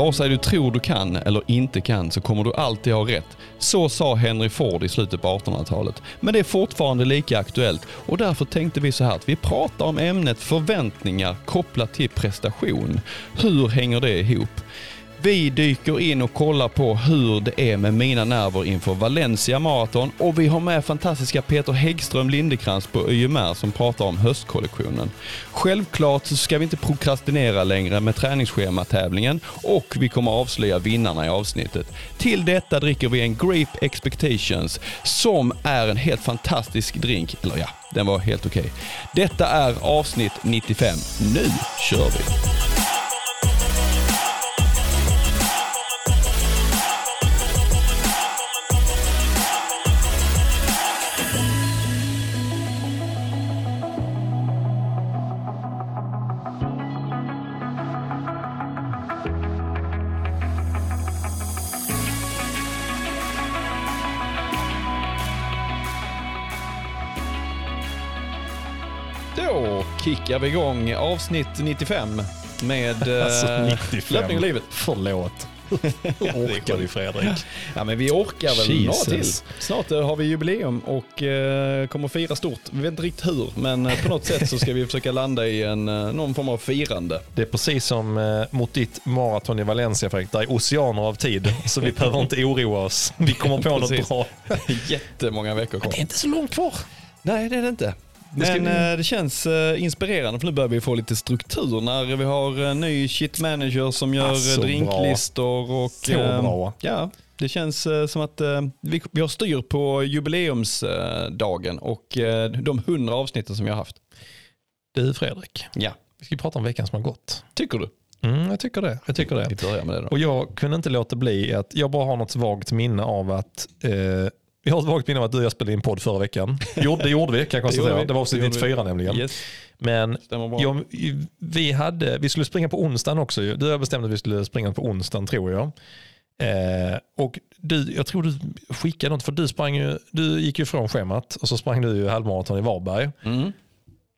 Vare sig du tror du kan eller inte kan så kommer du alltid ha rätt. Så sa Henry Ford i slutet på 1800-talet. Men det är fortfarande lika aktuellt och därför tänkte vi så här att vi pratar om ämnet förväntningar kopplat till prestation. Hur hänger det ihop? Vi dyker in och kollar på hur det är med mina nerver inför Valencia Marathon och vi har med fantastiska Peter Häggström Lindekrans på YMR som pratar om höstkollektionen. Självklart så ska vi inte prokrastinera längre med träningsschematävlingen och vi kommer avslöja vinnarna i avsnittet. Till detta dricker vi en Grape Expectations som är en helt fantastisk drink. Eller ja, den var helt okej. Okay. Detta är avsnitt 95. Nu kör vi! Kickar vi igång avsnitt 95 med alltså, 95. Eh, löpning i livet. Förlåt. orkar du Fredrik? Ja men vi orkar väl Jesus. några till. Snart eh, har vi jubileum och eh, kommer fira stort. Vi vet inte riktigt hur, men på något sätt så ska vi försöka landa i en, någon form av firande. Det är precis som eh, mot ditt maraton i Valencia Fredrik. Det är oceaner av tid, så vi behöver inte oroa oss. Vi kommer på något bra. Jättemånga veckor kvar. Det är inte så långt kvar. Nej, det är det inte. Men det, vi... det känns uh, inspirerande för nu börjar vi få lite struktur när vi har en ny shit manager som gör alltså, drinklistor. Bra. Och, Så bra. Ja, det känns som att vi, vi har styr på jubileumsdagen och de hundra avsnitten som vi har haft. Du Fredrik, ja. vi ska prata om veckan som har gått. Tycker du? Mm, jag tycker det. Jag tycker det. Vi börjar med det då. Och jag kunde inte låta bli att, jag bara har något svagt minne av att vi har ett vagt minne av att du och jag spelade in podd förra veckan. Jo, det gjorde vi kan jag konstatera. Det, det var avsnitt 94 nämligen. Yes. Men jag, vi, hade, vi skulle springa på onsdagen också. Du och jag bestämde att vi skulle springa på onsdagen tror jag. Eh, och du, jag tror du skickade något för du sprang ju, du gick ju från schemat och så sprang du ju halvmaraton i Varberg. Mm.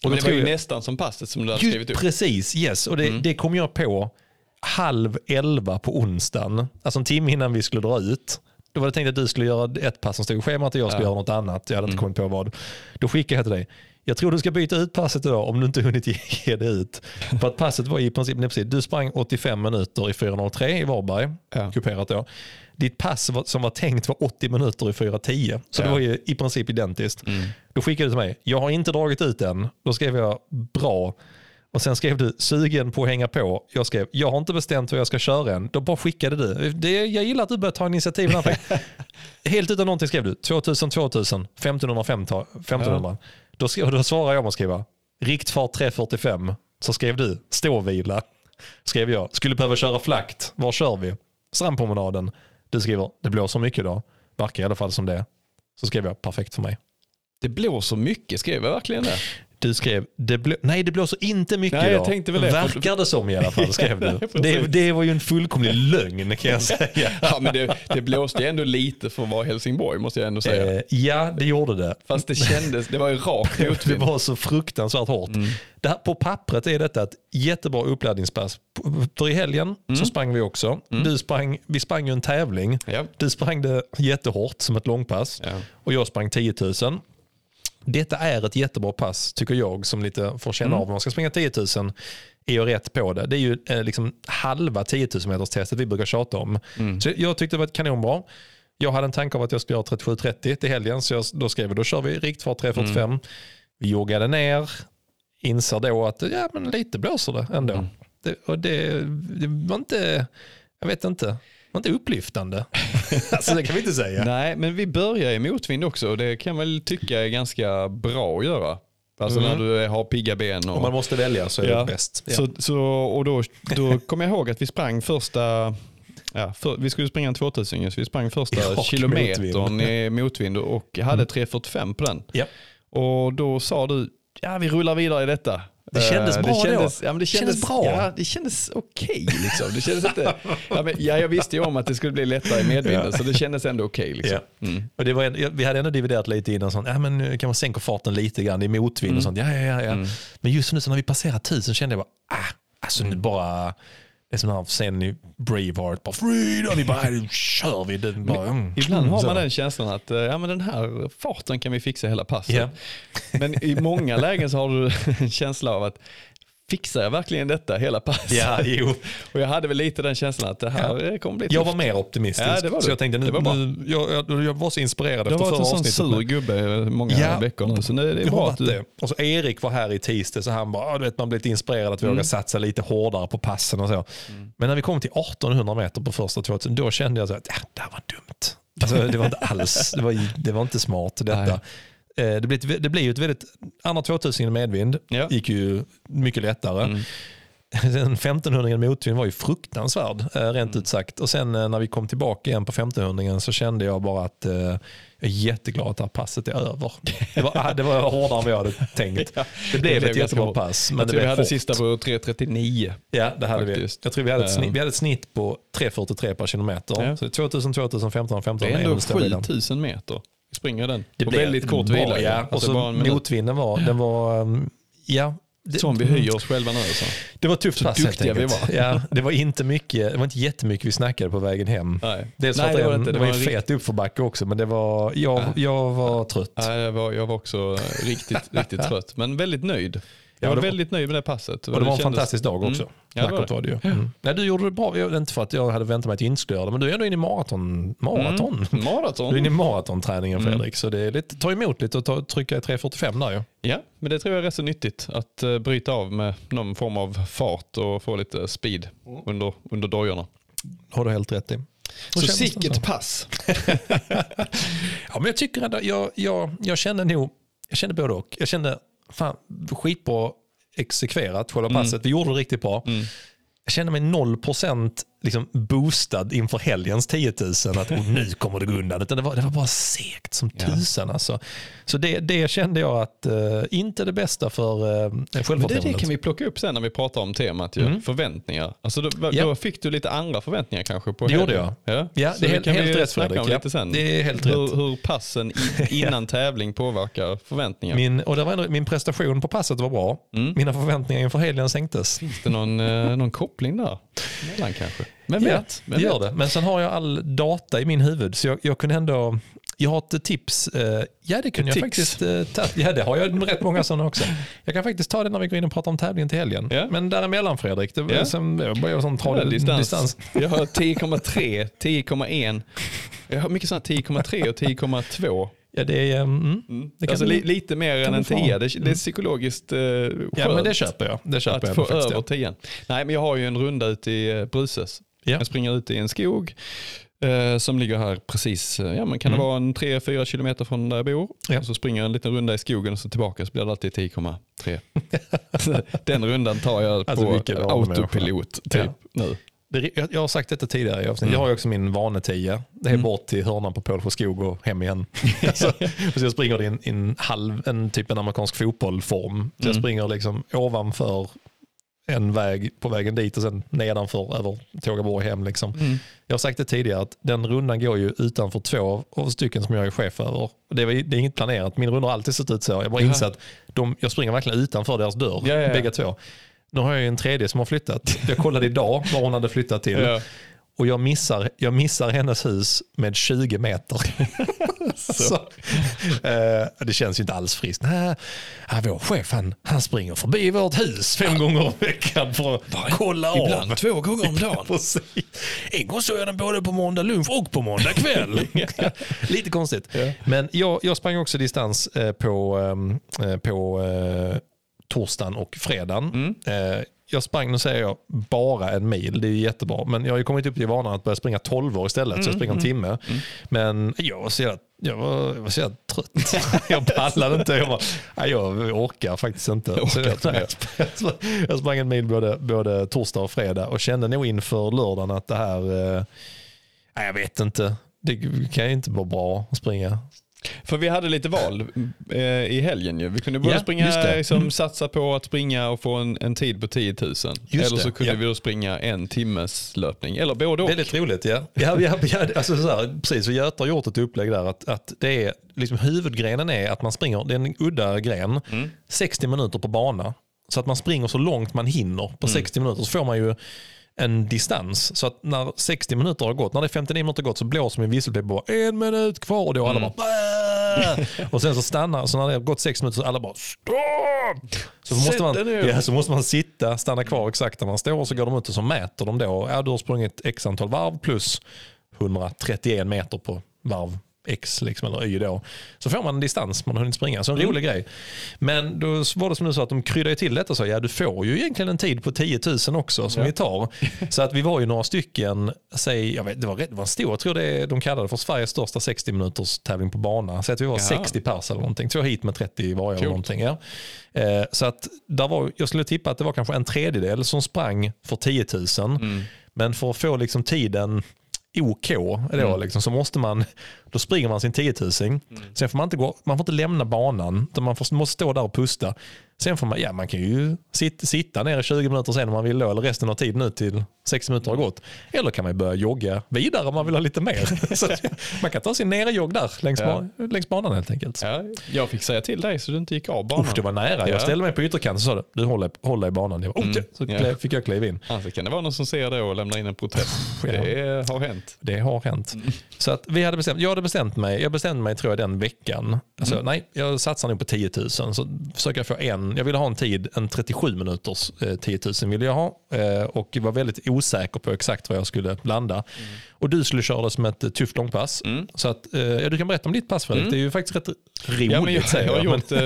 Och det var ju nästan som passet som du hade skrivit upp. Precis, yes. Och det, mm. det kom jag på halv elva på onsdagen. Alltså en timme innan vi skulle dra ut. Då var det tänkt att du skulle göra ett pass som stod i schemat och jag skulle ja. göra något annat. Jag hade inte mm. kommit på vad. Då skickade jag till dig. Jag tror du ska byta ut passet idag om du inte hunnit ge det ut. För att passet var i princip, precis, du sprang 85 minuter i 4.03 i Varberg, ja. kuperat då. Ditt pass som var tänkt var 80 minuter i 4.10. Så ja. det var ju i princip identiskt. Mm. Då skickade du till mig, jag har inte dragit ut än. Då skrev jag bra. Och sen skrev du sugen på att hänga på. Jag skrev jag har inte bestämt vad jag ska köra än. Då bara skickade du. Det, jag gillar att du börjar ta initiativ. Helt utan någonting skrev du 2000, 2000, 1500, 1500. Ja. Då, skrev, då svarade jag med att skriva riktfart 345. Så skrev du ståvila. Skrev jag skulle behöva köra flakt. Var kör vi? Strandpromenaden. Du skriver det blåser mycket idag. Verkar i alla fall som det. Så skrev jag perfekt för mig. Det blåser mycket, skrev jag verkligen det? Du skrev, det blå, nej det blåser inte mycket nej, idag. Jag väl det. Verkar det som i alla fall, skrev du. det, det var ju en fullkomlig lögn kan jag säga. ja, men det, det blåste ändå lite för att vara Helsingborg måste jag ändå säga. Eh, ja, det gjorde det. Fast det kändes, det var ju rakt motvind. Det var så fruktansvärt hårt. Mm. Här, på pappret är detta ett jättebra uppladdningspass. För i helgen mm. så sprang vi också. Mm. Du sprang, vi sprang ju en tävling. Ja. Du sprang det jättehårt som ett långpass. Ja. Och jag sprang 10 000. Detta är ett jättebra pass tycker jag som lite får känna mm. av om man ska springa 10 000 är jag rätt på det. Det är ju eh, liksom halva 10 000 meters testet vi brukar tjata om. Mm. Så jag tyckte det var ett kanonbra. Jag hade en tanke av att jag skulle göra 37.30 till helgen så jag, då skrev vi då kör vi riktfart 3.45. Mm. Vi joggade ner, inser då att ja, men lite blåser det ändå. Mm. Det, och det, det var inte, jag vet inte, var inte upplyftande. alltså det kan vi inte säga. Nej, men vi börjar i motvind också och det kan väl tycka är ganska bra att göra. Alltså mm. när du har pigga ben. Och, Om man måste välja så är ja. det bäst. Ja. Så, så, och då, då kommer jag ihåg att vi sprang första Ja, för, vi skulle springa en 2000 så vi sprang första ja, kilometern i motvind och hade 3.45 mm. på den. Ja. Och då sa du, ja vi rullar vidare i detta. Det kändes bra det kändes, då. Ja, men det kändes, kändes bra. Ja, det kändes okej. Okay, liksom. Det kändes inte, ja, men, ja, jag visste ju om att det skulle bli lättare i medvinden, ja. så det kändes ändå okej. Okay, liksom. ja. mm. vi hade ändå dividerat lite innan, sånt, ja, men kan man sänka farten lite grann i motvind mm. och sånt. Ja, ja, ja, ja. Mm. Men just nu så när vi passerat tusen kände jag bara, ah, alltså nu mm. bara det är som den här scenen i Braveheart. Bara Freedom! Vi bara, kör vi. Den bara, mm, Ibland har man den känslan att eh, ja, men den här farten kan vi fixa hela passet. Ja. Men i många lägen så har du en känsla av att fixar jag verkligen detta hela passet? Ja, jo. Och jag hade väl lite den känslan att det här kommer bli Jag tufft. var mer optimistisk. Ja, det var så jag tänkte, nu, Det var bra. nu, jag, jag, jag var så inspirerad Du har efter varit förra en sån avsnittet. sur gubbe många Ja. veckor nu, så nu är det Jag bra att du... det. Och så Erik var här i tisdag så han bara, "Ah, du vet, man blivit inspirerad att Mm. våga satsa lite hårdare på passen och så. Men när vi kom till 1800 meter på första 2000, då kände jag så att ja, det här var dumt. Alltså, det var inte alls, det var, det var inte smart detta. Nej. Eh, Det blir, ett, det blir ju ett väldigt, andra 2000 i medvind Ja. gick ju mycket lättare. Mm. Den 1500 i motvind var ju fruktansvärd, eh, rent ut sagt. Och sen eh, när vi kom tillbaka igen på 1500 så kände jag bara att eh, jag är jätteglad att det här passet är över. Det var, ah, det var hårdare än vad jag hade tänkt. Ja, Det blev blev ett jättebra hårt. pass. Men jag det tror vi blev hade hårt. sista på 3.39. Ja, det hade vi. faktiskt. Jag tror vi hade ett snitt, vi hade ett snitt på 3.43 per kilometer. Ja. Så 2000, 2000, 15, 15. Det är ändå en stabil. 7000 meter. Springer den. Det på blev väldigt kort bra, vila. Ja. Alltså Och så motvinden var, den var, um, ja. Det, Som vi höjer oss själva nu. Så. Det var tufft Så pass helt duktiga vi enkelt. var. Ja, det var inte mycket, det var inte jättemycket vi snackade på vägen hem. Nej. Dels Nej, det var inte. det Det var var en en fet uppförbacke också, men det var, jag, Ja. jag var trött. Nej, jag, var, jag var också riktigt, riktigt trött, men väldigt nöjd. Jag Ja, var det var- väldigt nöjd med det passet. Och det var en kändes- fantastisk dag också. Mm. Ja, det var det. var det ju. Mm. Nej, du gjorde det bra, Jag- inte för att jag hade väntat mig att jag inte skulle göra det, men du är ändå inne i maraton. Maraton? Mm. Maraton. Du är inne i maratonträningen Mm. Fredrik, så det är lite, ta emot lite och ta, trycka i 3.45 där ju. Ja, men det tror jag är rätt så nyttigt att eh, bryta av med någon form av fart och få lite speed under, under dojorna. Har du helt rätt i. Så det sicket pass. Ja, men jag tycker ändå, jag, jag, jag kände nog, jag kände både och. Jag kände, fan, skitbra exekverat själva Mm. passet. Vi gjorde det riktigt bra. Jag kände mig 0% liksom boostad inför helgens 10 000. Att oh, nu kommer det gå undan. Utan det, var, det var bara segt som Ja. tusan. Alltså. Så det, det kände jag att uh, inte det bästa för uh, Men det, självförtroendet. det kan vi plocka upp sen när vi pratar om temat. Ju. Mm. Förväntningar. Alltså då, då fick du lite andra förväntningar kanske på Det gjorde helgen. Ja, Ja, det är helt, helt rätt Fredrik. lite sen. det är helt hur, rätt. hur passen innan tävling påverkar förväntningar. Min, och det var ändå, min prestation på passet var bra. Mm. Mina förväntningar inför helgen sänktes. Finns det någon, eh, någon koppling där? Mellan kanske. Vem Ja, vet? Det gör vet? det. Men sen har jag all data i min huvud så jag, jag kunde ändå jag har ett tips. Eh, ja, det kunde Ett jag tips. faktiskt ta. Ja, det har jag rätt många sådana också. Jag kan faktiskt ta det när vi går in och pratar om tävlingen till helgen. Ja. Men däremellan Fredrik, det var Ja. jag börjar sån Ja, ta distans. distans. Jag har 10,3, 10,1. Jag har mycket sådana 10,3 och 10,2. Ja, det är, mm, det kan Alltså du- li, lite mer än en du få. 10. Det, det är psykologiskt eh, ja, skönt men det köper jag. Det köper att jag få faktiskt, över ja. 10. Nej, men jag har ju en runda ute i eh, Bruses. Ja. Jag springer ut i en skog eh, som ligger här precis, eh, ja men kan Mm. det vara en 3-4 kilometer från där jag bor. Ja. Och så springer jag en liten runda i skogen och så tillbaka så blir det alltid 10,3. Den rundan tar jag Alltså, på autopilot typ Ja. nu. Det, jag, jag har sagt detta tidigare i avsnitt. Mm. Jag har ju också min vanetia. Det är bort till hörnan på Pålsjö skog och hem igen. alltså, så jag springer i en, en halv, en typ en amerikansk fotbollform. Så jag Mm. springer liksom ovanför en väg på vägen dit och sen nedanför över Tågaborg hem. Liksom. Mm. Jag har sagt det tidigare att den rundan går ju utanför två av stycken som jag är chef över. Det är, det är inget planerat. Min runda har alltid sett ut så. Jag bara inser att de, jag springer verkligen utanför deras dörr, Ja, ja, ja. bägge två. Nu har jag ju en tredje som har flyttat. Jag kollade idag var hon hade flyttat till. Ja. Och jag missar, jag missar hennes hus med 20 meter. så, eh, det känns ju inte alls friskt. Nej, vår chef han, han springer förbi vårt hus fem gånger i veckan för att kolla av. Ibland två gånger om dagen. Precis. En gång såg jag den både på måndag lunch och på måndag kväll. Lite konstigt. Ja. Men jag, jag sprang också distans eh, på, ehm, eh, på eh, torsdagen och fredagen. Mm. Eh, jag sprang, nu säger jag, bara en mil. Det är jättebra. Men jag har ju kommit upp i vanan att börja springa 12 år istället. Mm, Så jag springer en timme. Men jag var så jävla, jag var, jag var så jävla trött. jag pallade inte. Jag, bara, nej, jag orkar faktiskt inte. Jag orkar inte jag, jag, sprang, jag sprang en mil både, både torsdag och fredag och kände nog inför lördagen att det här, eh, jag vet inte. Det kan ju inte vara bra att springa. För vi hade lite val eh, i helgen ju. Vi kunde både Ja, springa, just liksom, Mm. satsa på att springa och få en, en tid på 10 000. Eller så det, kunde ja. vi då springa en timmes löpning. Eller både och. Väldigt roligt ja. ja, ja, ja alltså, så här, precis, och Göte har gjort ett upplägg där att, att det är, liksom, huvudgrenen är att man springer, det är en udda gren, 60 minuter på bana. Så att man springer så långt man hinner på 60 minuter så får man ju en distans. Så att när 60 minuter har gått, när det är 59 minuter gått så blåser min visselpipa bara en minut kvar och då alla bara "Bäh!" Och sen så stannar, så när det har gått 6 minuter så alla bara stopp! Så måste, Sätt man, dig ner. ja, så måste man sitta, stanna kvar exakt där man står och så går de ut och så mäter de då, ja du har sprungit x antal varv plus 131 meter på varv X liksom, eller Y då. Så får man en distans man har hunnit springa. Så en rolig grej. Men då var det som du sa att de kryddade till detta och sa ja du får ju egentligen en tid på 10 000 också som Ja. vi tar. Så att vi var ju några stycken, säg, jag vet, det, var det var en stor, jag tror det de kallade det för Sveriges största 60 minuters tävling på bana. Så att vi var Jaha. 60 pers eller någonting. Två hit med 30 i varje eller någonting. Ja. Eh, så att där var, jag skulle tippa att det var kanske en tredjedel som sprang för 10 000. Mm. Men för att få liksom tiden OK då, liksom, så måste man, då springer man sin 10 000. Sen får man inte, gå, man får inte lämna banan, utan man får, måste stå där och pusta. Sen får man, ja man kan ju sit, sitta ner i 20 minuter sen om man vill då, eller resten av tiden ut till 60 minuter har gått. Eller kan man börja jogga vidare om man vill ha lite mer. så man kan ta sin nerejogg där längs, Ja. längs banan helt enkelt. Ja, jag fick säga till dig så du inte gick av banan. Usch, det var nära. Ja. Jag ställde mig på ytterkanten och sa du håller, håller i banan. Jag bara, Mm. "Okej." Så Ja. fick jag kliva in. Annars kan det vara någon som ser det och lämnar in en protest. Det har hänt. Det har hänt. Så att vi hade bestämt, jag hade bestämt mig, jag bestämde mig tror jag den veckan. Alltså, Nej, jag satsar nog på 10 000. Så försöker jag få en, jag ville ha en tid, en 37 minuters eh, 10 000 ville jag ha. Eh, och var väldigt osäker på exakt var jag skulle landa. Och du skulle köra det som ett eh, tufft långpass. Mm. Så att, eh, ja, du kan berätta om ditt pass Fredrik. Det är ju faktiskt rätt roligt. Ja, men jag, säger jag, har gjort, eh,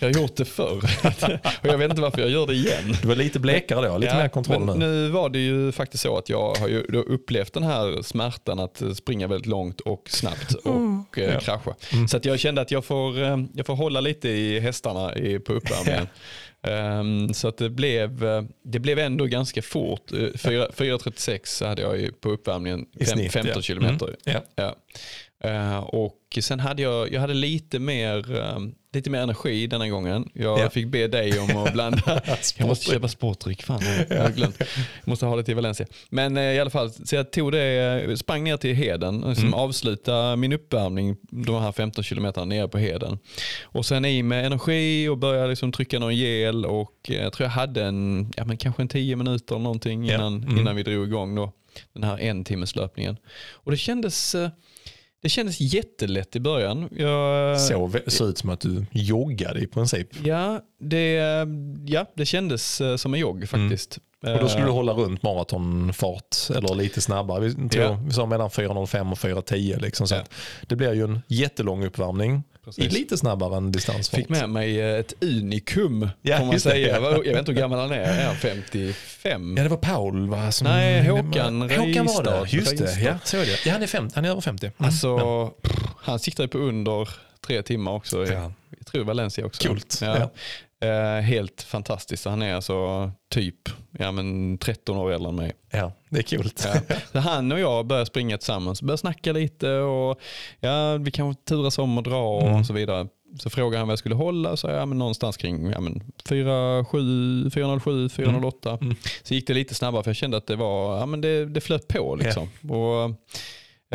jag har gjort det förr. och jag vet inte varför jag gör det igen. Du var lite blekare då, lite Ja, mer kontroll men nu. nu var det ju faktiskt så att jag har upplevt den här smärtan att springa väldigt långt och snabbt och eh, Ja. krascha. Så att jag kände att jag får, jag får hålla lite i hästarna i, på uppvärmningen. Ehm, så att det blev, eh, det blev ändå ganska fort. Eh, fyra- 4.36 hade jag ju på uppvärmningen, I fem, snitt, 15 ja. kilometer. Mm, ja. Ja. Eh, och sen hade jag, jag hade lite mer, eh, lite mer energi denna gången. Jag Ja. fick be dig om att blanda. jag måste köpa sportdryck, fan jag har glömt. Jag måste ha det till Valencia. Men eh, i alla fall, så jag tog det, eh, sprang ner till Heden, och liksom Mm. avsluta min uppvärmning, de här 15 kilometerna nere på Heden. Och sen i med energi och börja liksom trycka någon gel och jag tror jag hade en, ja men kanske en 10 minuter eller någonting Ja. innan, Mm. innan vi drog igång då, den här en timmes löpningen. Och det kändes, eh, det kändes jättelätt i början. Jag, Så såg ut som att du joggade i princip. Ja, det, ja, det kändes eh, som en jogg faktiskt. Mm. Och då skulle du Eh, hålla runt maratonfart eller lite snabbare. Vi, tror, Ja. vi sa mellan 4.05 och 4.10. Liksom, så Ja. det blir ju en jättelång uppvärmning Precis. i lite snabbare än distansfart. Fick med mig eh, ett unikum Ja, får man säga. ja. Jag vet inte hur gammal han är, är han 55? Ja, det var Paul va? Som Nej, Håkan Håkan var det. Reistad. Just det, Reistad. ja, så är det. Ja, han är, 50, han är över 50. Mm. Alltså, ja. pff, han siktar ju på under tre timmar också. Ja. Jag tror Valencia också. Coolt, Ja. Eh, helt fantastiskt. Han är alltså typ ja, men 13 år äldre än mig. ja, det är kul. Ja. Så han och jag började springa tillsammans, började snacka lite och ja, vi kanske turas om att dra Mm. och så vidare. Så frågade han vad jag skulle hålla, så jag, ja, men någonstans kring ja, men 407, 407, 408. Mm. Så gick det lite snabbare för jag kände att det var, ja men det, det flöt på liksom. Och,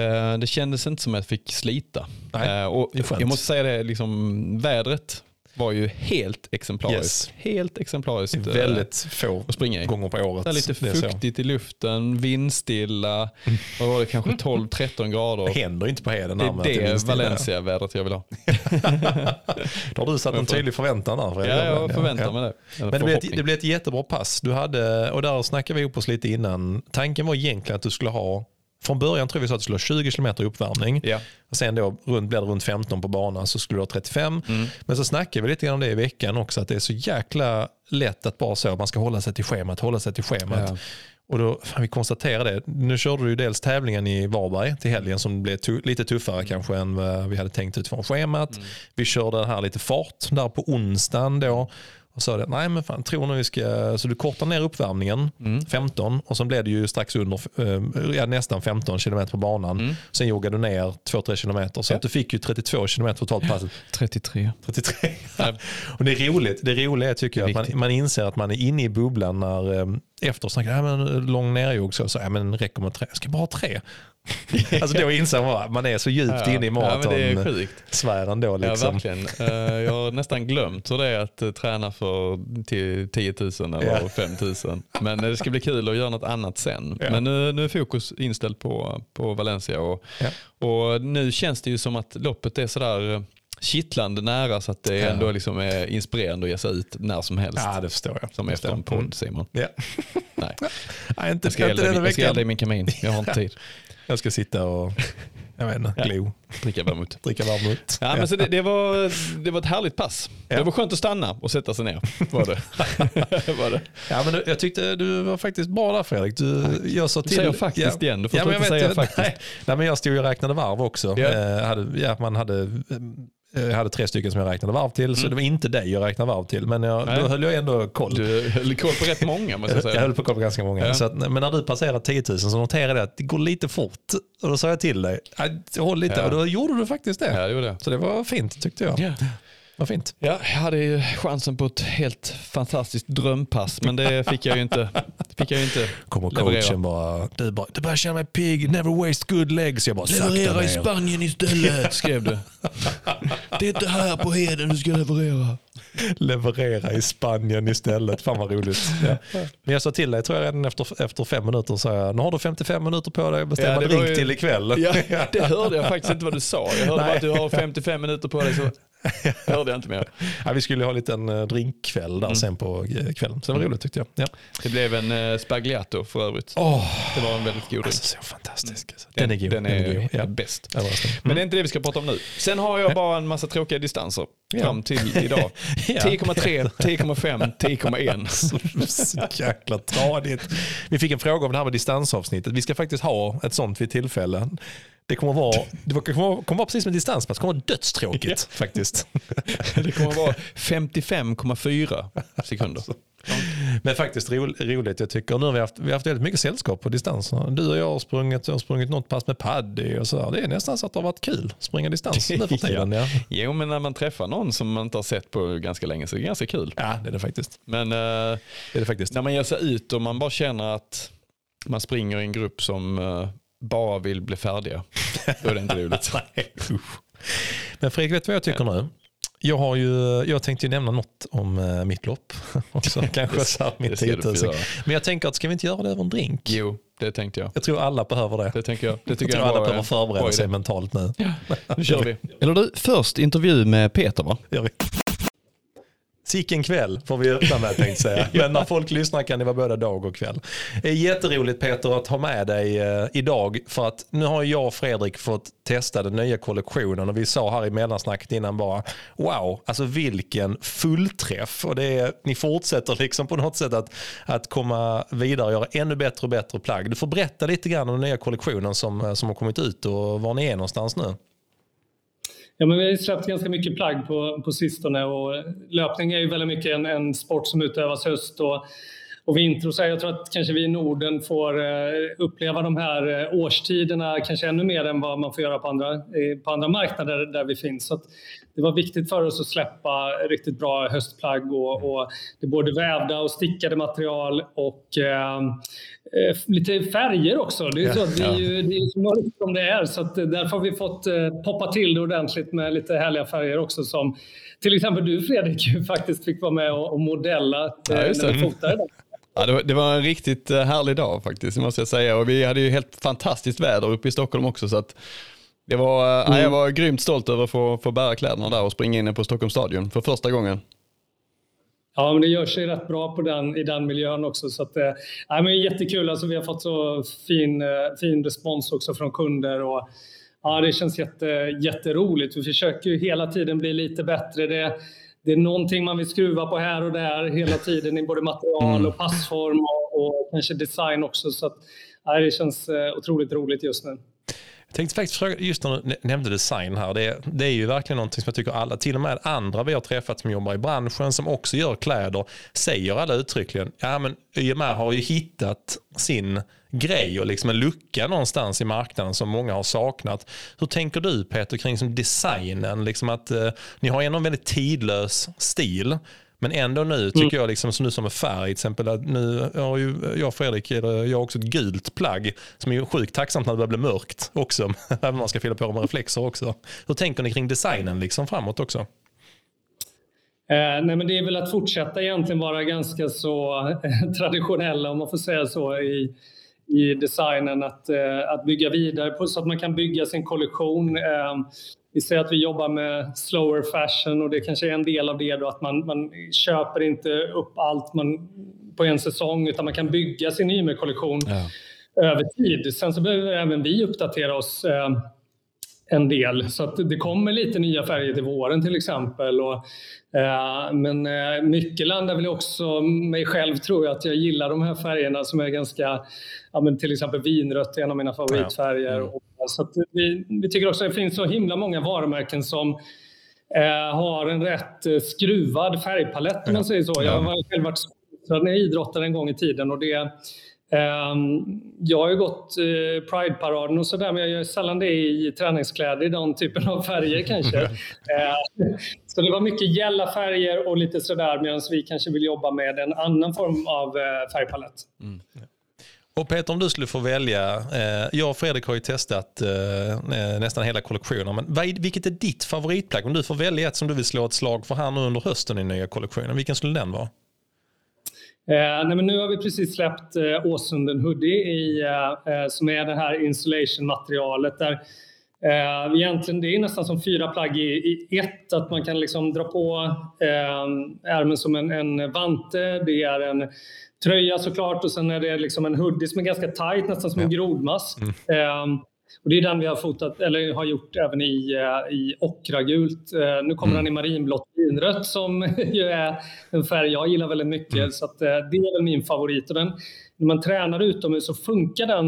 eh, det kändes inte som att jag fick slita. Nej, Eh, och jag måste säga det, liksom, vädret var ju helt exemplariskt. Yes. Helt exemplariskt. Det eh, är väldigt få att springa i. gånger på året. det är lite är fuktigt i luften, vindstilla, vad var det, kanske 12-13 grader. Det händer inte på Heden. Det är det. Valencia-vädret jag vill ha. Då har du satt en tydlig förväntan där. Fredrik. Ja, jag förväntar mig det. Eller Men det blev, ett, det blev ett jättebra pass. Du hade, och där snackade vi ihop oss lite innan. Tanken var egentligen att du skulle ha, från början tror vi sa att du skulle ha 20 km uppvärmning. Ja. Och sen då runt, blev det runt 15 på banan så skulle du ha 35. Mm. Men så snackade vi lite grann om det i veckan också att det är så jäkla lätt att bara så att man ska hålla sig till schemat, hålla sig till schemat. Ja. Och då, fan, vi konstaterade det. Nu körde du dels tävlingen i Varberg till helgen som blev tu- lite tuffare kanske än vad vi hade tänkt utifrån schemat. Vi körde här lite fart där på onsdagen då. Och sa det, nej men fan, tror nu vi ska, så du kortar ner uppvärmningen, 15 och sen blev det ju strax under, eh, ja, nästan 15 km på banan. Sen joggade du ner 2-3 km så att du fick ju 32 km totalt passet. 33. 33. Ja. och det är roligt. Det roliga tycker jag att man, man inser att man är inne i bubblan när eh, efter snackar ja, men lång nerjogg så, så ja, men räcker med tre. Jag ska bara ha tre. alltså då inser man att man är så djupt Ja, inne i ja, men det är maraton sjukt. sfären då Ja, liksom. verkligen. Eh, Jag har nästan glömt hur det är att eh, träna för till 10 000 eller Ja. 5 000. Men eh, det ska bli kul att göra något annat sen. Ja. Men nu, nu är fokus inställt på, på Valencia och, Ja. och nu känns det ju som att loppet är sådär kittlande nära så att det Ja. ändå liksom är inspirerande att ge sig ut när som helst. Ja, det förstår jag. Som efter en Mm. podd Simon. Ja. Nej, Nej, inte, jag ska, elda i min kamin. Jag har inte tid. Jag ska sitta och jag vet inte, Ja. glo, Dricka vermouth. dricka varmt. Ja, men så det, det, var, det var ett härligt pass. Ja. Det var skönt att stanna och sätta sig ner. Var det. var det. Ja, men du, jag tyckte du var faktisest bra där Fredrik. Du, jag sa till, säger faktiskt igen, du får men inte säga faktiskt. Nej, nej, men jag stod och räknade varv också. Ja. Eh, hade, ja, man hade, jag hade tre stycken som jag räknade varv till, så det var inte dig jag räknade varv till. Men jag, Mm. Nej. då höll jag ändå koll. Du höll koll på rätt många måste jag Jag säga. höll på att kolla på ganska många. Ja. Så att, men när du passerade 10 000 så noterade jag att det går lite fort. Och då sa jag till dig, "Aj, håll lite. Ja. Och då gjorde du faktiskt det. Ja, det gjorde jag. Så det var fint tyckte jag. Ja. Vad fint. Ja, jag hade ju chansen på ett helt fantastiskt drömpass, men det fick jag ju inte. Det fick jag ju inte Kommer leverera. coachen bara, du bara, du börjar känna mig pigg, never waste good legs. Jag bara, Leverera i. Spanien istället, skrev du. Det är inte här på Heden du ska leverera. Leverera i Spanien istället. Fan vad roligt. Ja. Men jag sa till dig, tror jag redan efter, efter fem minuter, sa jag, nu har du 55 minuter på dig att bestämma Ja, drink ju- till ikväll. Ja, det hörde jag faktiskt inte vad du sa. Jag hörde bara att du har 55 minuter på dig, så hörde jag inte mer. Ja, vi skulle ha en liten eh, drinkkväll där sen på eh, kvällen. Så det var roligt tyckte jag. Ja. Det blev en eh, spagliato för övrigt. Åh, Det var en väldigt god drink. alltså så fantastisk. Alltså. Den är god. Den är, god. Ja. bäst. Överraskande. Men det är inte det vi ska prata om nu. Sen har jag bara en massa tråkiga distanser Ja. fram till idag. Ja. 10,3, 10,5, 10,1. Så jäkla tradigt. Vi fick en fråga om det här med distansavsnittet. Vi ska faktiskt ha ett sånt vid tillfälle. Det kommer vara, det kommer kommer vara precis som ett distanspass. Det kommer vara dödstråkigt faktiskt. Det kommer vara 55,4 sekunder. Men faktiskt ro, roligt jag tycker. Nu har vi haft, vi har haft väldigt mycket sällskap på distans. Du och jag har sprungit, jag har sprungit något pass med Paddy och så. här. Det är nästan så att det har varit kul att springa distans nu för tiden. Ja. Jo, men när man träffar någon som man inte har sett på ganska länge så är det ganska kul. ja, det är det faktiskt. Men eh, Det är det faktiskt. när man ger sig ut och man bara känner att man springer i en grupp som eh, bara vill bli färdiga, då är det inte roligt. Men Fredrik, vet du vad jag tycker nu? Jag, har ju, jag tänkte ju nämna något om uh, mitt lopp. Också, kanske så här, det ska du 10 få 000. göra. Men jag tänker att ska vi inte göra det över en drink? Jo, det tänkte jag. Jag tror alla behöver det. Det tänker jag. Det Jag tycker tror jag, alla behöver eh, förbereda sig mentalt nu. Nu kör vi. Eller du, först intervju med Peter va? Gör vi. Sicken kväll får vi öppna med tänkte säga. Men när folk lyssnar kan det vara både dag och kväll. Det är jätteroligt Peter att ha med dig eh, idag för att nu har jag och Fredrik fått testa den nya kollektionen och vi sa här i mellansnacket innan bara wow, alltså vilken fullträff och det är, ni fortsätter liksom på något sätt att, att komma vidare och göra ännu bättre och bättre plagg. Du får berätta lite grann om den nya kollektionen som, eh, som har kommit ut och var ni är någonstans nu. Ja, men vi har släppt ganska mycket plagg på, på sistone och löpning är ju väldigt mycket en, en sport som utövas höst och, och vinter. Och så här, jag tror att kanske vi i Norden får eh, uppleva de här eh, årstiderna kanske ännu mer än vad man får göra på andra, eh, på andra marknader där vi finns. Så att det var viktigt för oss att släppa riktigt bra höstplagg och, och det är både vävda och stickade material och eh, eh, lite färger också. Det är, så att det är ju det är så mörkt som det är så att eh, därför har vi fått eh, poppa till det ordentligt med lite härliga färger också som till exempel du Fredrik faktiskt fick vara med och, och modella eh, Ja, när vi fotade den. Ja, det, var, det var en riktigt härlig dag faktiskt, måste jag säga. Och vi hade ju helt fantastiskt väder uppe i Stockholm också. Så att det var, eh, ja, jag var grymt stolt över att få, få bära kläderna där och springa in på Stockholms stadion för första gången. Ja, men det gör sig rätt bra på den, i den miljön också. Så att, eh, men jättekul. Alltså, vi har fått så fin, eh, fin respons också från kunder. Och, ja, det känns jätte, jätteroligt. Vi försöker ju hela tiden bli lite bättre. Det, det är någonting man vill skruva på här och där hela tiden i både material och passform och, och kanske design också. Så att, nej, det känns eh, otroligt roligt just nu. Jag tänkte faktiskt fråga, just när du nämnde design här, det, det är ju verkligen någonting som jag tycker alla, till och med andra vi har träffat som jobbar i branschen som också gör kläder, säger alla uttryckligen, ja men YMR har ju hittat sin grej och liksom en lucka någonstans i marknaden som många har saknat. Hur tänker du Peter kring som designen, liksom att eh, ni har ändå en väldigt tidlös stil men ändå nu tycker mm. jag, liksom, nu som med färg, till exempel, att nu har ju jag och Fredrik, jag har också ett gult plagg som är sjukt tacksamt när det börjar bli mörkt också. Även man ska fylla på med reflexer också. Hur tänker ni kring designen liksom framåt också? Eh, nej men det är väl att fortsätta egentligen vara ganska så eh, traditionella om man får säga så i, i designen. Att, eh, att bygga vidare på så att man kan bygga sin kollektion. Eh, vi säger att vi jobbar med slower fashion och det kanske är en del av det då att man, man köper inte upp allt man, på en säsong utan man kan bygga sin Ymer-kollektion ja. över tid. Sen så behöver även vi uppdatera oss eh, en del så att det kommer lite nya färger till våren till exempel. Och, eh, men eh, mycket landar väl också mig själv tror jag att jag gillar de här färgerna som är ganska, ja, men till exempel vinrött är en av mina favoritfärger. Ja. Mm. Så vi, vi, tycker också att det finns så himla många varumärken som eh, har en rätt eh, skruvad färgpalett om man säger så. Jag har själv varit sponsrad idrottade en gång i tiden och det Um, jag har ju gått uh, Pride-paraden och sådär, men jag gör sällan det i träningskläder i den typen av färger kanske. uh, så det var mycket gälla färger och lite sådär, medan vi kanske vill jobba med en annan form av färgpalett. Mm. Och Peter, om du skulle få välja, eh, jag och Fredrik har ju testat eh, eh nästan hela kollektionen, men vad, vilket är ditt favoritplagg? Om du får välja ett som du vill slå ett slag för här nu under hösten i nya kollektionen, vilken skulle den vara? Eh, nej, men nu har vi precis släppt eh, Åsunden Hoodie i, eh, eh som är det här insulation-materialet där Eh, egentligen det är nästan som fyra plagg i, i ett, att man kan liksom dra på eh, ärmen som en, en vante. Det är en tröja såklart och sen är det liksom en hoodie som är ganska tight, nästan som en grodmask. Mm. Eh, och det är den vi har fotat, eller har gjort även i, eh, i ockragult. Eh, nu kommer mm. den i marinblått vinrött som ju är en färg jag gillar väldigt mycket. Mm. Så att, eh, det är väl min favorit. Och den, när man tränar utomhus så funkar den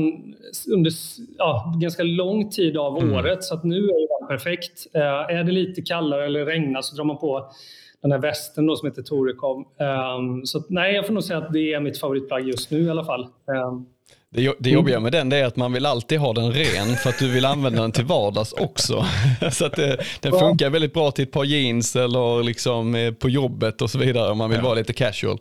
under ja, ganska lång tid av mm. året. Så att nu är den perfekt. Är det lite kallare eller regnar så drar man på den här västen då som heter Torecom. Um, så nej, jag får nog säga att det är mitt favoritplagg just nu i alla fall. Um, det, det jobbiga med den är att man vill alltid ha den ren för att du vill använda den till vardags också. Så att det, den funkar väldigt bra till ett par jeans eller liksom eh, på jobbet och så vidare om man vill vara lite casual.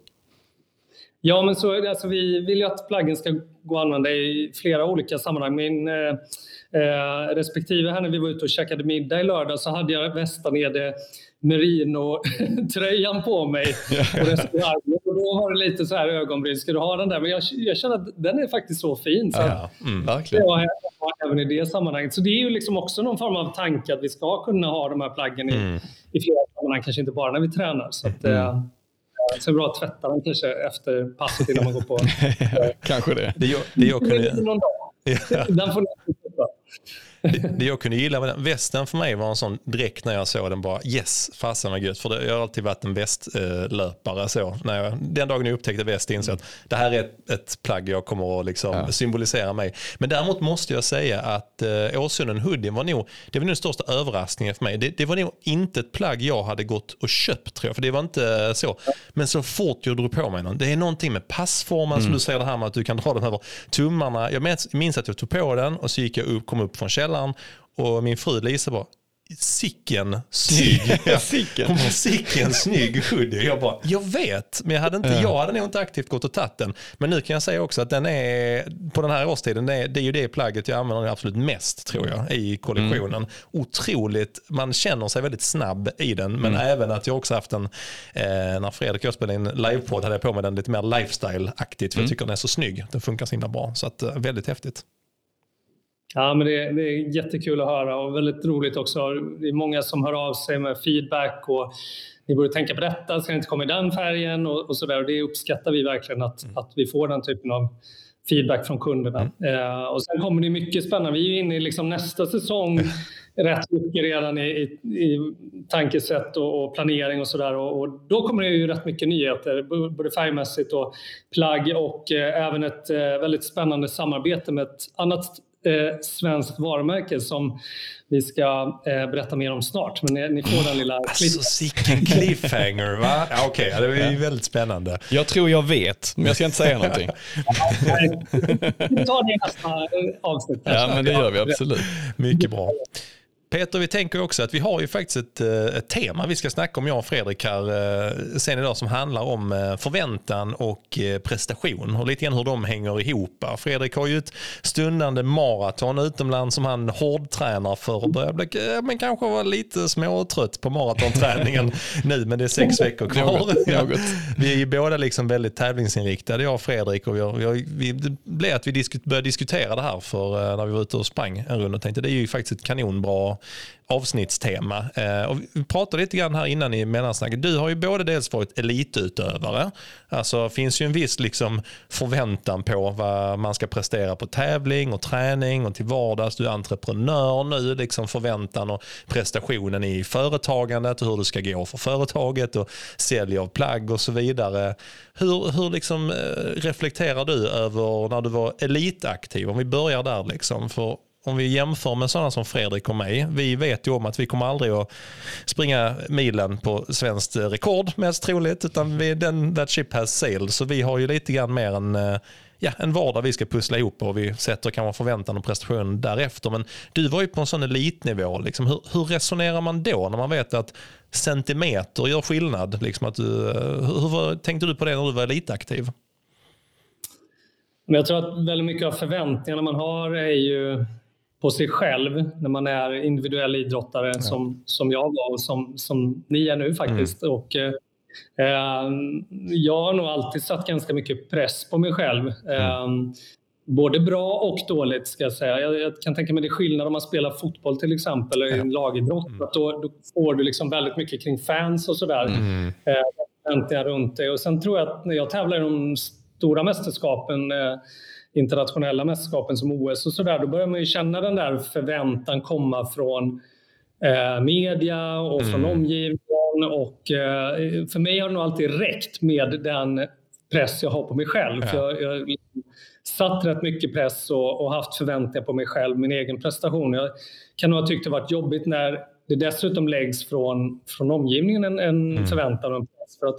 Ja, men så, alltså, vi vill ju att plaggen ska gå att använda i flera olika sammanhang. Min eh, eh, respektive här när vi var ute och käkade middag i lördag så hade jag västanede merino-tröjan på mig. Och då var det lite så här ögonbryn, ska du ha den där? Men jag, jag känner att den är faktiskt så fin. Så ja, mm, verkligen. Jag även i det sammanhanget. Så det är ju liksom också någon form av tanke att vi ska kunna ha de här plaggen i, mm. i flera sammanhang, kanske inte bara när vi tränar. Så att, mm. Eh, så bra att tvätta den kanske efter passet innan man går på. kanske det. Det jag, det jag kunde... Den får ni det, det jag kunde gilla med den, västen för mig var en sån dräkt när jag såg den bara yes, fasen vad gött. För det, jag har alltid varit en västlöpare så. När jag, den dagen jag upptäckte väst insåg jag att det här är ett, ett plagg jag kommer att liksom ja. symbolisera mig. Men däremot måste jag säga att eh, Åsunden hoodien var nog, det var nog den största överraskningen för mig. Det, det, var nog inte ett plagg jag hade gått och köpt tror jag, för det var inte så. Men så fort jag drog på mig någon, det är någonting med passformen mm. som du säger det här med att du kan dra den över tummarna. Jag minns att jag tog på den och så gick jag upp, kom upp från källaren källaren och min fru Lisa bara, sicken snygg. sicken. Hon bara, sicken snygg hoodie. Jag bara, jag vet, men jag hade, inte, jag hade nog inte aktivt gått och tagit den. Men nu kan jag säga också att den är, på den här årstiden, det är, det är ju det plagget jag använder absolut mest tror jag i kollektionen. Mm. Otroligt, man känner sig väldigt snabb i den, men mm. även att jag också haft en, eh, när Fredrik och jag spelade in livepodd hade jag på mig den lite mer lifestyle-aktigt, för mm. jag tycker den är så snygg. Den funkar så himla bra, så att, eh, väldigt häftigt. Ja, men det, det, är jättekul att höra och väldigt roligt också. Det är många som hör av sig med feedback och ni borde tänka på detta, ska inte komma i den färgen och, och så där. Och det uppskattar vi verkligen att, mm. att vi får den typen av feedback från kunderna. Mm. Eh, och sen kommer det mycket spännande. Vi är ju inne i liksom nästa säsong rätt mycket redan i, i, i tankesätt och, och, planering och sådär. Och, och, då kommer det ju rätt mycket nyheter, både färgmässigt och plagg och eh, även ett eh, väldigt spännande samarbete med ett annat eh, svenskt varumärke som vi ska eh, berätta mer om snart. Men ni, ni får den lilla Alltså sicken cliffhanger va? Ja, Okej, okay. det är ju väldigt spännande. Jag tror jag vet, men jag ska inte säga någonting. vi tar det i nästa avsnitt. Ja, men det gör vi absolut. Mycket bra. Peter, vi tänker också att vi har ju faktiskt ett, eh, ett, tema vi ska snacka om, jag och Fredrik här eh, sen idag som handlar om eh, förväntan och prestation och lite grann hur de hänger ihop. Fredrik har ju ett stundande maraton utomlands som han hårdtränar för och börjar bli, men kanske vara lite småtrött på maratonträningen nu, men det är sex veckor kvar. Något, Vi är båda liksom väldigt tävlingsinriktade, jag och Fredrik, och vi, har, vi, har, vi det blev att vi diskut, började diskutera det här för när vi var ute och sprang en runda och tänkte det är ju faktiskt ett kanonbra avsnittstema. Eh, och vi pratade lite grann här innan i mellansnacket. Du har ju både dels varit elitutövare, alltså finns ju en viss liksom förväntan på vad man ska prestera på tävling och träning och till vardags. Du är entreprenör nu, liksom förväntan och prestationen i företagandet och hur det ska gå för företaget och sälj av plagg och så vidare. Hur, hur liksom eh, reflekterar du över när du var elitaktiv? Om vi börjar där liksom. För om vi jämför med sådana som Fredrik och mig, vi vet ju om att vi kommer aldrig att springa milen på svenskt rekord mest troligt, utan vi, den, that ship has sailed. Så vi har ju lite grann mer en, eh, ja, en vardag vi ska pussla ihop och vi sätter kanske förväntan och prestation därefter. Men du var ju på en sån elitnivå. Liksom. Hur, hur resonerar man då när man vet att centimeter gör skillnad? Liksom att du, eh, hur, hur tänkte du på det när du var elitaktiv? Men jag tror att väldigt mycket av förväntningarna man har är ju på sig själv när man är individuell idrottare ja. som, som jag var och som, som ni är nu faktiskt. Mm. Och, eh, jag har nog alltid satt ganska mycket press på mig själv. Mm. Eh, både bra och dåligt ska jag säga. Jag, jag, kan tänka mig det är skillnad om man spelar fotboll till exempel, eller ja. en lagidrott. Mm. Att då, då, får du liksom väldigt mycket kring fans och sådär. Mm. Eh, runt det. Och sen tror jag att när jag tävlar i de stora mästerskapen eh, internationella mästerskapen som OS och sådär, då börjar man ju känna den där förväntan komma från eh, media och från mm. omgivningen. Och, eh, för mig har det nog alltid räckt med den press jag har på mig själv. Ja. Jag, jag satt rätt mycket press och, och, haft förväntningar på mig själv, min egen prestation. Jag kan nog ha tyckt det varit jobbigt när det dessutom läggs från, från omgivningen en, en mm. förväntan och en press. För att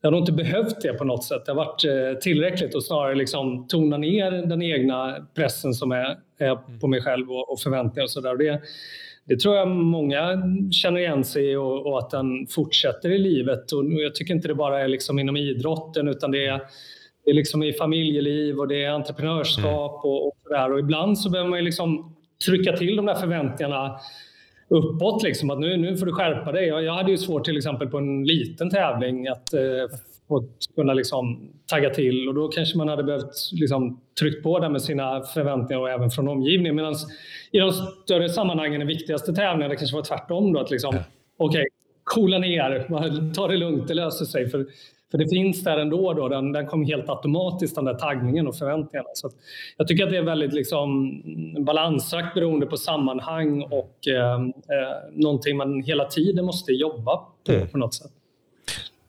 jag har inte behövt det på något sätt. Det har varit eh, tillräckligt och snarare liksom tona ner den egna pressen som är, är på mig själv och, och förväntningar och sådär. Det, det tror jag många känner igen sig i och, och, att den fortsätter i livet. Och jag tycker inte det bara är liksom inom idrotten utan det är, det är liksom i familjeliv och det är entreprenörskap och, och sådär. Och ibland så behöver man liksom trycka till de där förväntningarna uppåt. Liksom, att nu, nu får du skärpa dig. Jag, jag hade ju svårt till exempel på en liten tävling att eh, kunna liksom, tagga till och då kanske man hade behövt liksom, tryckt på där med sina förväntningar och även från omgivningen. Medan i de större sammanhangen, den viktigaste tävlingen, det kanske var tvärtom. Då, att liksom. Okej, okay, coola ner, ta det lugnt, det löser sig. För för det finns där ändå, då, den, den kom helt automatiskt den där taggningen och förväntningarna. Så jag tycker att det är väldigt liksom, balansakt beroende på sammanhang och eh, eh, någonting man hela tiden måste jobba på mm. på något sätt.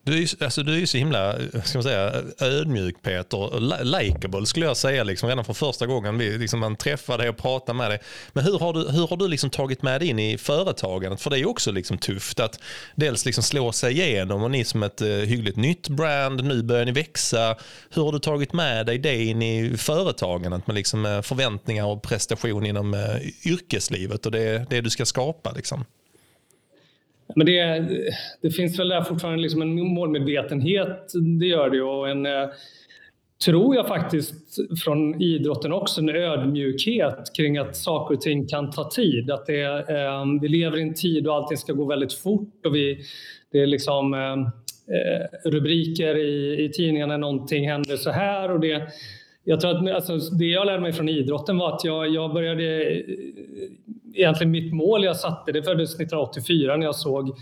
Du är, alltså, du är så himla ska man säga, ödmjuk Peter, likeable skulle jag säga liksom, redan från första gången vi, liksom, man träffade dig och pratade med dig. Men hur har du, hur har du liksom tagit med dig in i företagandet? För det är ju också liksom tufft att dels liksom slå sig igenom och ni som ett eh, hyggligt nytt brand, nu börjar ni växa. Hur har du tagit med dig det in i företagandet med liksom, eh, förväntningar och prestation inom eh, yrkeslivet och det, det du ska skapa? Liksom? Men det, det finns väl där fortfarande liksom en målmedvetenhet, det gör det och en, eh, tror jag faktiskt, från idrotten också, en ödmjukhet kring att saker och ting kan ta tid. Att det, eh, vi lever i en tid då allting ska gå väldigt fort och vi, det är liksom eh, eh rubriker i, i tidningarna, någonting händer så här och det jag tror att alltså, det jag lärde mig från idrotten var att jag, jag började eh, egentligen mitt mål jag satte, det föddes 1984 när jag såg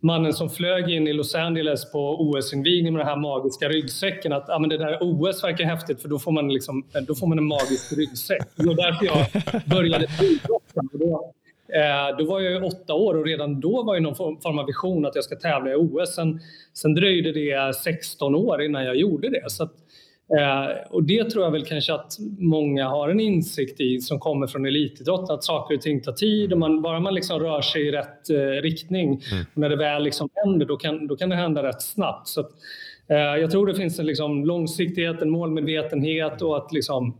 mannen som flög in i Los Angeles på OS-invigning med den här magiska ryggsäcken. Att ah, men det där OS verkar häftigt för då får man, liksom, eh, då får man en magisk ryggsäck. Det var därför jag började idrotten. Då, eh, då var jag åtta år och redan då var det någon form av vision att jag ska tävla i OS. Sen, sen dröjde det 16 år innan jag gjorde det. Så att, Eh, och det tror jag väl kanske att många har en insikt i som kommer från elitidrott, att saker och ting tar tid och man, bara man liksom rör sig i rätt eh, riktning, mm. när det väl liksom händer, då kan, då kan det hända rätt snabbt. Så att, eh, jag tror det finns en liksom långsiktighet, en målmedvetenhet och att liksom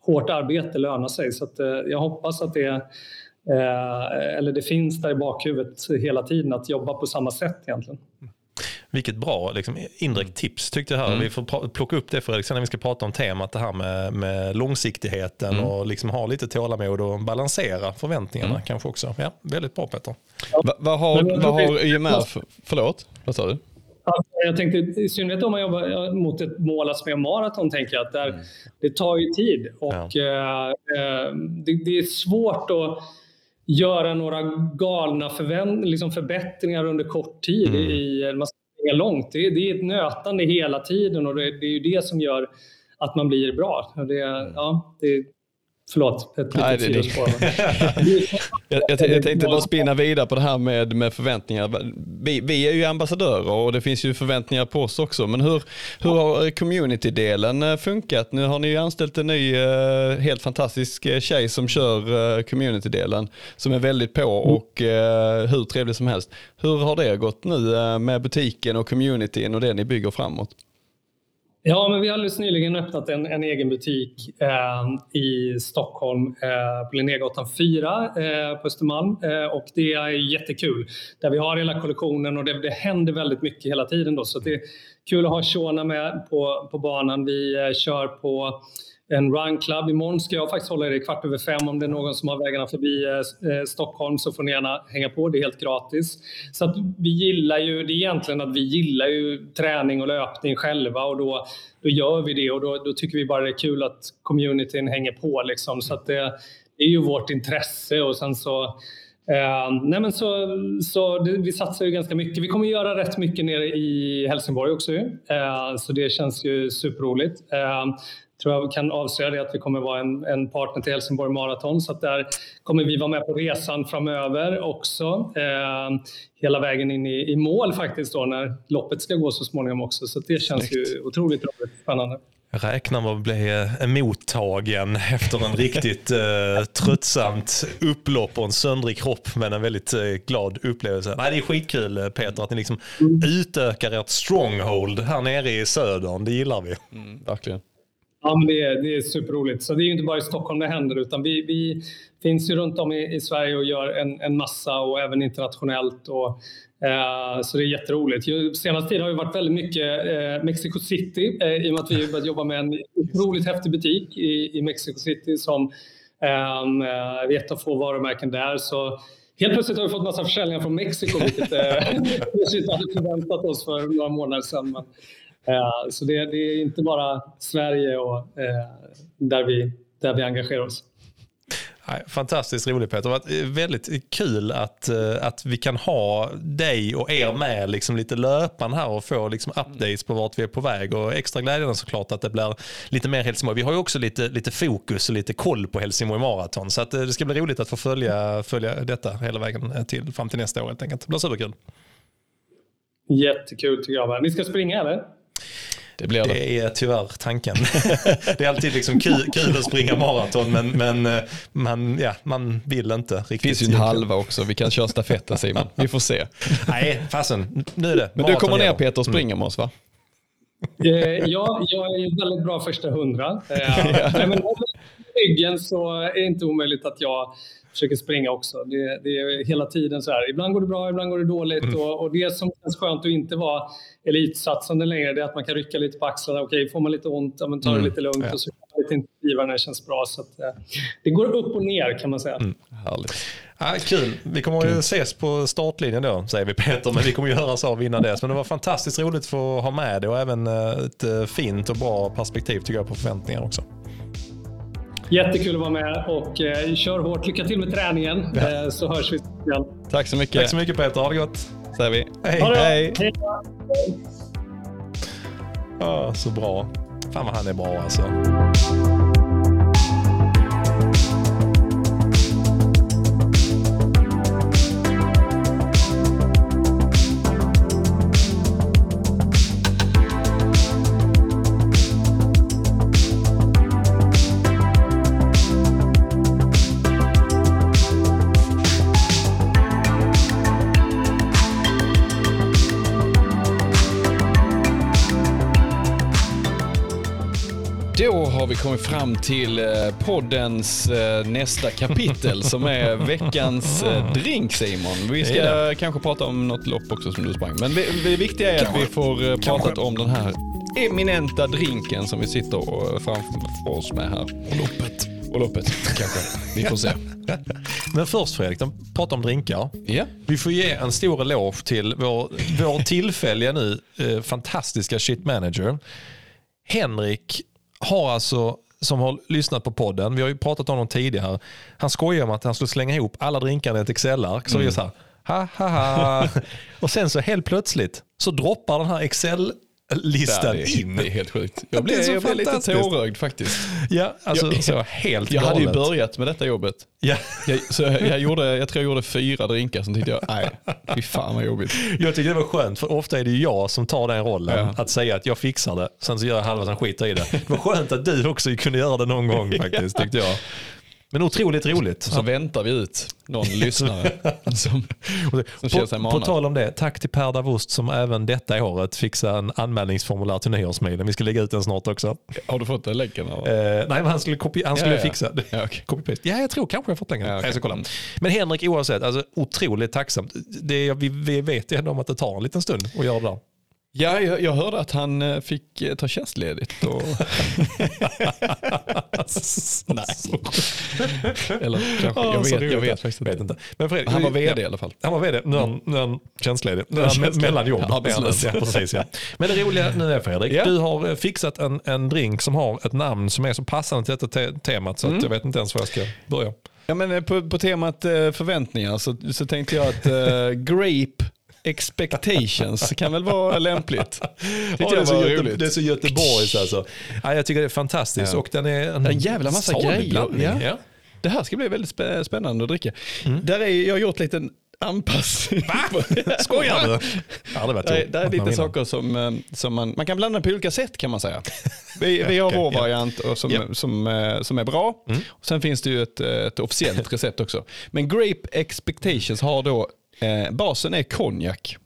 hårt arbete lönar sig. Så att, eh, jag hoppas att det eller det finns där i bakhuvudet hela tiden att jobba på samma sätt egentligen. Vilket bra liksom, indirekt tips tyckte jag här. Mm. Vi får plocka upp det för när vi ska prata om temat det här med, med långsiktigheten mm. och liksom ha lite tålamod och balansera förväntningarna mm. kanske också. Ja, väldigt bra Peter. Ja. Vad har, vad har för, förlåt, vad sa du? Jag tänkte i synnerhet om man jobbar mot ett mål att springa maraton, tänker jag att där, mm. det tar ju tid och ja. eh, det, det, är svårt att göra några galna liksom förbättringar under kort tid. Mm. I, man springa långt. Det, är, det är ett nötande hela tiden och det, det är ju det som gör att man blir bra. Det, ja, det, Förlåt, ett litet sidospår. jag, jag, jag tänkte bara spinna vidare på det här med, med förväntningar. Vi, vi är ju ambassadörer och det finns ju förväntningar på oss också. Men hur, hur har community-delen eh, funkat? Nu har ni ju anställt en ny eh, helt fantastisk eh, tjej som kör community-delen som är väldigt på mm. och hur trevlig som helst. Hur har det gått nu med butiken och communityn och det ni bygger framåt? Ja, men vi har alldeles nyligen öppnat en, en egen butik eh, i Stockholm eh, på Linnégatan 4 eh, på Östermalm eh, och det är jättekul. Där vi har hela kollektionen och det, det händer väldigt mycket hela tiden. Då, så det är kul att ha Shona med på, på banan. Vi eh, kör på en run club. Imorgon ska jag faktiskt hålla det kvart över fem. Om det är någon som har vägarna förbi eh, eh, Stockholm så får ni gärna hänga på. Det är helt gratis. Så att vi gillar ju, det är egentligen att vi gillar ju träning och löpning själva och då, då gör vi det och då, då tycker vi bara det är kul att communityn hänger på liksom. Så att det, det är ju vårt intresse och sen så Uh, nej men så, så det, vi satsar ju ganska mycket. Vi kommer göra rätt mycket nere i Helsingborg också. Uh, så det känns ju superroligt. Uh, tror jag kan avslöja det att vi kommer vara en, en partner till Helsingborg Marathon. Så att där kommer vi vara med på resan framöver också. Eh, hela vägen in i, i mål faktiskt då när loppet ska gå så småningom också. Så det känns Snyggt. ju otroligt roligt spännande. Jag räknar med att bli mottagen efter en riktigt eh, tröttsamt upplopp och en söndrig kropp men en väldigt eh, glad upplevelse. Nej, det är skitkul eh, Peter att ni liksom mm. utökar ert stronghold här nere i södern. Det gillar vi. Mm, verkligen. Ja, men det, är, det är superroligt. Så det är ju inte bara i Stockholm det händer utan vi, vi finns ju runt om i, i Sverige och gör en, en massa och även internationellt. Och, eh, så det är jätteroligt. Senaste tiden har det varit väldigt mycket eh, Mexico City eh, i och med att vi börjat jobba med en otroligt häftig butik i, i Mexico City som ehm, eh, är ett av få varumärken där. Så Helt plötsligt har vi fått massa försäljningar från Mexiko, vilket eh, vi inte hade förväntat oss för några månader sedan. Men, Eh, så det, det, är inte bara Sverige och, eh, där, vi, där vi engagerar oss. Fantastiskt roligt Peter. Det varit väldigt kul att, eh, att vi kan ha dig och er med liksom lite löpande här och få liksom updates på vart vi är på väg. Och extra glädjande såklart att det blir lite mer Helsingborg. Vi har ju också lite, lite fokus och lite koll på Helsingborg Marathon. Så att det ska bli roligt att få följa, följa detta hela vägen till, fram till nästa år helt enkelt. Det blir superkul. Jättekul tycker jag. Ni ska springa eller? Det, blir det. det är tyvärr tanken. det är alltid liksom kul, kul att springa maraton men, men eh, man, ja, man vill inte riktigt. Det finns ju en halva också, vi kan köra stafetten Simon. Vi får se. Nej, fasen, nu är det. Men du kommer ner Peter och springer med oss va? Eh, ja, jag är väldigt bra första hundra. Eh, ja. men ryggen så är det inte omöjligt att jag försöker springa också. Det, det, är hela tiden så här. Ibland går det bra, ibland går det dåligt. Mm. Och, och, det som känns skönt att inte vara elitsatsande längre, det är att man kan rycka lite på axlarna. Okej, får man lite ont, ja, men ta det mm. lite lugnt. Ja. Och så kan man lite intensivare när det känns bra. Så att, eh, det går upp och ner kan man säga. Mm. Härligt. Ja, kul. Vi kommer att ses på startlinjen då, säger vi Peter, men vi kommer ju höras av innan dess. Men det var fantastiskt roligt att få ha med det och även ett eh, fint och bra perspektiv tycker jag på förväntningar också. Jättekul att vara med och eh, kör hårt. Lycka till med träningen ja. eh, så hörs vi igen. Tack så mycket. Tack så mycket Peter. Ha det gott. Säger vi. Hej. Hej. Hej. Ah, så bra. Fan vad han är bra alltså. Vi kommit fram till eh, poddens eh, nästa kapitel som är veckans eh, drink Simon. Vi ska kanske prata om något lopp också som du sprang. Men det, viktiga är att vi får pratat om den här eminenta drinken som vi sitter och, framför oss med här. Loppet. Och loppet kanske. Vi får se. Men först Fredrik, de pratar om drinkar. Ja. Vi får ge en stor eloge till vår, vår tillfälliga nu eh, fantastiska shit manager. Henrik har alltså, som har lyssnat på podden, vi har ju pratat om honom tidigare, han skojar om att han skulle slänga ihop alla drinkarna i ett Excel-ark. Så vi är så här, ha ha ha. Och sen så helt plötsligt så droppar den här Excel-listan det, är, in. det är helt sjukt. Jag blev, jag blev lite tårögd faktiskt. Ja, alltså Jag- så helt Jag hade ju börjat med detta jobbet. Ja. Jag, så jag, jag, gjorde, jag tror jag gjorde fyra drinkar, sen tyckte jag, nej, fy fan vad jobbigt. Jag tycker det var skönt, för ofta är det jag som tar den rollen. Ja. Att säga att jag fixar det, sen så gör jag halva, sen skiter i det. Det var skönt att du också kunde göra det någon gång faktiskt, tyckte jag. Men otroligt roligt. Så väntar vi ut någon lyssnare som, som känner sig på, på manad. tal om det, tack till Per Davost som även detta året fixade en anmälningsformulär till nyårsmailen. Vi ska lägga ut den snart också. Har du fått den länken? Eh, nej, men han skulle, kopi- han skulle Ja, ja. fixa det. Ja. Copy-paste. Ja, jag tror kanske jag har fått pengar. Ja. Jag ska kolla. Men Henrik oavsett, alltså, otroligt tacksamt. Det, vi, vi vet ju ändå om att det tar en liten stund att göra det där. Ja, jag, jag hörde att han eh, fick eh, ta tjänstledigt. Och... Nej. Eller kanske, jag, vet, jag vet faktiskt vet inte. Men Fredrik, Han var vd i alla fall. Han var vd. Nu är han, nu är han tjänstledig. Nu är han mellan jobb. Arbetslös. Ja, precis, ja. Men det roliga nu är Fredrik, Ja. du har eh, fixat en, en drink som har ett namn som är så passande till detta te- temat så Mm. att jag vet inte ens var jag ska börja. Ja, men på, på temat förväntningar så, så tänkte jag att eh, Grape Expectations kan väl vara lämpligt. Tyckte Ja, det, är så Göte, roligt. det är så Göteborgs alltså. Ja, jag tycker det är fantastiskt Ja. och den är en, En jävla massa grejer. Ja. Ja. Det här ska bli väldigt spä- spännande att dricka. Där är, jag har gjort en liten anpassning. Skojar du? Ja, det var Det är, det är lite saker som, eh, som man, man kan blanda på olika sätt kan man säga. Vi, vi har vår variant och som. Mm. som, eh, som är bra. Och sen finns det ju ett, eh, ett officiellt recept också. Men Grape Expectations har då, eh, basen är konjak.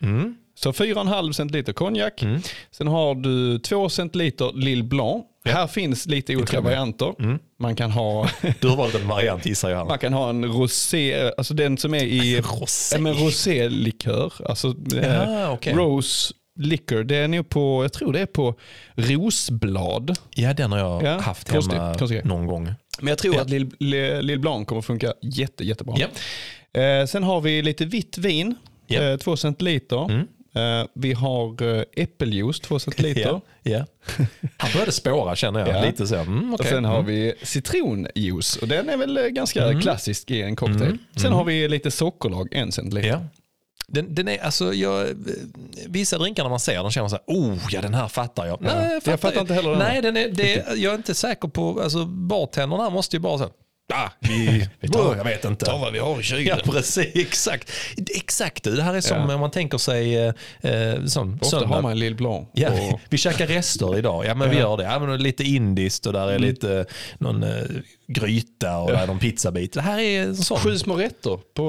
Mm. Så 4,5 centiliter konjak. Sen har du 2 centiliter Lille Blanc. Här finns lite olika varianter. Mm. Man kan ha Du har valt en variant gissar jag. man kan ha en rosé, alltså den som är i Rosé? Ja, men rosélikör. Alltså eh, Ja, okej. rose liquor. Det är nog på, jag tror det är på rosblad. Ja, den har jag Ja, haft konstigt, hemma konstigt. någon gång. Men jag tror Ja. att Lille Lille Blanc kommer funka jätte, jättebra. Ja. Eh, sen har vi lite vitt vin, Ja. Mm. eh, två centiliter. Eh, vi har eh, äppeljuice, två centiliter. Ja, ja. Han började spåra känner jag. Ja. Lite så. Mm, Och okej. sen har vi citronjuice och den är väl eh, ganska Mm. klassisk i en cocktail. Sen har vi lite sockerlag, en centiliter. Ja. Den, den är, alltså, jag, vissa drinkar när man ser den känner man så här, oh ja den här fattar jag. Nej, jag fattar inte heller den Nej, här. den är, det, jag är inte säker på, alltså bartenderna måste ju bara säga, ah, vi, vi tar, jag vet inte. vad vi har i kylen. Ja, precis. Exakt. Exakt. Det här är som Ja. man tänker sig eh, eh, som Ofta söndag. har man Lille Blanc. Ja, och- vi käkar rester idag. Ja, men vi Ja. gör det. Ja, men lite indiskt och där är lite någon eh, gryta och där är någon pizzabit. Det här är en sån. Sju små rätter på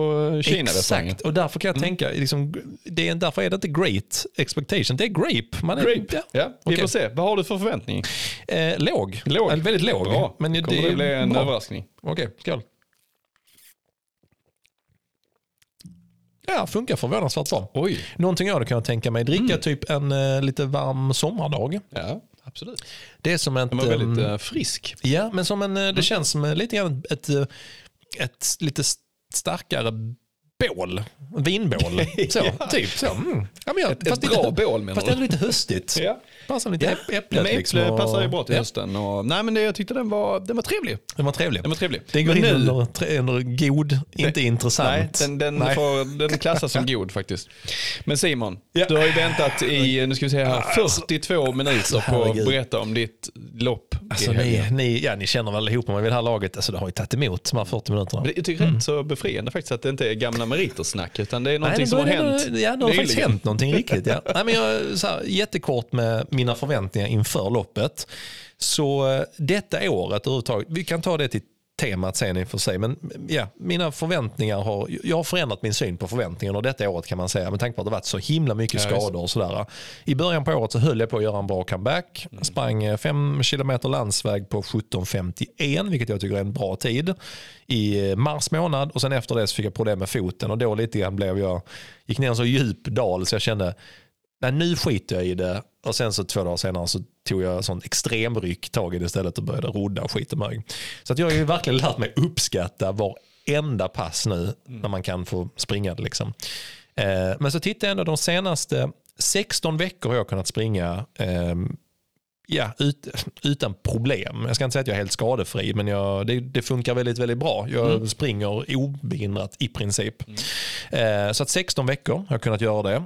Kina-restaurangen. Exakt, och därför kan jag tänka, liksom, det är, därför är det inte great expectation, det är grape. Man är, Grape. Ja, Ja, vi okej. får se. Vad har du för förväntning? Eh, låg. Låg. Väldigt låg. Bra. Men det, Kommer det, är bli en bra. överraskning? Okej, skål. Ja, funkar förvånansvärt bra. Oj. Någonting jag hade kunnat tänka mig, dricka typ en eh, lite varm sommardag. Ja, absolut. Det är som ett... Den var väldigt eh, frisk. Ja, men som en, eh, det känns som lite grann ett, eh, ett lite st- starkare bål. Vinbål. Så, typ så. Mm. Ja, men jag, Ett, ett bra bål menar Fast du? ändå lite höstigt. Ja. Passar lite Ja. äpp- Ja, äpplet. men liksom, äpple och- passar ju bra till ja, hösten. Och, nej, men det, jag tyckte den var, den var trevlig. Den var trevlig. Den var trevlig. Den går Men in nu- under, under god, inte Nej, intressant. den, den, Nej. Får, den klassas som god faktiskt. Men Simon, Ja. du har ju väntat i nu ska vi se här, 42 minuter på att berätta om ditt lopp Alltså, ni, ni, ja, ni känner väl ihop mig vid det här laget. Alltså, det har ju tagit emot de här 40 minuterna. Jag tycker det är rätt så befriande faktiskt att det inte är gamla meritersnack utan det är någonting det som har börjar hänt Ja, det har faktiskt hänt någonting riktigt. Ja. Nej, men jag, så här, jättekort med mina förväntningar inför loppet. Så eh, detta året överhuvudtaget, vi kan ta det till temat sen i och för sig. Men ja, mina förväntningar har, jag har förändrat min syn på förväntningarna och detta året kan man säga med tanke på att det varit så himla mycket skador och sådär. I början på året så höll jag på att göra en bra comeback. Mm. Sprang 5 km landsväg på 17.51 vilket jag tycker är en bra tid i mars månad och sen efter det så fick jag problem med foten och då lite grann blev jag, gick ner en så djup dal så jag kände nej, nu skiter jag i det. Och sen så två dagar senare så tog jag sån extremryck tag i det istället och började rodda och skita mig. Så att jag har ju verkligen lärt mig uppskatta varenda pass nu när man kan få springa det. Liksom. Eh, men så tittar jag ändå de senaste 16 veckor har jag kunnat springa eh, ja, ut, utan problem. Jag ska inte säga att jag är helt skadefri, men jag, det, det funkar väldigt, väldigt bra. Jag mm. springer obehindrat i princip. Mm. Eh, så att 16 veckor har jag kunnat göra det.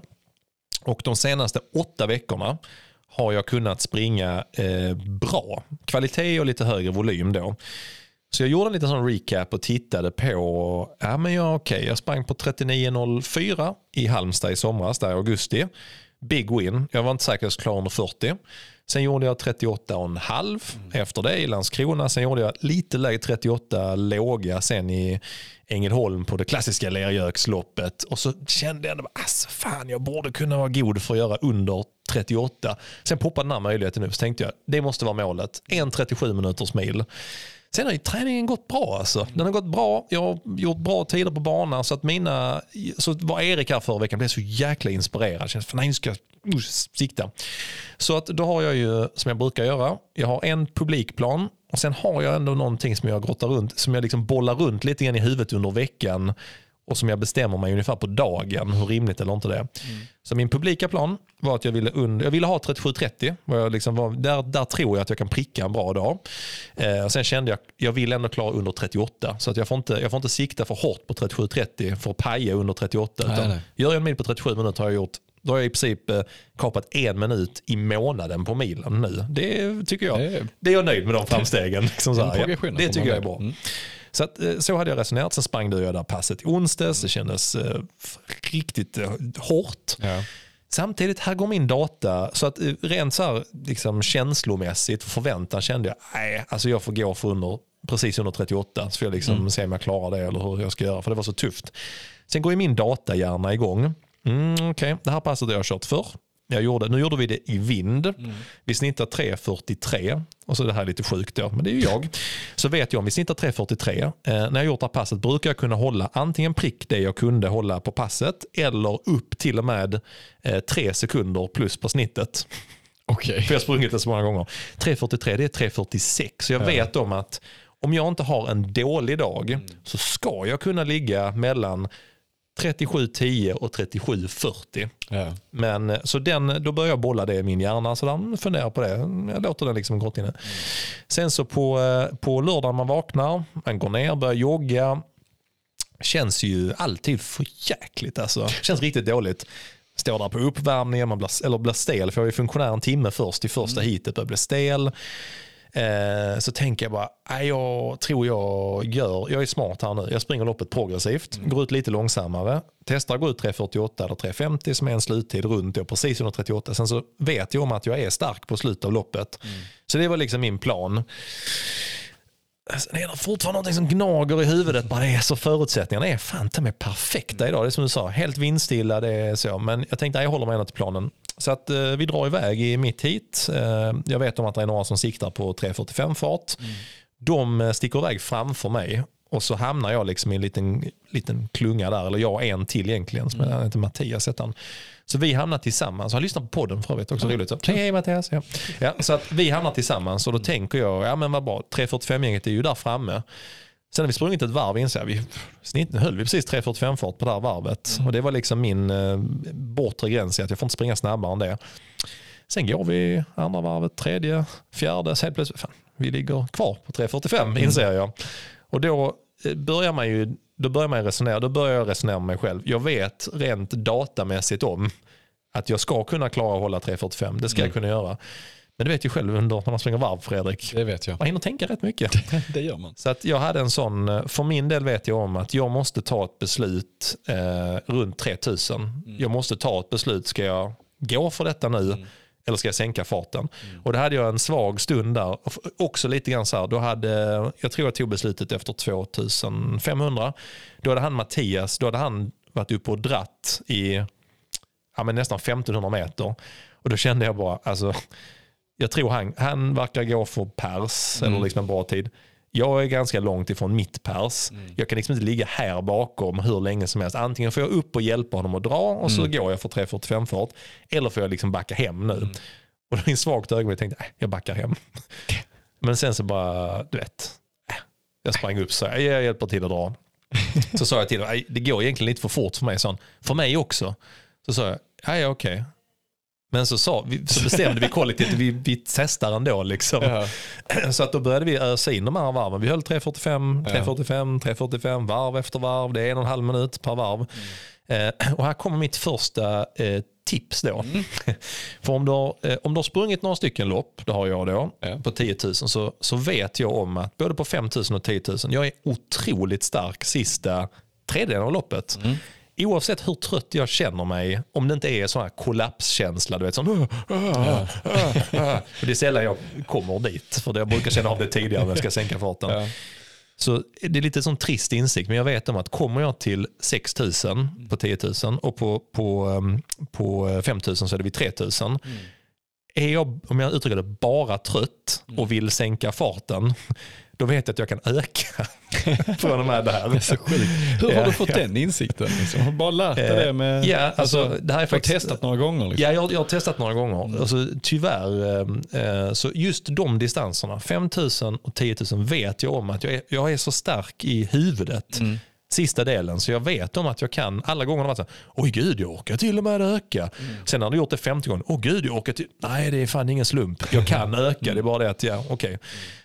Och de senaste åtta veckorna har jag kunnat springa eh, bra. Kvalitet och lite högre volym då. Så jag gjorde en liten sån recap och tittade på, ja men ja okej, jag sprang på 39.04 i Halmstad i somras, där i augusti. Big win, jag var inte säker att jag skulle klara under 40. Sen gjorde jag 38,5 mm. efter det i Landskrona. Sen gjorde jag lite lägre 38 låga sen i Ängelholm på det klassiska lergöksloppet. Och så kände jag att alltså, fan, jag borde kunna vara god för att göra under 38. Sen poppade den här möjligheten upp så tänkte jag det måste vara målet. En 37 minuters mil. Sen har ju träningen gått bra. Alltså. Den har gått bra. Jag har gjort bra tider på banan. Så att mina, så var Erik här förra veckan blev så jäkla inspirerad. Känns, för nej, nu ska jag uh, sikta. Så att då har jag ju, som jag brukar göra, jag har en publikplan och sen har jag ändå någonting som jag grottar runt, som jag liksom bollar runt lite grann i huvudet under veckan och som jag bestämmer mig ungefär på dagen, hur rimligt eller inte det är. Mm. Så min publika plan var att jag ville, jag ville ha 37-30. Jag liksom var, där, där tror jag att jag kan pricka en bra dag. Eh, sen kände jag jag vill ändå klara under 38. Så att jag, får inte, jag får inte sikta för hårt på 37-30 för att paja under 38. Nej, nej. Gör jag en mil på 37 minuter har jag gjort då har jag i princip eh, kapat en minut i månaden på milen nu. Det tycker jag. Det är, det är jag nöjd med de framstegen. Liksom så här, ja, det tycker jag är bra. Mm. Så, att, eh, så hade jag resonerat. Sen sprang du och jag där passet i onsdags. Det kändes eh, riktigt eh, hårt. Ja. Samtidigt, här går min data. Så att eh, rent så här, liksom, känslomässigt, förväntan kände jag, nej, alltså jag får gå för under, precis under 38. Så får jag liksom mm. se om jag klarar det eller hur jag ska göra. För det var så tufft. Sen går ju min datahjärna igång. Mm, Okej, okay. det här passet har jag kört förr. Jag gjorde, nu gjorde vi det i vind. Mm. Vi snittar 3.43. Och så är det här lite sjukt då, men det är ju jag. Så vet jag om vi snittar 3.43. Eh, när jag gjort det här passet brukar jag kunna hålla antingen prick det jag kunde hålla på passet eller upp till och med eh, tre sekunder plus på snittet. Okay. För jag har sprungit det så många gånger. 3.43 det är 3.46. Så jag ja. vet om att om jag inte har en dålig dag mm. så ska jag kunna ligga mellan 37.10 och 37.40. Ja. Men eh, så den, då börjar jag bolla det i min hjärna. Så den funderar på det. Jag låter den liksom inne. Mm. Sen så på, eh, på lördagen man vaknar, man går ner, börjar jogga. Känns ju alltid för jäkligt alltså. Känns riktigt dåligt. Står där på uppvärmningen, man blir, eller blir stel. För jag är funktionär en timme först i första mm. heatet, börjar bli stel. Eh, så tänker jag bara, jag tror jag gör, jag är smart här nu. Jag springer loppet progressivt, mm. går ut lite långsammare, testar att gå ut 3.48 eller 3.50 som är en sluttid runt då, precis under 38. Sen så vet jag om att jag är stark på slutet av loppet. Mm. Så det var liksom min plan. Alltså, det är fortfarande något som gnager i huvudet. Bara är så förutsättningarna är fan mig perfekta idag. Det är som du sa, helt vindstilla. Det är så. Men jag tänkte att jag håller mig ändå till planen. Så att eh, vi drar iväg i mitt hit. Eh, jag vet om att det är några som siktar på 3.45 fart. Mm. De eh, sticker iväg framför mig och så hamnar jag liksom i en liten, liten klunga där. Eller jag en till egentligen, som mm. heter Mattias. Heter han. Så vi hamnar tillsammans. Jag har lyssnat på podden för övrigt också. Mm. Roligt. Så, hej Mattias. Ja. Ja, så att vi hamnar tillsammans och då tänker jag, ja men vad bra, 3.45-gänget är ju där framme. Sen har vi sprungit ett varv inser jag, vi snitt, höll vi precis 3.45 fart på det här varvet. Mm. Och det var liksom min eh, bortre gräns i att jag får inte springa snabbare än det. Sen går vi andra varvet, tredje, fjärde, så helt plötsligt, fan, vi ligger kvar på 3.45 mm. inser jag. Och då eh, börjar man ju då börjar man resonera, då börjar jag resonera med mig själv. Jag vet rent datamässigt om att jag ska kunna klara att hålla 3.45. Det ska mm. jag kunna göra. Men du vet ju själv under när man springer varv Fredrik. Det vet jag. Man hinner tänka rätt mycket. det gör man. Så att jag hade en sån, för min del vet jag om att jag måste ta ett beslut eh, runt 3000. Mm. Jag måste ta ett beslut, ska jag gå för detta nu? Mm. eller ska jag sänka farten? Och då hade jag en svag stund där. Också lite grann så här, då hade, jag tror jag tog beslutet efter 2500. Då hade han Mattias, då hade han varit uppe och dratt i ja, men nästan 1500 meter. Och då kände jag bara, alltså, jag tror han, han verkar gå för pers, eller liksom en bra tid. Jag är ganska långt ifrån mitt pers. Mm. Jag kan liksom inte ligga här bakom hur länge som helst. Antingen får jag upp och hjälpa honom att dra och så mm. går jag för 3.45 fart. Eller får jag liksom backa hem nu. Mm. Och då i svagt ögonblick tänkte jag, jag backar hem. Men sen så bara, du vet, äh, jag sprang upp så jag hjälper till att dra. Så sa jag till honom, det går egentligen lite för fort för mig. Sån. För mig också. Så sa jag, ja okej. Okay. Men så, sa, så bestämde vi kollektivt att vi, vi testar ändå. Liksom. Ja. Så att då började vi ösa in de här varven. Vi höll 3.45, 3.45, 3.45 varv efter varv. Det är en och en halv minut per varv. Mm. Eh, och här kommer mitt första eh, tips då. Mm. För om du, har, eh, om du har sprungit några stycken lopp, det har jag då, ja. på 10 000 så, så vet jag om att både på 5 000 och 10 000, jag är otroligt stark sista tredjedelen av loppet. Mm oavsett hur trött jag känner mig, om det inte är sån här kollapskänsla, du vet sån, ja. det är sällan jag kommer dit, för jag brukar känna av det tidigare när jag ska sänka farten. Ja. Så det är lite sån trist insikt, men jag vet om att kommer jag till 6 000 på 10 000 och på, på, um, på 5 000 så är det vid 3 000. Mm. Är jag, om jag uttrycker det, bara trött och vill sänka farten, då vet jag att jag kan öka från och med där. Det är så sjukt. Hur har ja, du fått ja. den insikten? Liksom? Har bara lärt dig det med, ja, alltså, alltså, det här är faktiskt, testat några gånger? Liksom. Ja, jag, jag, har testat några gånger. Mm. Alltså, tyvärr, eh, så just de distanserna, 5000 och 10 000 vet jag om att jag är, jag är så stark i huvudet. Mm sista delen. Så jag vet om att jag kan, alla gånger har varit så oj gud jag orkar till och med öka. Mm. Sen har du gjort det 50 gånger, åh gud jag orkar till, nej det är fan ingen slump, jag kan öka, det är bara det att, ja okej. Okay. Mm.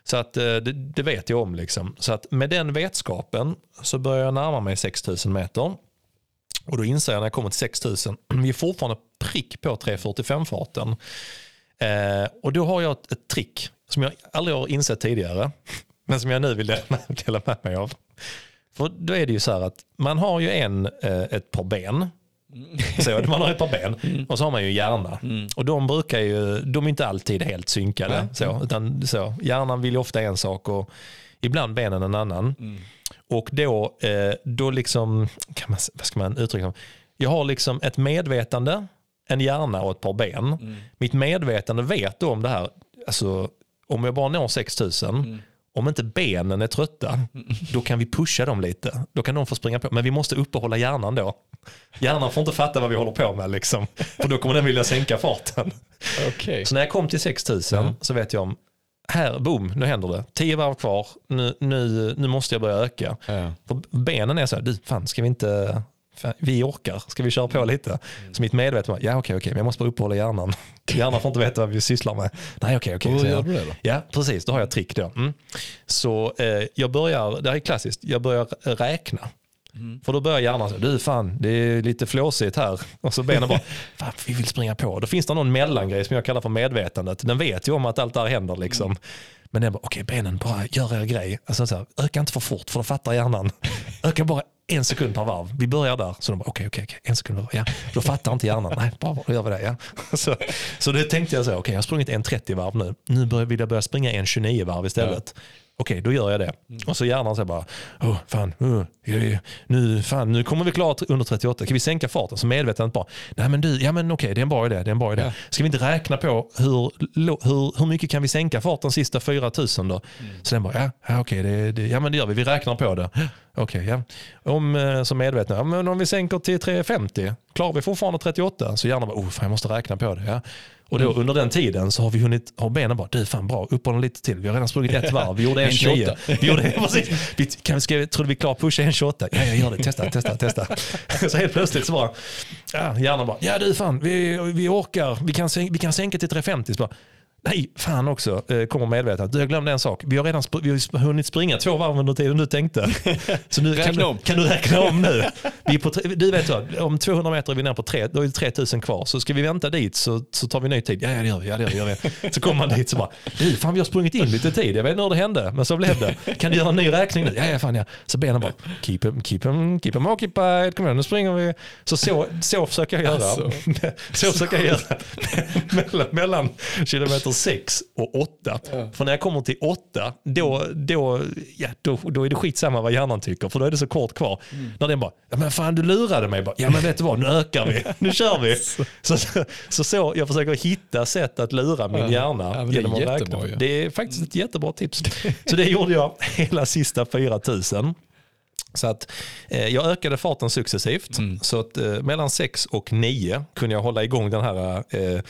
Så att eh, det, det, vet jag om liksom. Så att med den vetskapen så börjar jag närma mig 6000 meter. Och då inser jag när jag kommer till 6000, vi är fortfarande prick på 3.45-farten. Eh, och då har jag ett, ett trick som jag aldrig har insett tidigare, men som jag nu vill dela med mig av. För då är det ju så här att man har ju en, eh, ett par ben. Så, man har ett par ben mm. och så har man ju hjärna. Mm. Och de brukar ju, de är inte alltid helt synkade. Mm. Så, utan så, hjärnan vill ju ofta en sak och ibland benen en annan. Mm. Och då, eh, då liksom, kan man, vad ska man uttrycka Jag har liksom ett medvetande, en hjärna och ett par ben. Mm. Mitt medvetande vet då om det här, alltså om jag bara når 6000 om inte benen är trötta, då kan vi pusha dem lite. Då kan de få springa på. Men vi måste uppehålla hjärnan då. Hjärnan får inte fatta vad vi håller på med. Liksom. För då kommer den vilja sänka farten. Okay. Så när jag kom till 6000 mm. så vet jag om, här, boom, nu händer det. Tio varv kvar, nu, nu, nu måste jag börja öka. Mm. För benen är så här, du, fan ska vi inte vi orkar, ska vi köra på lite? Mm. Så mitt medvetna ja okej, okej, men jag måste bara uppehålla hjärnan. Hjärnan får inte veta vad vi sysslar med. Nej, okej, okej. Hur gör du det då? Ja, precis, då har jag ett trick då. Mm. Så eh, jag börjar, det här är klassiskt, jag börjar räkna. Mm. För då börjar hjärnan säga, du fan, det är lite flåsigt här. Och så benen bara, fan, vi vill springa på. Då finns det någon mellangrej som jag kallar för medvetandet. Den vet ju om att allt det här händer liksom. Mm. Men den bara, okej okay, benen, bara gör er grej. Alltså, så här, öka inte för fort för då fattar hjärnan. Öka bara en sekund per varv. Vi börjar där. Så de bara, okej, okay, okej, okay, en sekund per varv. Ja. Då fattar inte hjärnan. Nej, bara då gör vi det. Ja. Så, så det tänkte jag så, okej, okay, jag har sprungit en 30 varv nu. Nu vill jag börja springa en 29 varv istället. Ja. Okej, då gör jag det. Mm. Och så hjärnan säger bara, oh, fan, uh, nu, fan, nu kommer vi klart under 38. Kan vi sänka farten? Så medvetandet bara, nej men du, ja men okej, det är en bra idé. Det är en bra idé. Ja. Ska vi inte räkna på hur, hur, hur mycket kan vi sänka farten sista 4000 då? Mm. Så den bara, ja, ja okej, det, det, ja men det gör vi. Vi räknar på det. Okej, ja. Om, eh, som medvetna, ja, men om vi sänker till 350, klarar vi fortfarande 38? Så hjärnan bara, oh, fan, jag måste räkna på det. Ja. Och då, mm. under den tiden så har vi hunnit, har benen bara, du fan bra, uppehåll lite till. Vi har redan sprungit ett varv, vi gjorde en 29. Vi gjorde, precis, vi, kan vi, ska, trodde vi klar pusha en 28? Ja, jag gör det, testa, testa, testa. Så helt plötsligt så bara, ja, hjärnan bara, ja du fan, vi, vi orkar, vi kan, vi kan sänka till 350. Så bara, Nej, fan också. Eh, kommer medvetet. Jag glömde en sak. Vi har redan sp- vi har hunnit springa två varv under tiden du tänkte. Så nu kan, Räkna du, kan du räkna om nu. Vi är på, du vet vad, om 200 meter är vi ner på tre, då är det 3000 kvar. Så ska vi vänta dit så, så tar vi ny tid. Ja, ja, det gör vi. Ja, det gör vi. Så kommer man dit så bara, du, fan vi har sprungit in lite tid. Jag vet inte hur det hände, men så blev det. Kan du göra en ny räkning nu? Ja, ja, fan ja. Så benen bara, keep him, keep him, keep him occupied. Kom igen, nu springer vi. Så så, så försöker jag göra. Alltså. Så försöker jag göra. mellan, mellan kilometer 6 och 8. För när jag kommer till 8, då, då, ja, då, då är det skitsamma vad hjärnan tycker. För då är det så kort kvar. När den bara, ja men fan du lurade mig. Bara, ja men vet du vad, nu ökar vi. Nu kör vi. Så, så, så, så jag försöker hitta sätt att lura min hjärna Ja, det är genom att jättebra räkna. Det är faktiskt ett jättebra tips. Så det gjorde jag hela sista 4000. Så att eh, jag ökade farten successivt. Mm. Så att eh, mellan 6 och 9 kunde jag hålla igång den här eh,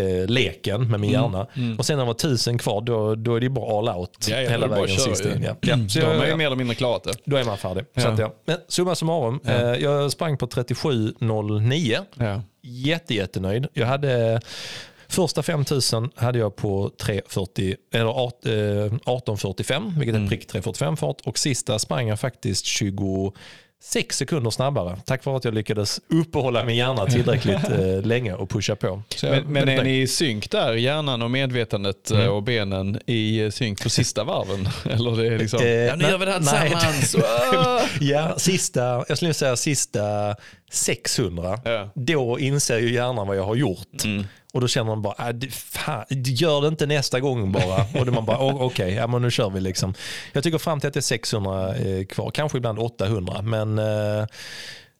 eh, leken med min hjärna. Och sen när det var 1000 kvar då, då är det bara all out Mm. Ja, ja, hela är vägen sista ju. in. Ja. Ja, så Då har man ju mer eller mindre klarat det. då är man färdig. Så Ja. att, ja. Men summa summarum, eh, jag sprang på 37.09. Ja. Jätte, jättenöjd. Jag hade Första 5000 hade jag på 340, eller art- eh, 18.45, vilket är prick 3.45 fart. Och sista sprang jag faktiskt 26 sekunder snabbare. Tack vare att jag lyckades uppehålla min hjärna tillräckligt eh, länge och pusha på. Jag Men, men är ni i synk där, hjärnan och medvetandet Mm. eh, och benen i synk på sista varven? Eller det är liksom, Eh, ja nu gör vi det här nej. tillsammans. Ja, sista, jag skulle säga sista 600. Ja. Då inser ju hjärnan vad jag har gjort. Och då känner man bara, äh, fan, gör det inte nästa gång bara. Och då man bara, "Å- okej, ja, men nu kör vi liksom. Jag tycker fram till att det är 600 eh, kvar, kanske ibland 800. Men, eh,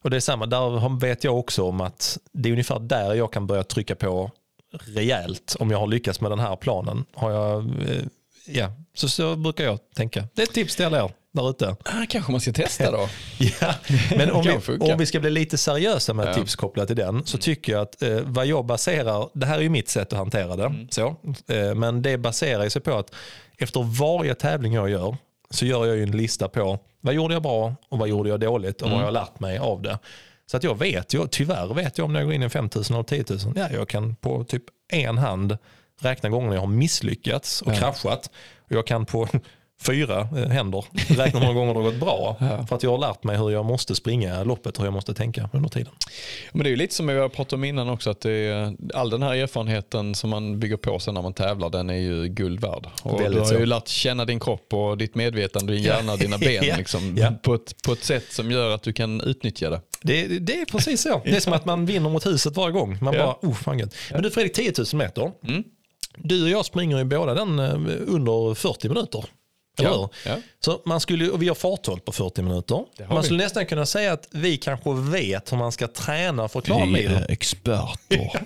och det är samma, där vet jag också om att det är ungefär där jag kan börja trycka på rejält om jag har lyckats med den här planen. Har jag, eh, ja, så, så brukar jag tänka. Det är ett tips till alla er där ute. Ah, kanske man ska testa då. Ja, men om vi, om vi ska bli lite seriösa med Ja. tips kopplat till den så tycker jag att eh, vad jag baserar, det här är ju mitt sätt att hantera det, så, eh, men det baserar sig på att efter varje tävling jag gör så gör jag ju en lista på vad gjorde jag bra och vad gjorde jag dåligt och vad jag har lärt mig av det. Så att jag vet, jag, tyvärr vet jag om jag går in i en 5000 eller 10 000, ja, jag kan på typ en hand räkna gånger jag har misslyckats och kraschat. Och jag kan på fyra eh, händer räkna hur många gånger det har gått bra. För att jag har lärt mig hur jag måste springa loppet och hur jag måste tänka under tiden. Men det är ju lite som vi har pratat om innan också, att är, all den här erfarenheten som man bygger på sig när man tävlar, den är ju guld värd. Och du har så. ju lärt känna din kropp och ditt medvetande, din hjärna och dina ben Ja. liksom, Ja. på, ett, på ett sätt som gör att du kan utnyttja det. Det, det är precis så. Det är som att man vinner mot huset varje gång. Man bara, oh fan gött. Men du Fredrik, 10 000 meter. Du och jag springer ju båda den eh, under 40 minuter. Eller Ja. Ja. Så man skulle, och vi har farthåll på 40 minuter. Man vi. skulle nästan kunna säga att vi kanske vet hur man ska träna för att klara milen. experter.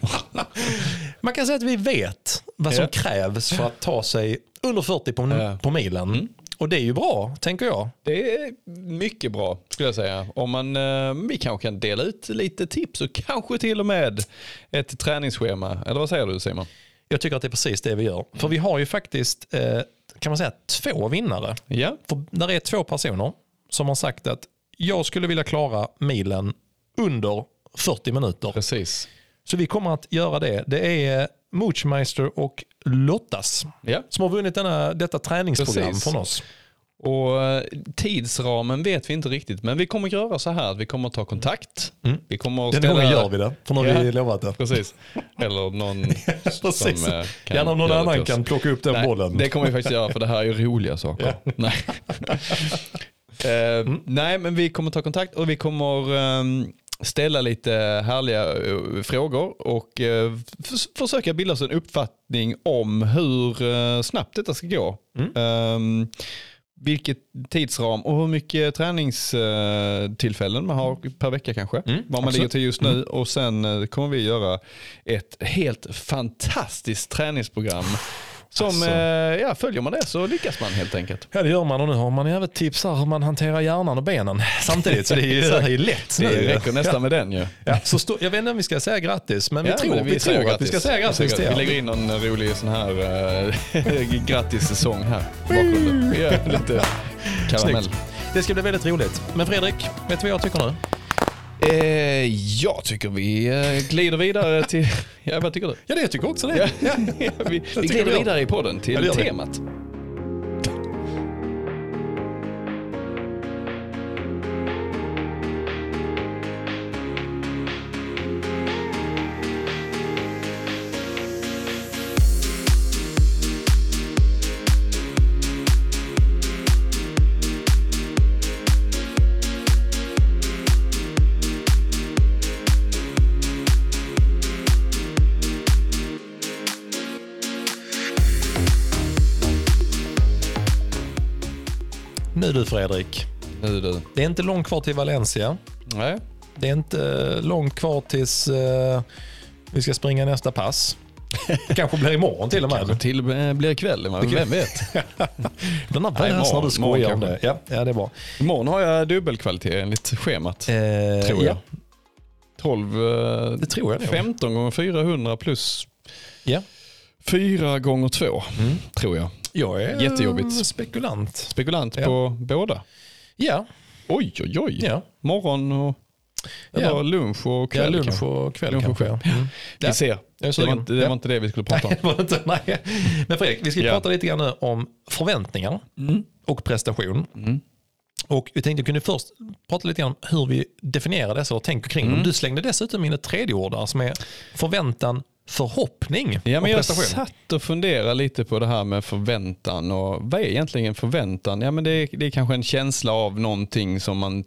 Man kan säga att vi vet vad som Ja. krävs för att ta sig under 40 på, Ja. på milen. Och det är ju bra, tänker jag. Det är mycket bra skulle jag säga. Om man, eh, vi kanske kan dela ut lite tips och kanske till och med ett träningsschema. Eller vad säger du Simon? Jag tycker att det är precis det vi gör. För vi har ju faktiskt, eh, kan man säga, två vinnare. Ja, För där är två personer som har sagt att jag skulle vilja klara milen under 40 minuter. precis. Så vi kommer att göra det. Det är Moochmeister och Lottas Ja. som har vunnit denna, detta träningsprogram Precis. från oss. Och eh, tidsramen vet vi inte riktigt, men vi kommer göra så här att vi kommer att ta kontakt. Vi kommer att Den gången gör vi det, för nu har Ja. vi lovat det. Precis. Eller någon Precis. som eh, kan Gärna om någon annan kan plocka upp den Nej, bollen. Det kommer vi faktiskt göra för det här är ju roliga saker. Nej. Eh, nej, men vi kommer ta kontakt och vi kommer ehm, ställa lite härliga frågor och försöka bilda oss en uppfattning om hur snabbt detta ska gå. Ehm, vilket tidsram och hur mycket träningstillfällen man har per vecka kanske. Vad man absolut. ligger till just nu och sen eh, kommer vi göra ett helt fantastiskt träningsprogram. Som, Alltså. eh, ja, följer man det så lyckas man helt enkelt. Ja det gör man och nu har man även tips här hur man hanterar hjärnan och benen samtidigt. Så det är ju, det är ju lätt Det nu. räcker nästan med den ju. Ja, så stå, jag vet inte om vi ska säga grattis, men vi Ja, tror, men vi säger tror att vi ska säga grattis till Vi er. lägger in någon rolig sån här uh, grattis-sång här bakgrunden. Vi gör lite karamell. Snyggt. Det ska bli väldigt roligt. Men Fredrik, vet du vad jag tycker nu? Eh, jag tycker vi eh, glider vidare till... Ja, vad tycker du? Ja, det jag tycker också det. Ja, ja, vi, vi glider vidare i podden Ja, till vi. temat. Nu du Fredrik. Nu du. Det är inte långt kvar till Valencia. Nej. Det är inte eh, långt kvar tills eh, vi ska springa nästa pass. Det kanske blir imorgon till och Kanske med. till eh, blir ikväll, men vem vet? Den här när du skojar om det. Ja, ja, det är bra. Imorgon har jag dubbelkvalitet enligt schemat, Eh, tror jag. Ja, 12, eh, det tror jag. det. 15 gånger 400 plus Ja. 4 gånger 2 Mm. tror jag. Jag är Jättejobbigt. spekulant. Spekulant Ja. på båda. Ja, Oj, oj, oj. ja. Morgon och eller Ja. lunch och ja kväll. lunch kanske. och kväll Lunch och kanske. kväll. Mm. Vi Ja. ser. Jag är Det var, sugen. inte, det Ja. var inte det vi skulle prata om. Nej, det var inte, nej. Men Fredrik, vi ska Ja. prata lite grann nu om förväntningar och prestation. Mm. Och vi tänkte kunde först prata lite grann om hur vi definierar dessa och tänker kring Mm. dem. Du slängde dessutom in ett tredje ord där som är förväntan, förhoppning Ja, och men jag satt och funderade lite på det här med förväntan och vad är egentligen förväntan? Ja, men det, är, det är kanske en känsla av någonting som man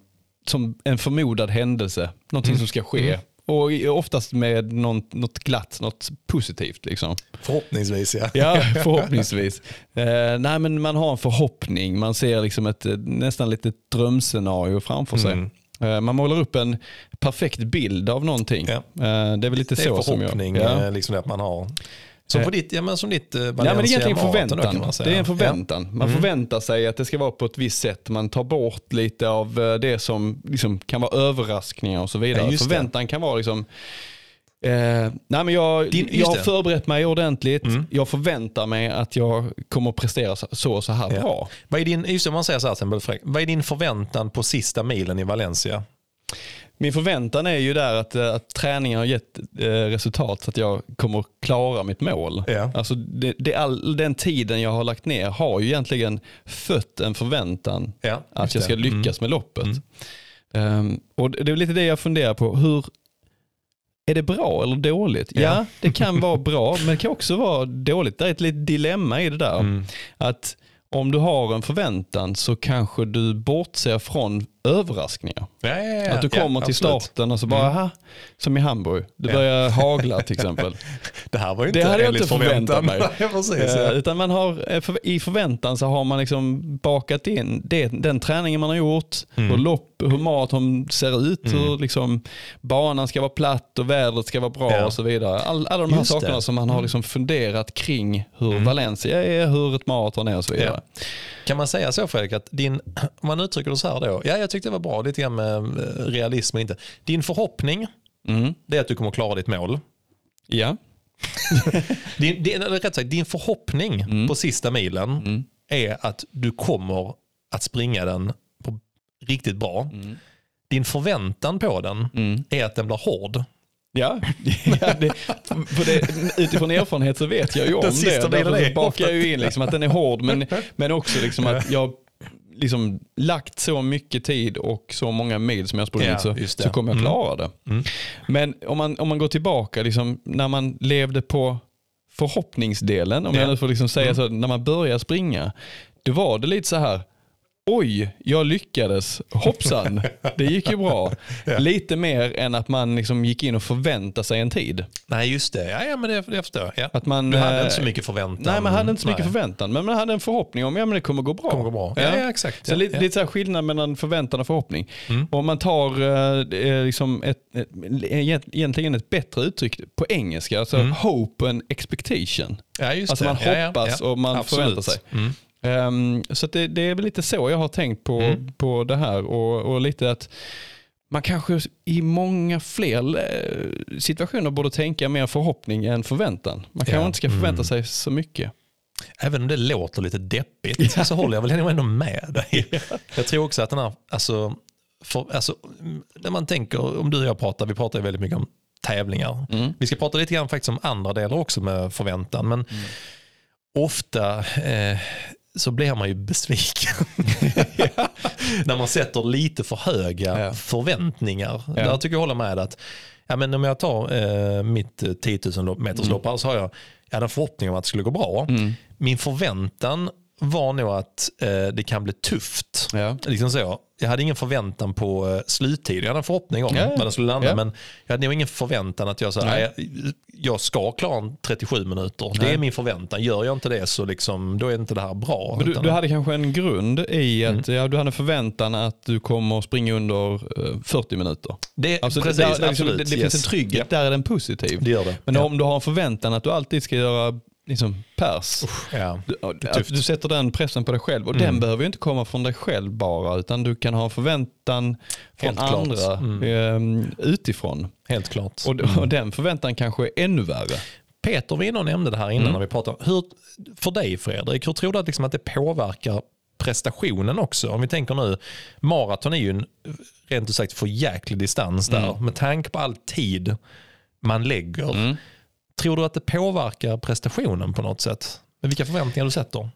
som en förmodad händelse, någonting Mm. som ska ske. Och i- oftast med något, något glatt, något positivt. Liksom. Förhoppningsvis ja. Ja, förhoppningsvis. Eh, nej, men man har en förhoppning, man ser liksom ett eh, nästan lite drömscenario framför sig. Mm. Eh, man målar upp en perfekt bild av någonting. Ja. Eh, det är väl lite Det är så som jag... Ja. eh, liksom det att man har. Som, för ditt, ja, men som ditt eh, Ja, men det är Valencia egentligen då, förväntan. säga. Det är en förväntan. Man Mm. förväntar sig att det ska vara på ett visst sätt. Man tar bort lite av det som liksom kan vara överraskningar och så vidare. Ja, just det. förväntan kan vara liksom Eh, nej men jag, Din- just jag har förberett mig ordentligt. Mm. Jag förväntar mig att jag kommer att prestera så- så och så här Ja. bra. Vad är din, just man säger så här, vad är din förväntan på sista milen i Valencia? Min förväntan är ju där att, eh, att träningen har gett eh, resultat så att jag kommer att klara mitt mål. Ja. Alltså det, det, all, den tiden jag har lagt ner har ju egentligen fött en förväntan Ja, att jag ska lyckas med loppet. Mm. Ehm, och det är lite det jag funderar på. Hur Är det bra eller dåligt? Ja, Ja. det kan vara bra men det kan också vara dåligt. Det är ett litet dilemma i det där. Mm. Att om du har en förväntan så kanske du bortser från överraskningar. Ja, ja, ja, Att du kommer till absolut. Mm. starten och så bara, aha, som i Hamburg, det Ja. börjar hagla till exempel. Det här var ju Det inte hade jag enligt inte förväntat mig. Precis, Eh. Utan man har, eh, I förväntan så har man liksom bakat in det, den träningen man har gjort, Mm. hur, lopp, hur maraton ser ut, hur liksom banan ska vara platt och vädret ska vara bra och så vidare. All, alla de här Just det. Mm. sakerna som man har liksom funderat kring hur Valencia är, hur ett maraton är och så vidare. Kan man säga så Fredrik, att din, om man uttrycker det så här då, ja jag tyckte det var bra, lite grann med eh, realism och inte. Din förhoppning, Mm. det är att du kommer att klara ditt mål. Ja. Din, din, eller rätt sagt, din förhoppning Mm. på sista milen är att du kommer att springa den på riktigt bra. Mm. Din förväntan på den är att den blir hård. Ja, ja det, det, utifrån erfarenhet så vet jag ju om Den det. sista Därför bakar jag ju in liksom att den är hård men, men också liksom att jag liksom lagt så mycket tid och så många mil som jag sprungit Ja, så, så kommer jag Mm. klara det. Men om man, om man går tillbaka, liksom, när man levde på förhoppningsdelen, om Ja. jag nu får liksom säga så, när man började springa, då var det lite så här, oj, jag lyckades, hoppsan, det gick ju bra. Lite mer än att man liksom gick in och förväntade sig en tid. Nej just det, ja, ja men det, det förstår jag. Ja. Att man, Du hade eh, inte så mycket förväntan. Nej, man hade inte så mycket Nej. förväntan, men man hade en förhoppning om att ja, det kommer gå bra. Kommer gå bra. Ja, ja, exakt. Så Ja, lite, ja. lite så här skillnad mellan förväntan och förhoppning. Mm. Om man tar eh, eh, liksom ett, ett, egent- egentligen ett bättre uttryck på engelska, alltså hope and expectation. Ja, just Alltså det. man Ja, ja, hoppas ja. och man Absolut. förväntar sig. Mm. Ehm, så det, det är väl lite så jag har tänkt på, Mm. på det här och, och lite att man kanske i många fler eh, situationer borde tänka mer förhoppning än förväntan. Man kanske Ja. inte ska förvänta Mm. sig så mycket. Även om det låter lite deppigt så håller jag väl ändå med dig. Jag tror också att den här, alltså, för, alltså, när man tänker, om du och jag pratar, vi pratar ju väldigt mycket om tävlingar. Mm. Vi ska prata lite grann faktiskt om andra delar också med förväntan. Men mm. ofta eh, så blir man ju besviken. ja. När man sätter lite för höga ja. förväntningar. Ja. Där tycker jag håller med att ja, men om jag tar eh, mitt 10 000 meters lopp mm. så har jag, jag hade en förhoppning om att det skulle gå bra. Mm. Min förväntan var nog att eh, det kan bli tufft. Ja. Liksom så. Jag hade ingen förväntan på eh, sluttid. Jag hade en förhoppning om ja. var den skulle landa. Ja. Men jag hade nog ingen förväntan att jag, så här, jag, jag ska klara 37 minuter. Det är min förväntan. Gör jag inte det så liksom, då är inte det här bra. Men du, du hade kanske en grund i att mm. ja, du hade förväntan att du kommer springa under 40 eh, minuter. Det, alltså, precis, det, det, liksom, det, det yes. finns en trygghet, där är den positiv. Det gör det. Men om du har en förväntan att du alltid ska göra liksom pers. Usch, ja. du, du, sätter den pressen på dig själv och mm. den behöver ju inte komma från dig själv bara utan du kan ha en förväntan från Helt andra mm. Ehm, utifrån. Helt klart. Och, och mm. den förväntan kanske är ännu värre. Peter och nämnde det här innan mm. när vi pratade. Hur, för dig Fredrik, hur tror du att, liksom att det påverkar prestationen också? Om vi tänker nu, maraton är ju en rent ut sagt för jäklig distans där. Mm. Med tanke på all tid man lägger. Mm. Tror du att det påverkar prestationen på något sätt? Med vilka förväntningar du sätter?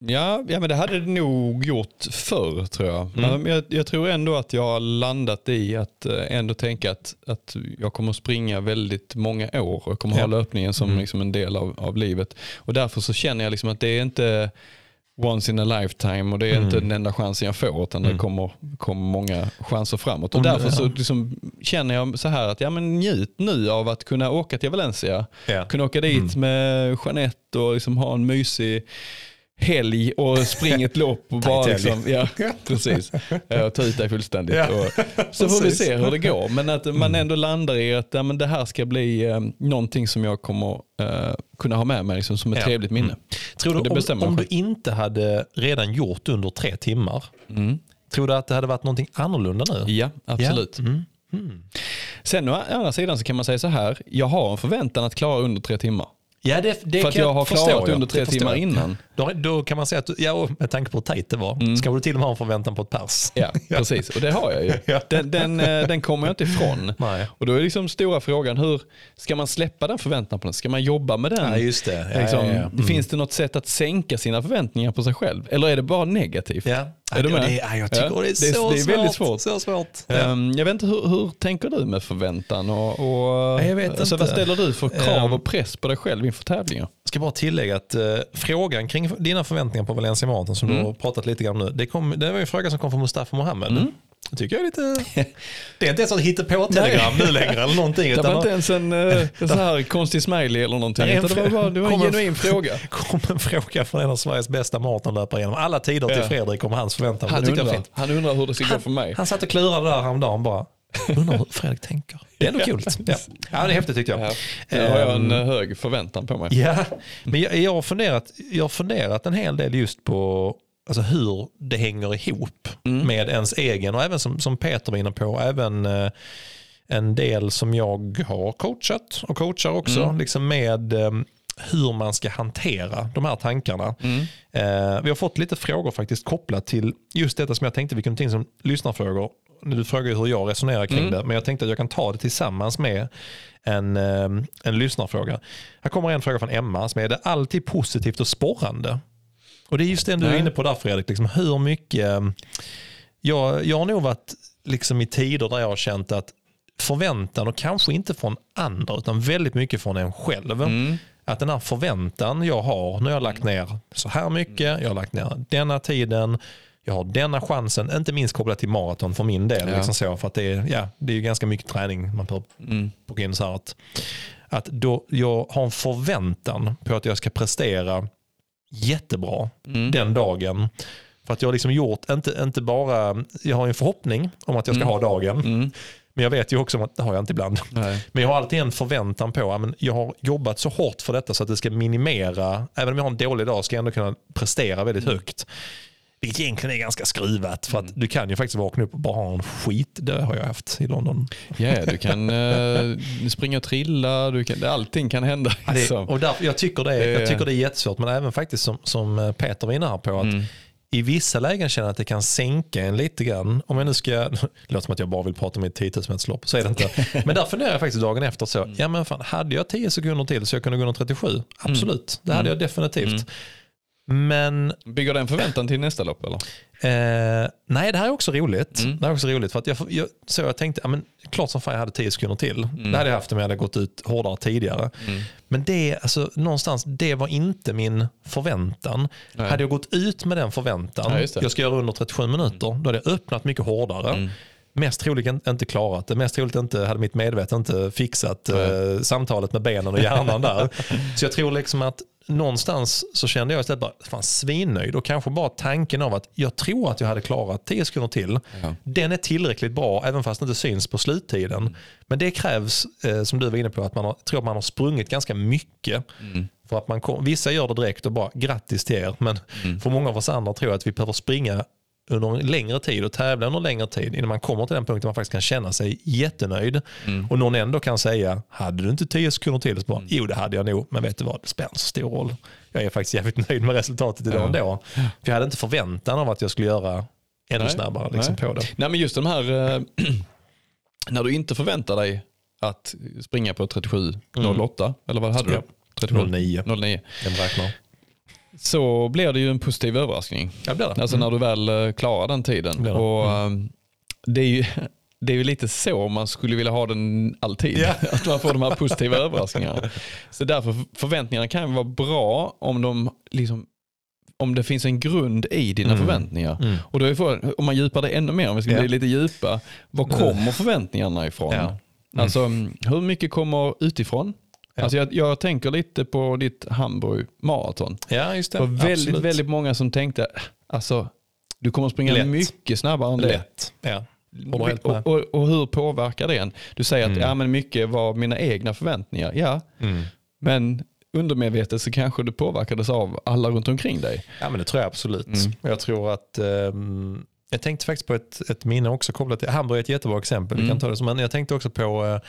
Ja, ja men det hade det nog gjort förr tror jag. Mm. Men jag, jag, tror ändå att jag har landat i att eh, ändå tänka att, att jag kommer springa väldigt många år och kommer ja. ha löpningen som mm. liksom en del av, av livet. Och därför så känner jag liksom att det är inte once in a lifetime och det är mm. inte den enda chansen jag får utan mm. det kommer, kommer många chanser framåt. Och därför så liksom känner jag så här att ja, men njut nu av att kunna åka till Valencia. Ja. Kunna åka dit mm. med Jeanette och liksom ha en mysig helg och spring ett lopp och bara liksom, ja, precis. Ja, ta ut dig fullständigt. Ja. Och, så får vi se hur det går. Men att man mm. ändå landar i att ja, men det här ska bli eh, någonting som jag kommer eh, kunna ha med mig liksom, som ett ja. trevligt minne. Mm. Tror du, om, om du inte hade redan gjort under tre timmar, mm. tror du att det hade varit någonting annorlunda nu? Ja, absolut. Mm. Mm. Sen å andra sidan så kan man säga så här, jag har en förväntan att klara under tre timmar. Ja, det, det för att jag har klarat under tre timmar innan. Då, då, kan man säga att, ja, med tanke på hur tajt det var, mm. ska du till och med ha en förväntan på ett pers. Ja, precis. Och det har jag ju. Den, den, eh, den kommer jag inte ifrån. Nej. Och då är liksom stora frågan, hur ska man släppa den förväntan på den? Ska man jobba med den? Ja, just det. Ja, liksom, ja, ja. Mm. Finns det något sätt att sänka sina förväntningar på sig själv? Eller är det bara negativt? Ja. Är du med? Det, är, jag tycker det är, så, det är, väldigt svårt. Så svårt. Um, jag vet inte, hur, hur, tänker du med förväntan? Och, och, jag vet alltså, inte. Vad ställer du för krav och press på dig själv inför tävlingar? Jag ska bara tillägga att uh, frågan kring dina förväntningar på Valencia Marathon som mm. du har pratat lite grann om nu. Det, kom, det var en fråga som kom från Mustafa Mohammed. Mm. Det tycker jag är lite... Det är inte ens ett hittepå-telegram nu längre eller någonting. Det var inte ens en, uh, en så här konstig smiley eller någonting. Det, det var, bara, det var en genuin fråga. kom en fråga från en av Sveriges bästa maratonlöpare genom alla tider till Fredrik om hans förväntan. Han, undrar, han undrar hur det ska gå för mig. Han satt och klurade där häromdagen bara. Undrar hur Fredrik tänker. Det är ändå kul. Ja. ja, det är häftigt tyckte jag. Ja. Där har jag en um, hög förväntan på mig. Ja, men jag, jag, har funderat, jag har funderat en hel del just på alltså hur det hänger ihop mm. med ens egen och även som, som Peter var inne på, även eh, en del som jag har coachat och coachar också, mm. liksom med eh, hur man ska hantera de här tankarna. Mm. Eh, vi har fått lite frågor faktiskt kopplat till just detta som jag tänkte vi kunde ta in som lyssnarfrågor. Du frågar hur jag resonerar kring mm. det, men jag tänkte att jag kan ta det tillsammans med en, eh, en lyssnarfråga. Här kommer en fråga från Emma som är, är det alltid positivt och sporrande? Och det är just det du är inne på där Fredrik, liksom hur mycket, eh, jag, jag har nog varit liksom i tider där jag har känt att förväntan och kanske inte från andra utan väldigt mycket från en själv. Mm. Att den här förväntan jag har, nu har jag lagt ner så här mycket, jag har lagt ner denna tiden, jag har denna chansen, inte minst kopplat till maraton för min del. Ja. Liksom så, för att det, är, ja, det är ganska mycket träning man behöver mm. in. Så att, att då jag har en förväntan på att jag ska prestera jättebra mm. den dagen. För att jag har liksom gjort, inte, inte bara, jag har en förhoppning om att jag ska mm. ha dagen. Mm. Men jag vet ju också att det har jag inte ibland. Nej. Men jag har alltid en förväntan på att jag har jobbat så hårt för detta så att det ska minimera, även om jag har en dålig dag ska jag ändå kunna prestera väldigt mm. högt. Vilket egentligen är ganska skruvat för att mm. du kan ju faktiskt vakna upp och bara ha en skit. Det har jag haft i London. Ja, yeah, du kan uh, springa och trilla, du kan, allting kan hända. Ja, det, och därför, jag, tycker det är, jag tycker det är jättesvårt men även faktiskt som, som Peter var inne här på att mm. i vissa lägen känner jag att det kan sänka en lite grann. Om jag nu ska, det låter som att jag bara vill prata om mitt 10 000 meterslopp, så är det inte. Men där funderar jag faktiskt dagen efter så, ja men fan, hade jag 10 sekunder till så jag kunde gå under 37? Absolut, det hade jag definitivt. Men... Bygger den förväntan till nästa lopp eller? Eh, nej, det här är också roligt. Det här är också roligt för att jag, jag, så jag tänkte, ja, men, klart som fan jag hade 10 sekunder till. Det hade jag haft om jag hade gått ut hårdare tidigare. Men det, alltså, någonstans, det var inte min förväntan. Hade jag gått ut med den förväntan, det. jag ska göra under 37 minuter, då hade jag öppnat mycket hårdare. Mest troligt inte klarat det. Mest troligt inte hade mitt medvetande inte fixat eh, samtalet med benen och hjärnan där. Så jag tror liksom att någonstans så kände jag istället bara fan, svinnöjd och kanske bara tanken av att jag tror att jag hade klarat 10 sekunder till. Ja. Den är tillräckligt bra även fast det inte syns på sluttiden. Men det krävs, eh, som du var inne på, att man har, tror att man har sprungit ganska mycket. För att man kom, vissa gör det direkt och bara grattis till er. Men för många av oss andra tror jag att vi behöver springa under en längre tid och tävla under en längre tid innan man kommer till den punkten man faktiskt kan känna sig jättenöjd. Och någon ändå kan säga, hade du inte 10 sekunder till? Så bara, Jo det hade jag nog, men vet du vad, det spelar inte så stor roll. Jag är faktiskt jävligt nöjd med resultatet idag Ja. ändå. För jag hade inte förväntan av att jag skulle göra ännu Nej. snabbare liksom, Nej. på det. Nej men just de här, eh, när du inte förväntar dig att springa på 37.08, eller vad hade Ja. du? 37. 09. 09. Den räknar. Så blir det ju en positiv överraskning. Ja, det det. Alltså när du väl eh, klarar den tiden. Det. Och, eh, det, är ju, det är ju lite så man skulle vilja ha den alltid. Ja. Att man får de här positiva överraskningarna. Så därför förväntningarna kan ju vara bra om de liksom om det finns en grund i dina Mm. förväntningar. Mm. Och då är frågan, om man djupar det ännu mer, om vi ska Ja. bli lite djupa, var kommer förväntningarna ifrån? Ja. Mm. Alltså hur mycket kommer utifrån? Ja. Alltså jag, jag tänker lite på ditt Hamburg maraton. Ja, just det. Det var väldigt, Absolut. väldigt många som tänkte, alltså du kommer springa Lätt. mycket snabbare än det. lätt. Ja. Och, och, och hur påverkar det en? Du säger att Mm. ja, men mycket var mina egna förväntningar. Ja, Mm. men undermedvetet så kanske du påverkades av alla runt omkring dig. Ja men det tror jag absolut. Mm. Jag tror att ehm, jag tänkte faktiskt på ett, ett minne också kopplat till Hamburg är ett jättebra exempel. Vi Mm. kan ta det som, men jag tänkte också på eh,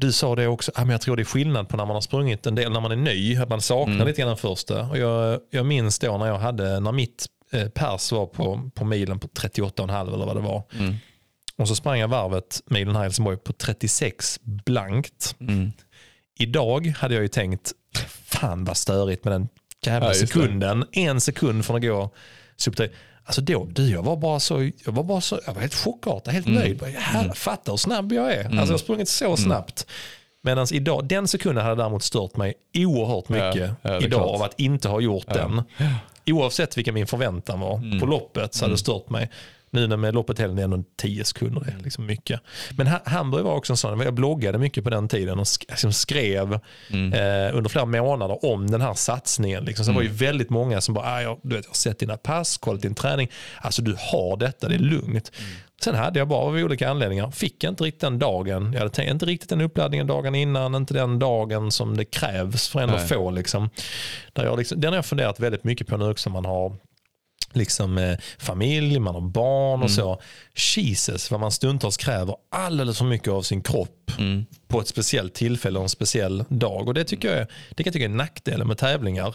du sa det också, ah, men jag tror det är skillnad på när man har sprungit en del när man är ny, att man saknar Mm. lite grann första. Och jag, jag minns då när jag hade, när mitt eh, pers var på, på milen på 38,5 eller vad det var. Mm. Och så sprang jag varvet milen här i Helsingborg på 36 blankt. Mm. Idag hade jag ju tänkt, fan vad störigt med den jävla Ja, sekunden. En sekund från att gå subtil. Alltså då, du, jag var bara så, jag var bara så, jag var helt chockartad, helt Mm. nöjd. Här, Fattar hur snabb jag är. Alltså jag har sprungit så Mm. snabbt. Medan idag, den sekunden hade däremot stört mig oerhört mycket Ja, ja, idag klart. av att inte ha gjort den. Oavsett vilken min förväntan var Mm. på loppet så hade det stört mig. Nu när med loppet helgen är ändå 10 sekunder, det är liksom mycket. Men Ha- Hamburg var också en sån, jag bloggade mycket på den tiden och liksom skrev Mm. eh, under flera månader om den här satsningen. Liksom. Så det var ju väldigt många som bara, ah, jag, du vet, jag har sett dina pass, kollat din träning. Alltså du har detta, det är lugnt. Sen hade jag bara av olika anledningar, fick inte riktigt den dagen. Jag hade tänkt, inte riktigt den uppladdningen dagen innan, inte den dagen som det krävs för en att få. Liksom. Där jag liksom, den har jag funderat väldigt mycket på nu också. Man har liksom eh, familj, man har barn och så. Jesus vad man stundtals kräver alldeles för mycket av sin kropp Mm. på ett speciellt tillfälle och en speciell dag. Och det, tycker jag, är- det kan jag tycka är nackdelen med tävlingar.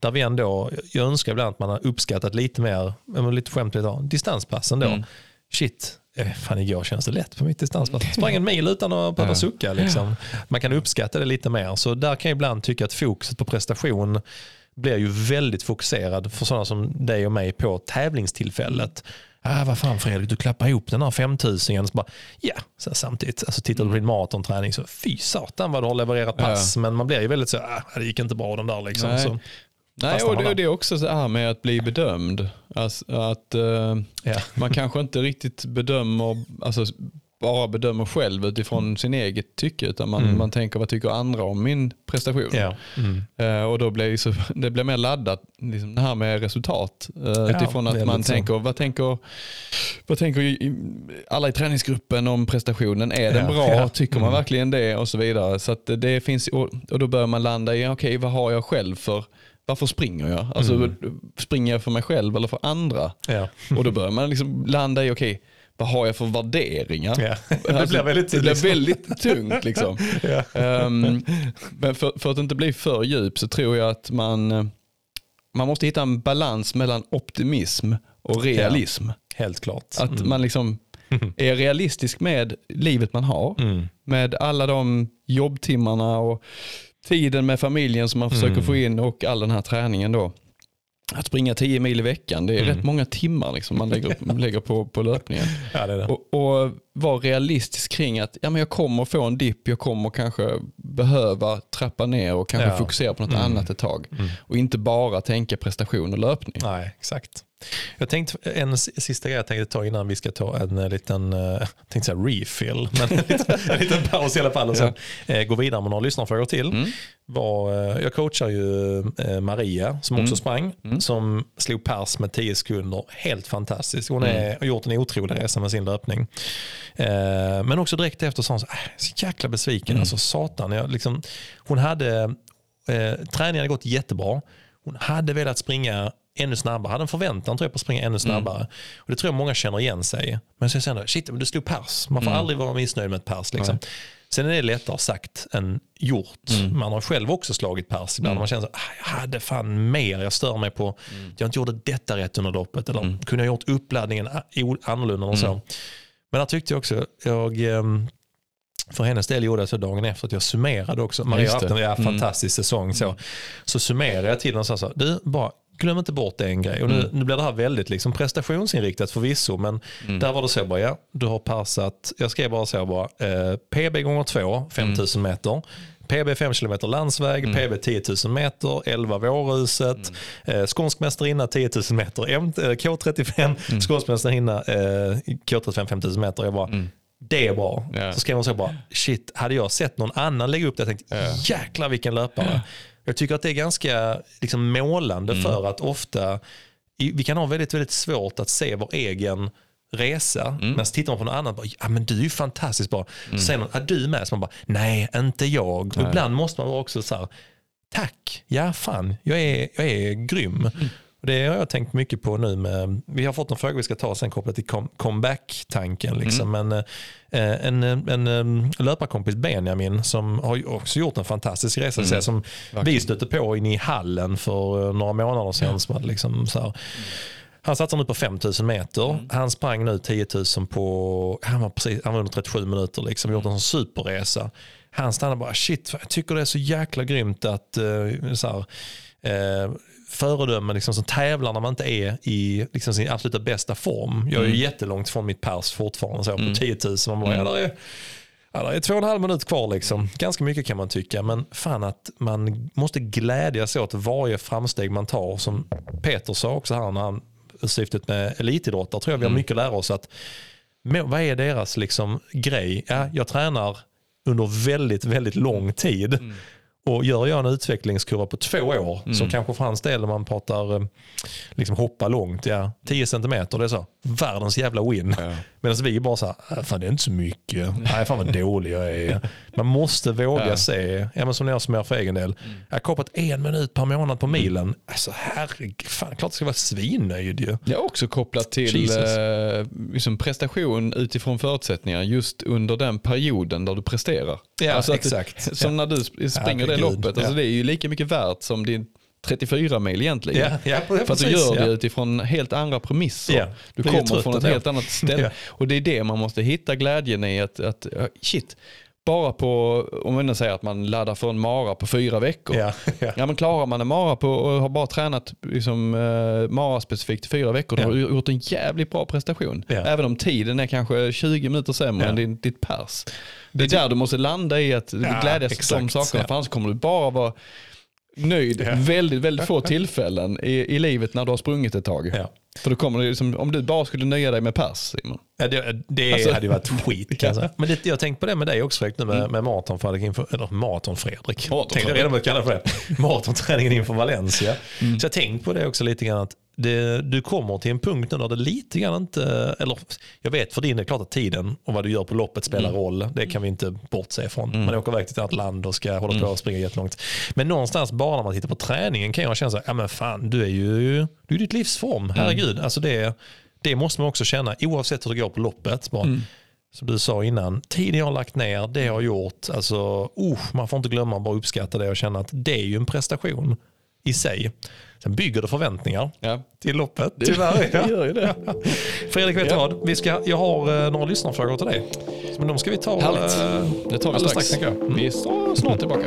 Där vi ändå, jag önskar ibland att man har uppskattat lite mer, lite skämtligt, distanspassen då. Mm. Shit, eh, fan igår känns det lätt på mitt distanspass. Sprang en mil utan att behöva sucka. Liksom. Man kan uppskatta det lite mer. Så där kan jag ibland tycka att fokuset på prestation blir ju väldigt fokuserad för sådana som dig och mig på tävlingstillfället. Ah, vad fan Fredrik, du klappar ihop den här 5000 så bara, ja, så samtidigt, alltså tittar du på din maratonträning så fy satan vad du har levererat pass, men man blir ju väldigt så, ah, det gick inte bra den där liksom. Nej. Så, Nej, och det, det är också så här med att bli bedömd. Alltså, att eh, ja. man kanske inte riktigt bedömer, alltså bara bedömer själv utifrån sin eget tycke, utan man, Mm. man tänker vad tycker andra om min prestation? Ja. Mm. Eh, och då blir det, så, det blir mer laddat, liksom det här med resultat. Uh, utifrån att man så. tänker, vad tänker, vad tänker alla i träningsgruppen om prestationen? Är den Ja, bra? ja. Tycker man Mm. verkligen det? Och så vidare. Så det finns, och, och då börjar man landa i, okej vad har jag själv för, varför springer jag? Alltså Mm. springer jag för mig själv eller för andra? Ja. Och då börjar man liksom landa i, okej vad har jag för värderingar? Ja. Det Alltså, blir väldigt det blir liksom. väldigt tungt. Liksom. Ja. Ehm, men för, för att inte bli för djup så tror jag att man, man måste hitta en balans mellan optimism och realism. Helt klart. Att mm. man liksom är realistisk med livet man har. Mm. Med alla de jobbtimmarna och tiden med familjen som man försöker mm. få in och all den här träningen då. Att springa 10 mil i veckan, det är mm. rätt många timmar liksom man lägger, lägger på, på löpningen. Ja, det det. Och, och vara realistisk kring att ja, men jag kommer få en dipp, jag kommer kanske behöva trappa ner och kanske ja. fokusera på något mm. annat ett tag. Mm. Och inte bara tänka prestation och löpning. Nej, exakt. Jag tänkte en sista grej jag tänkte ta innan vi ska ta en eh, liten uh, tänkte säga refill, men en liten, en liten paus i alla fall och sen ja. uh, gå vidare med några lyssnarfrågor till. Mm. Var, jag coachar ju Maria som också mm. sprang, mm. som slog pers med 10 sekunder. Helt fantastiskt. Hon är, mm. har gjort en otrolig resa med sin löpning. men också direkt efter sa hon så, äh, så jäkla besviken, mm. alltså satan. Jag, liksom, hon hade, träningen hade gått jättebra. Hon hade velat springa ännu snabbare. Hade en förväntan tror jag på att springa ännu snabbare. Mm. Och Det tror jag många känner igen sig Men så jag, shit, men du slog pers. Man får mm. aldrig vara missnöjd med ett pers. Liksom. Sen är det lättare sagt än gjort. Mm. Man har själv också slagit pers ibland. Mm. Man känner att ah, jag hade fan mer. Jag stör mig på mm. att jag inte gjorde detta rätt under loppet. Eller mm. kunde jag gjort uppladdningen annorlunda. Och så. Mm. Men där tyckte jag också, jag, ehm, för hennes del gjorde jag så dagen efter att jag summerade också. Maria har haft en mm. fantastisk säsong. Så, så summerade jag till den och sa så, du bara glöm inte bort en grej. Och nu, mm. nu blir det här väldigt liksom prestationsinriktat förvisso, men mm. där var det så bara, ja, du har passat, jag skrev bara så bara, eh, PB gånger 2, 5000 mm. meter. PB 5 km landsväg, mm. PB 10 000 meter, 11 Vårhuset, mm. eh, skånsk mästarinna 10 000 meter, M eh, K35, mm. skånsk mästarinna eh, K35 5 000 meter. Jag bara, mm. det är bra. Yeah. Så skrev hon så bara, shit, hade jag sett någon annan lägga upp det, jag tänkte, yeah. jäklar vilken löpare. Yeah. Jag tycker att det är ganska liksom, målande mm. för att ofta, vi kan ha väldigt, väldigt svårt att se vår egen resa. Mm. Men så tittar man på någon annan och bara, ja men du är ju fantastiskt bra. Mm. Så säger någon, är du med? Så man bara, nej inte jag. Nej. Ibland måste man också så här, tack, ja fan, jag är, jag är grym. Mm. Det har jag tänkt mycket på nu. Med, vi har fått en fråga vi ska ta sen kopplat till comeback-tanken. Liksom. Mm. Men, eh, en, en, en löparkompis Benjamin som har också gjort en fantastisk resa. Mm. Som vi stötte på in i hallen för några månader sedan. Ja. Som hade liksom så här, han satsar nu på 5000 meter. Mm. Han sprang nu 10 000 på, han var, precis, han var under 37 minuter. Liksom, gjort en superresa. Han stannade bara, shit, jag tycker det är så jäkla grymt att så här, föredömen liksom, som tävlar när man inte är i liksom, sin absoluta bästa form. Jag är mm. jättelångt från mitt pers fortfarande, så på mm. 10 000. Man bara, mm. ja, där är, ja, där är två och en halv minut kvar. Liksom. Ganska mycket kan man tycka, men fan att man måste glädjas åt varje framsteg man tar. Som Peter sa också här när han syftet med elitidrottare tror jag vi har mm. mycket att lära oss. att Vad är deras liksom, grej? Ja, jag tränar under väldigt, väldigt lång tid. Mm. Och gör jag en utvecklingskurva på två år, mm. så kanske för hans del om man pratar eh, liksom hoppa långt, ja, 10 cm, det är så, världens jävla win. Ja. Medan vi bara så här, äh, fan det är inte så mycket, nej fan vad dålig jag är. Man måste våga ja. se, ja, men som jag summerar för egen del, mm. jag har koppat en minut per månad på milen, alltså herregud, fan klart jag ska vara svinnöjd ju. Jag har också kopplat till eh, liksom prestation utifrån förutsättningar just under den perioden där du presterar. Ja, alltså exakt. Som när du springer det loppet, alltså det är ju lika mycket värt som din 34 mil egentligen. Ja, ja, för att du gör det utifrån helt andra premisser. Ja, du kommer från ett helt annat ställe. Och det är det man måste hitta glädjen i. Att, att shit, bara på, om man säger att man laddar för en mara på fyra veckor. Ja, ja. ja men klarar man en mara på och har bara tränat liksom, uh, mara specifikt i fyra veckor, ja. då har du gjort en jävligt bra prestation. Ja. Även om tiden är kanske 20 minuter sämre än din, ditt pers. Det är där du måste landa i att glädjas åt de sakerna, för annars kommer du bara vara nöjd ja. väldigt, väldigt få tillfällen i, i livet när du har sprungit ett tag. Ja. För då kommer det liksom, om du bara skulle nöja dig med pers Simon. Ja, det det alltså, hade ju varit skit kan jag Men det, jag tänkte på det med dig också Fredrik, nu med, mm. med maraton inför, eller maraton Fredrik. Maraton Tänkte redan vad jag kallar för det. Maratonträningen inför Valencia. Mm. Så jag tänkte på det också lite grann att det, du kommer till en punkt nu där det lite grann inte, eller jag vet för din är klart att tiden och vad du gör på loppet spelar mm. roll. Det kan vi inte bortse ifrån. Mm. Man åker iväg till ett annat land och ska hålla på och mm. springa jättelångt. Men någonstans bara när man tittar på träningen kan jag känna så här, ja men fan du är ju du är ditt livsform, mm. herregud. Mm. Alltså det, det måste man också känna oavsett hur det går på loppet. Bara, mm. Som du sa innan, tiden jag har lagt ner, det jag har gjort, alltså, uh, man får inte glömma att bara uppskatta det och känna att det är ju en prestation i sig. Sen bygger det förväntningar Ja. till loppet. Tyvärr. Det gör ju det. Fredrik, vet du Ja. vad? Vi ska, jag har eh, några lyssnarfrågor till dig. Men de ska vi ta Härligt. eh, Det tar vi strax. jag. Mm. Vi är snart tillbaka.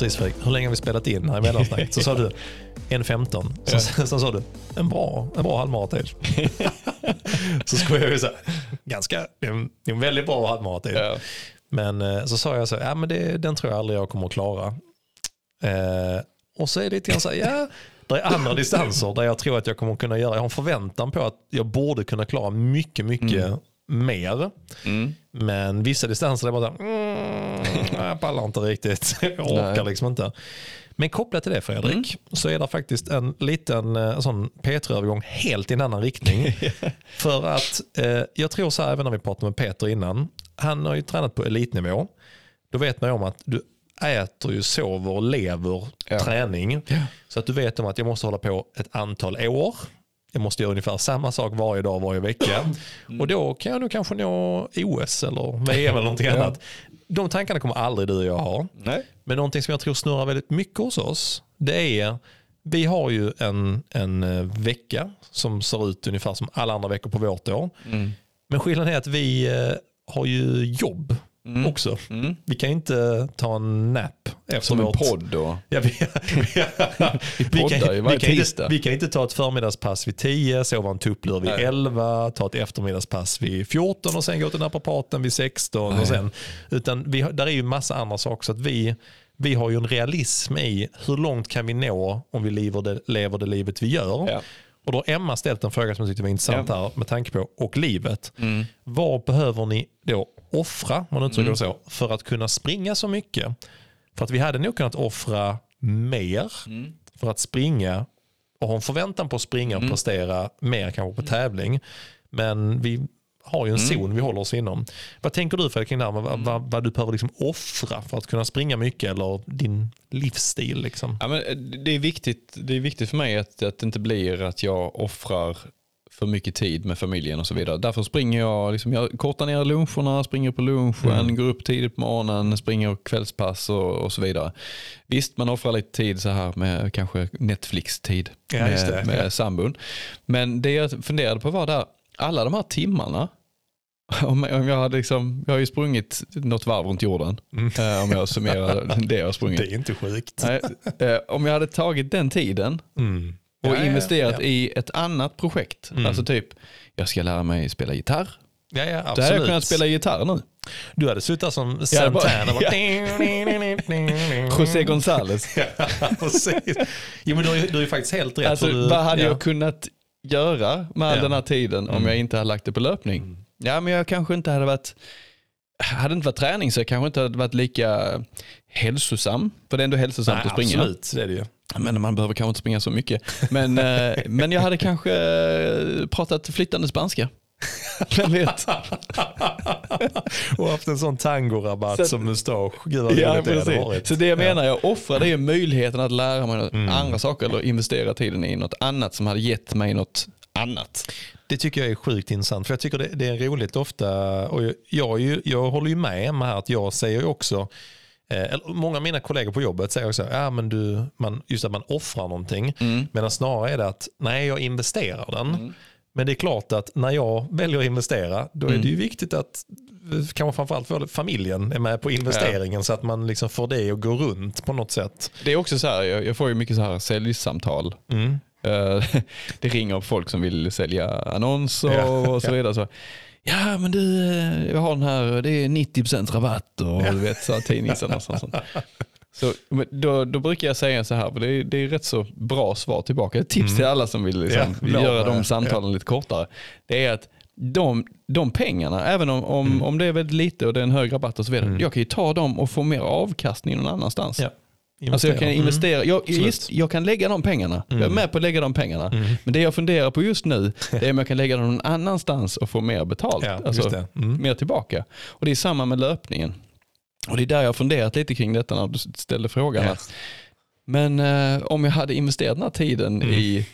Precis Fredrik, hur länge har vi spelat in här i mellansnacket? Så sa du 1.15. Så, Ja. sa du en bra, en bra halvmaratid. så skojade jag ju så här, ganska, en, en väldigt bra halvmaratid. Ja. Men eh, så sa jag så ja men det, den tror jag aldrig jag kommer att klara. Eh, och så är det lite grann så här, ja, det är andra distanser där jag tror att jag kommer att kunna göra, jag har en förväntan på att jag borde kunna klara mycket, mycket mer. Mm. Men vissa distanser är bara mm, jag pallar inte riktigt. Jag orkar liksom inte. Men kopplat till det Fredrik, så är det faktiskt en liten eh, sån P3-övergång helt i en annan riktning. För att eh, jag tror så här, även när vi pratade med Peter innan, han har ju tränat på elitnivå. Då vet man ju om att du äter, ju, sover och lever Ja. träning. Så att du vet om att jag måste hålla på ett antal år. Jag måste göra ungefär samma sak varje dag, varje vecka. Och då kan jag nog kanske nå OS eller VM eller någonting Ja. annat. De tankarna kommer aldrig du och jag ha. Nej. Men någonting som jag tror snurrar väldigt mycket hos oss, det är, vi har ju en, en eh, vecka som ser ut ungefär som alla andra veckor på vårt år. Mm. Men skillnaden är att vi eh, har ju jobb också. Mm. Vi kan inte ta en nap efter Som en podd då. Ja, vi, vi, ju kan, varje vi, kan inte, vi kan inte ta ett förmiddagspass vid 10, sova en tupplur vid Nej. 11, ta ett eftermiddagspass vid 14 och sen gå till naprapaten vid 16. Nej. Och sen, utan vi, där är ju massa andra saker. Så att vi, vi har ju en realism i hur långt kan vi nå om vi lever det, lever det livet vi gör. Ja. Och då har Emma ställt en fråga som jag tyckte var intressant Ja. här med tanke på och livet. Mm. Vad behöver ni då offra, man uttrycker det så, för att kunna springa så mycket? För att vi hade nog kunnat offra mer Mm. för att springa och ha en förväntan på att springa och prestera mer kanske på tävling. Men vi har ju en zon vi håller oss inom. Vad tänker du Fredrik kring det här vad, vad, vad du behöver liksom offra för att kunna springa mycket eller din livsstil? Liksom? Ja, men eh, det, är viktigt, det är viktigt för mig att, att det inte blir att jag offrar för mycket tid med familjen och så vidare. Därför springer jag, liksom, jag kortar ner luncherna, springer på lunchen, går upp tidigt på morgonen, springer och och, och så vidare. Visst, man offrar lite tid så här med kanske Netflix-tid Ja, med, med Ja. sambon. Men det jag funderade på var där, alla de här timmarna, om jag, hade liksom, jag har ju sprungit något varv runt jorden, eh, om jag summerar det jag har sprungit. Det är inte sjukt. Nej, eh, om jag hade tagit den tiden Mm. Och Ja, ja, investerat ja. i ett annat projekt, Mm. alltså typ jag ska lära mig spela gitarr. Ja, ja, Då hade jag absolut. kunnat spela gitarr nu. Du hade där som Ja, Santana. Bara... José González. Ja, precis. Jo, men du ju, du ju faktiskt helt rätt. Alltså, du, vad hade ja. jag kunnat göra med all Ja. den här tiden om jag inte hade lagt det på löpning? Ja, men jag kanske inte hade varit hade det inte varit träning så jag kanske inte hade varit lika hälsosam. För det är ändå hälsosamt Nej, att springa. Absolut, det är det ju. Men man behöver kanske inte springa så mycket. Men, eh, men jag hade kanske eh, pratat flytande spanska. Vem vet? och haft en sån tangorabatt Så- som mustasch. Gud vad Ja, roligt det precis. varit. Så det jag menar, jag offrade ju möjligheten att lära mig Mm. andra saker eller investera tiden i något annat som hade gett mig något annat. Det tycker jag är sjukt intressant. För jag tycker det, det är roligt ofta. Och jag, jag, jag håller ju med Emma här att jag säger också eh, många av mina kollegor på jobbet säger också ja, men du, man, just att man offrar någonting. Mm. Medan snarare är det att nej, jag investerar den. Men det är klart att när jag väljer att investera, då är det ju viktigt att kanske framförallt för familjen är med på investeringen ja. så att man liksom får det att gå runt på något sätt. Det är också så här, jag, får ju mycket så här säljsamtal. Mm. Eh, det ringer folk som vill sälja annonser ja. och så vidare. Så, ja men du, eh, jag har den här, det är 90% rabatt och ja. du vet så tidningsannonser och sånt. Så, då, då brukar jag säga så här, för det är, det är rätt så bra svar tillbaka. Ett tips mm. till alla som vill liksom, ja, göra de samtalen ja. lite kortare. Det är att de, de pengarna, även om, om, mm. om det är väldigt lite och det är en hög rabatt och så vidare, mm. jag kan ju ta dem och få mer avkastning någon annanstans. Ja. Alltså jag kan investera, jag, just, jag kan lägga de pengarna, mm. jag är mm. med på att lägga de pengarna. Mm. Men det jag funderar på just nu det är om jag kan lägga dem någon annanstans och få mer betalt. Ja, alltså, mm. Mer tillbaka. Och det är samma med löpningen. Och det är där jag har funderat lite kring detta när du ställde frågan. Ja. Men eh, om jag hade investerat den här tiden mm. i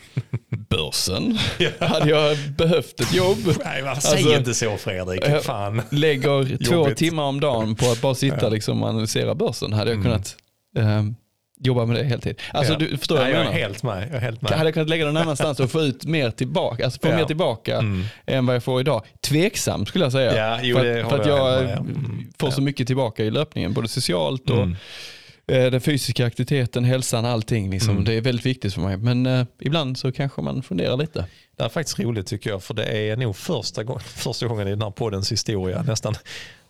börsen, hade jag behövt ett jobb. Nej, man, säg alltså, inte så Fredrik. Fan. lägger två timmar om dagen på att bara sitta ja. liksom, och analysera börsen. Hade jag mm. kunnat eh, jobba med det heltid. Alltså, ja. du förstår Nej, jag, jag, är helt med. jag är helt med. Hade jag kunnat lägga den någon annanstans och få ut mer tillbaka, alltså få ja. mer tillbaka mm. än vad jag får idag. Tveksamt skulle jag säga. Ja, jo, för, för att jag, jag får så mycket tillbaka i löpningen, både socialt och mm. Eh, den fysiska aktiviteten, hälsan, allting. Liksom. Mm. Det är väldigt viktigt för mig. Men eh, ibland så kanske man funderar lite. Det är faktiskt roligt tycker jag, för det är nog första, gång, första gången i den här poddens historia nästan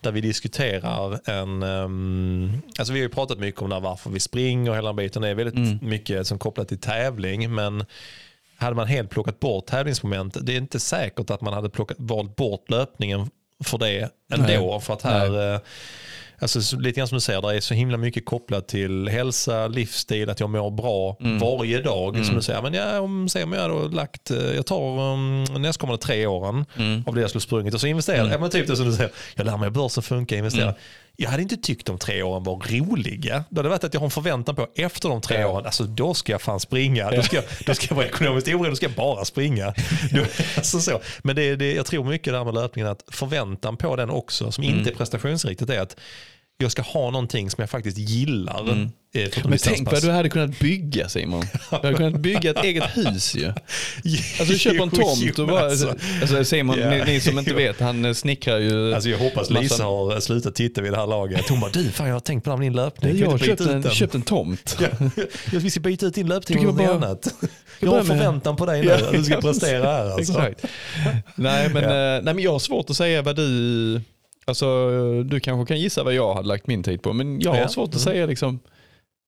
där vi diskuterar en... Um, alltså vi har ju pratat mycket om varför vi springer och hela den biten. Det är väldigt mm. mycket som kopplat till tävling. Men hade man helt plockat bort tävlingsmoment, det är inte säkert att man hade plockat, valt bort löpningen för det ändå. Nej. För att här... Nej Alltså, lite grann som du säger, det är så himla mycket kopplat till hälsa, livsstil, att jag mår bra mm. varje dag. Mm. Som du säger, men ja, om, säg om jag då lagt, eh, jag tar um, nästkommande tre åren mm. av det jag skulle sprungit och så investerar mm. ja, men typ det som du säger, jag lär mig börsen funkar, investera. Mm. Jag hade inte tyckt de tre åren var roliga. Det hade varit att jag har en förväntan på efter de tre åren, alltså då ska jag fan springa. Då ska jag, då ska jag vara ekonomiskt oberoende, då ska jag bara springa. Då, alltså så. Men det, det, jag tror mycket där med löpningen, att förväntan på den också, som inte är mm. prestationsriktigt, är att jag ska ha någonting som jag faktiskt gillar. Mm. Eh, Men tänk vad du hade kunnat bygga Simon. Du hade kunnat bygga ett eget hus ju. Alltså du köper en tomt och bara, alltså, alltså Simon, yeah. ni, ni, som inte vet, han eh, snickrar ju. Alltså jag hoppas Lisa massa... har slutat titta vid det här laget. Hon bara, du fan jag har tänkt på det din löpning. Jag har köpt en, köpt en tomt. Ja, vi ska byta ut din löpning mot något annat. Jag har förväntan på dig nu, att du ska prestera här. Alltså. Exakt. Nej, men, ja. Eh, nej men jag har svårt att säga vad du Alltså, du kanske kan gissa vad jag hade lagt min tid på, men jag har ja. svårt att mm. säga liksom,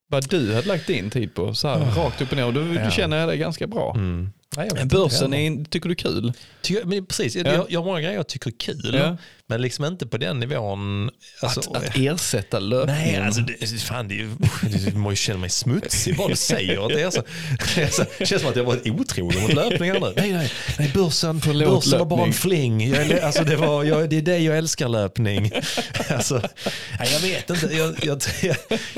vad du hade lagt din tid på. Så här, oh. Rakt upp och ner. Du, ja. du känner dig ganska bra. Mm. Nej, Börsen, är, tycker du kul? Tycker, men precis, ja. jag, jag har många grejer jag tycker är kul. Ja. Men liksom inte på den nivån. Alltså, att, att ersätta löpningen? Nej, alltså, det, fan, det, man känner mig smutsig bara du säger att det är så. Alltså, det känns som att jag varit otrogen mot löpningar nu. Nej, nej, nej börsen, börsen var bara en fling. Jag, alltså, det, var, jag, det är det jag älskar löpning. Alltså, nej, jag vet inte. Jag, jag,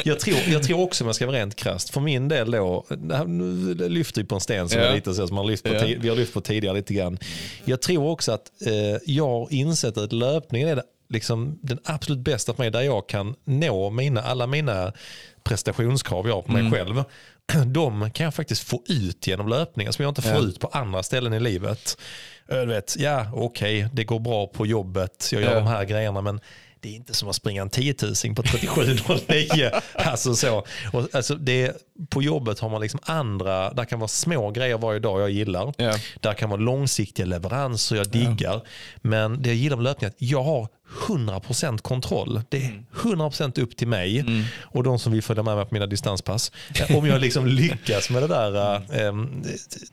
jag, tror, jag tror också, om jag ska vara rent krasst, för min del då, nu lyfter vi på en sten som, ja. lite så, som man lyft på, ja. vi har lyft på tidigare lite grann. Jag tror också att eh, jag har insett att löpningen är det, liksom, den absolut bästa för mig där jag kan nå mina, alla mina prestationskrav jag har på mig mm. själv. De kan jag faktiskt få ut genom löpningen som jag inte får ja. ut på andra ställen i livet. Jag vet, ja okej, okay, det går bra på jobbet, jag gör ja. de här grejerna men det är inte som att springa en 10 000 på 37,09. alltså så. Och alltså det, på jobbet har man liksom andra, där kan vara små grejer varje dag jag gillar. Yeah. Där kan vara långsiktiga leveranser jag diggar. Yeah. Men det jag gillar med löpning är att jag har 100% kontroll. Det är 100% mm. upp till mig mm. och de som vill följa med mig på mina distanspass. Om jag liksom lyckas med det där äh,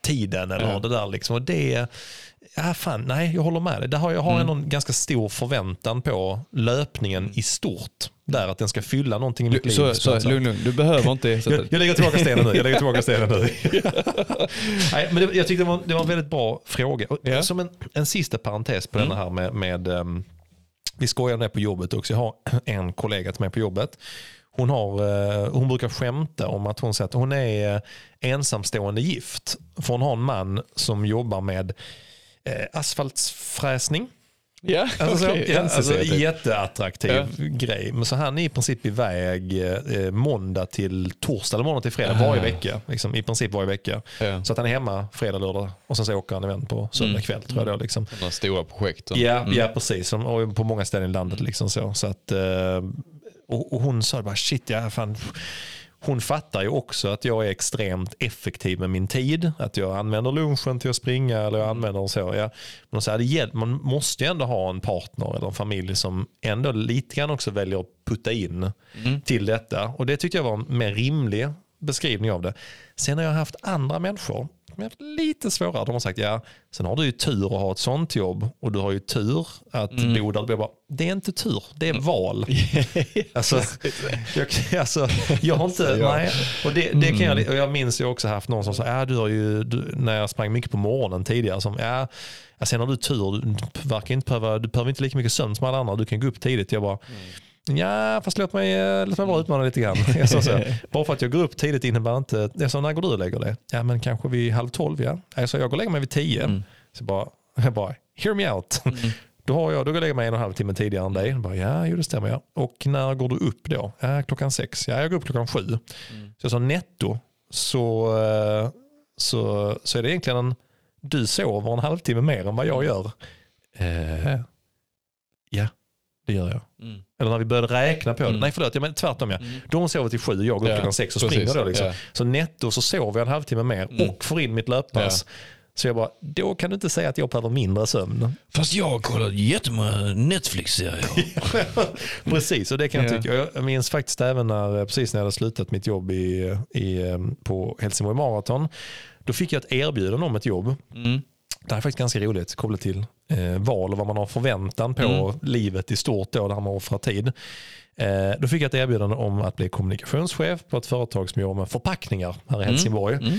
tiden eller yeah. det där. Liksom. Och det ja, fan, nej, jag håller med dig. Där har jag har mm. en ganska stor förväntan på löpningen i stort. Där att den ska fylla någonting i mitt liv. Så, så, lugn, lugn, du behöver inte jag, jag lägger tillbaka stenen nu. Jag lägger tillbaka stenen nu. nej, men det, jag tyckte det var, det var en väldigt bra fråga. Ja. Som en, en sista parentes på mm. den här med, med um, vi skojar med på jobbet också. Jag har en kollega till mig på jobbet. Hon, har, uh, hon brukar skämta om att hon säger att hon är uh, ensamstående gift. För hon har en man som jobbar med eh, asfaltsfräsning. Ja, Alltså, okej. så, ja, alltså, typ. jätteattraktiv Ja. grej. Men så han är i princip iväg eh, måndag till torsdag eller måndag till fredag Ah. varje vecka. Liksom, I princip varje vecka. Ja. Så att han är hemma fredag, lördag och sen så åker han iväg på söndag Mm. kväll. Tror jag då, liksom. Sådana stora projekt. Ja, Mm. ja, precis. Och på många ställen i landet. Liksom så. Så att, eh, och, och hon sa bara shit, ja, fan. Hon fattar ju också att jag är extremt effektiv med min tid. Att jag använder lunchen till att springa eller jag använder så. Ja. Men det hjälp, man måste ju ändå ha en partner eller en familj som ändå lite grann också väljer att putta in Mm. till detta. Och det tyckte jag var en mer rimlig beskrivning av det. Sen har jag haft andra människor är lite svårare. De har sagt ja, sen har du ju tur att ha ett sånt jobb och du har ju tur att Mm. bo där. Jag bara, Det är inte tur, det är val. alltså, jag, alltså, jag har inte, nej. Och det, det kan Mm. jag, och jag minns ju också haft någon som sa, ja, du har ju, du, när jag sprang mycket på morgonen tidigare, som, ja, sen har du tur, du, verkar inte behöva, du behöver inte lika mycket sömn som alla andra, du kan gå upp tidigt. Jag bara, Ja, fast låt mig, eh, låt mig bara utmana lite grann. Jag sa så bara för att jag går upp tidigt innebär inte... Jag sa, när går du och lägger dig? Ja, men kanske vid halv tolv. Ja. Jag sa, jag går och lägger mig vid tio. Mm. Så bara, jag bara, hear me out. Då, har jag, då går jag och lägger mig en och en halv timme tidigare än dig. Jag bara, ja, jo, det stämmer. Ja. Och när går du upp då? Ja, klockan sex. Ja, jag går upp klockan sju. Mm. Så jag sa, netto så, eh, så, så är det egentligen en, du sover en halvtimme mer än vad jag gör. Eh, ja, det gör jag. Mm. Eller när vi började räkna på det. Mm. Nej förlåt, jag menar tvärtom ja. Mm. De sover till sju, jag går upp Ja, klockan sex och precis. springer då. Liksom. Ja. Så netto så sover jag en halvtimme mer Mm. och får in mitt löppass. Så jag bara, då kan du inte säga att jag behöver mindre sömn. Fast jag har kollat jättemånga Netflix-serier. Precis, och det kan jag Ja. tycka. Jag- minns faktiskt även när, precis när jag hade slutat mitt jobb i, i, eh, på Helsingborg Marathon. Då fick jag ett erbjudande om ett jobb. Mm. Det här är faktiskt ganska roligt kopplat till eh, val och vad man har förväntan på Mm. livet i stort då, där man offrar tid. Eh, då fick jag ett erbjudande om att bli kommunikationschef på ett företag som jobbar med förpackningar här i Helsingborg. Mm.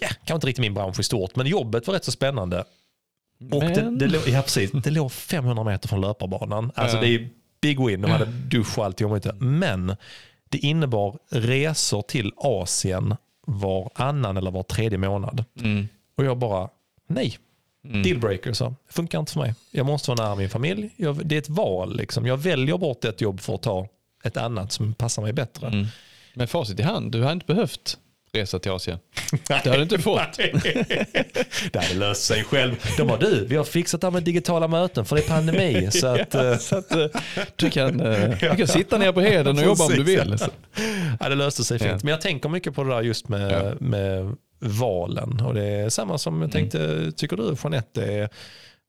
Ja, kanske inte riktigt min bransch i stort, men jobbet var rätt så spännande. Och det, Men- det, låg, ja, precis, det låg 500 meter från löparbanan. Alltså Ja. det är big win, de hade dusch och allting. Inte. Men det innebar resor till Asien var annan eller var tredje månad. Mm. Och jag bara, nej. Mm. Dealbreaker så. Det funkar inte för mig. Jag måste vara nära min familj. Jag, det är ett val. Liksom. Jag väljer bort ett jobb för att ta ett annat som passar mig bättre. Mm. Med facit i hand, du har inte behövt resa till Asien. Det har du inte fått. det hade löst sig själv. De bara, du, vi har fixat det här med digitala möten för det är pandemi. Så att, eh, Så att eh, du kan, eh, du kan sitta ner på heden och jobba om du vill. Så. ja, det löste sig fint. Ja. Men jag tänker mycket på det där just med, Ja. med valen. Och det är samma som jag tänkte, tycker du Jeanette, är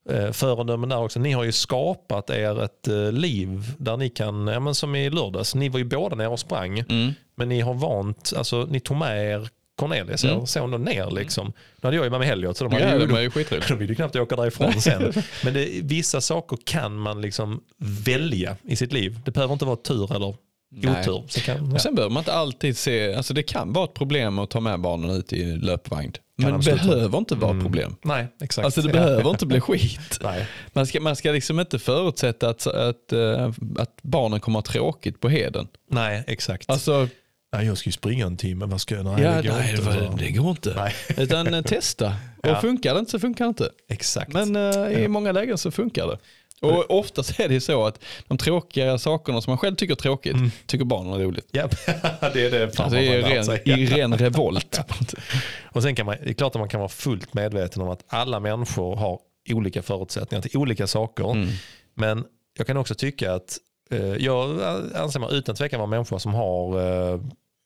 eh, föredömen där också. Ni har ju skapat er ett eh, liv där ni kan, ja, men som i lördags, ni var ju båda nere och sprang. Mm. Men ni har vant, alltså ni tog med er Cornelis, Mm. mm. såg de ner liksom. Nu hade jag ju med mig Helgot så de hade Ja, ju, det var ju de ville ju knappt åka därifrån sen. Men det, vissa saker kan man liksom välja i sitt liv. Det behöver inte vara tur eller Nej. otur. Så kan, ja. Och sen behöver man inte alltid se, alltså det kan vara ett problem att ta med barnen ut i löpvagn. Men det behöver inte vara ett problem. Nej, exakt. Alltså det Ja. behöver inte bli skit. Nej. Man ska, man ska liksom inte förutsätta att, att, eh, att barnen kommer att ha tråkigt på heden. Nej, exakt. Alltså, nej, jag ska ju springa en timme, vad ska jag? Nej, ja, det går nej, inte. det, det går inte. Nej. Utan eh, testa. Och Ja. funkar det inte så funkar det inte. Exakt. Men eh, i många lägen så funkar det. Och oftast är det så att de tråkiga sakerna som man själv tycker är tråkigt, tycker barnen är roligt. ja, det är det fan Alltså har lärt ren, i ren revolt. Och sen kan man, det är klart att man kan vara fullt medveten om att alla människor har olika förutsättningar till olika saker. Mm. Men jag kan också tycka att eh, jag anser mig utan tvekan vara människa som har eh,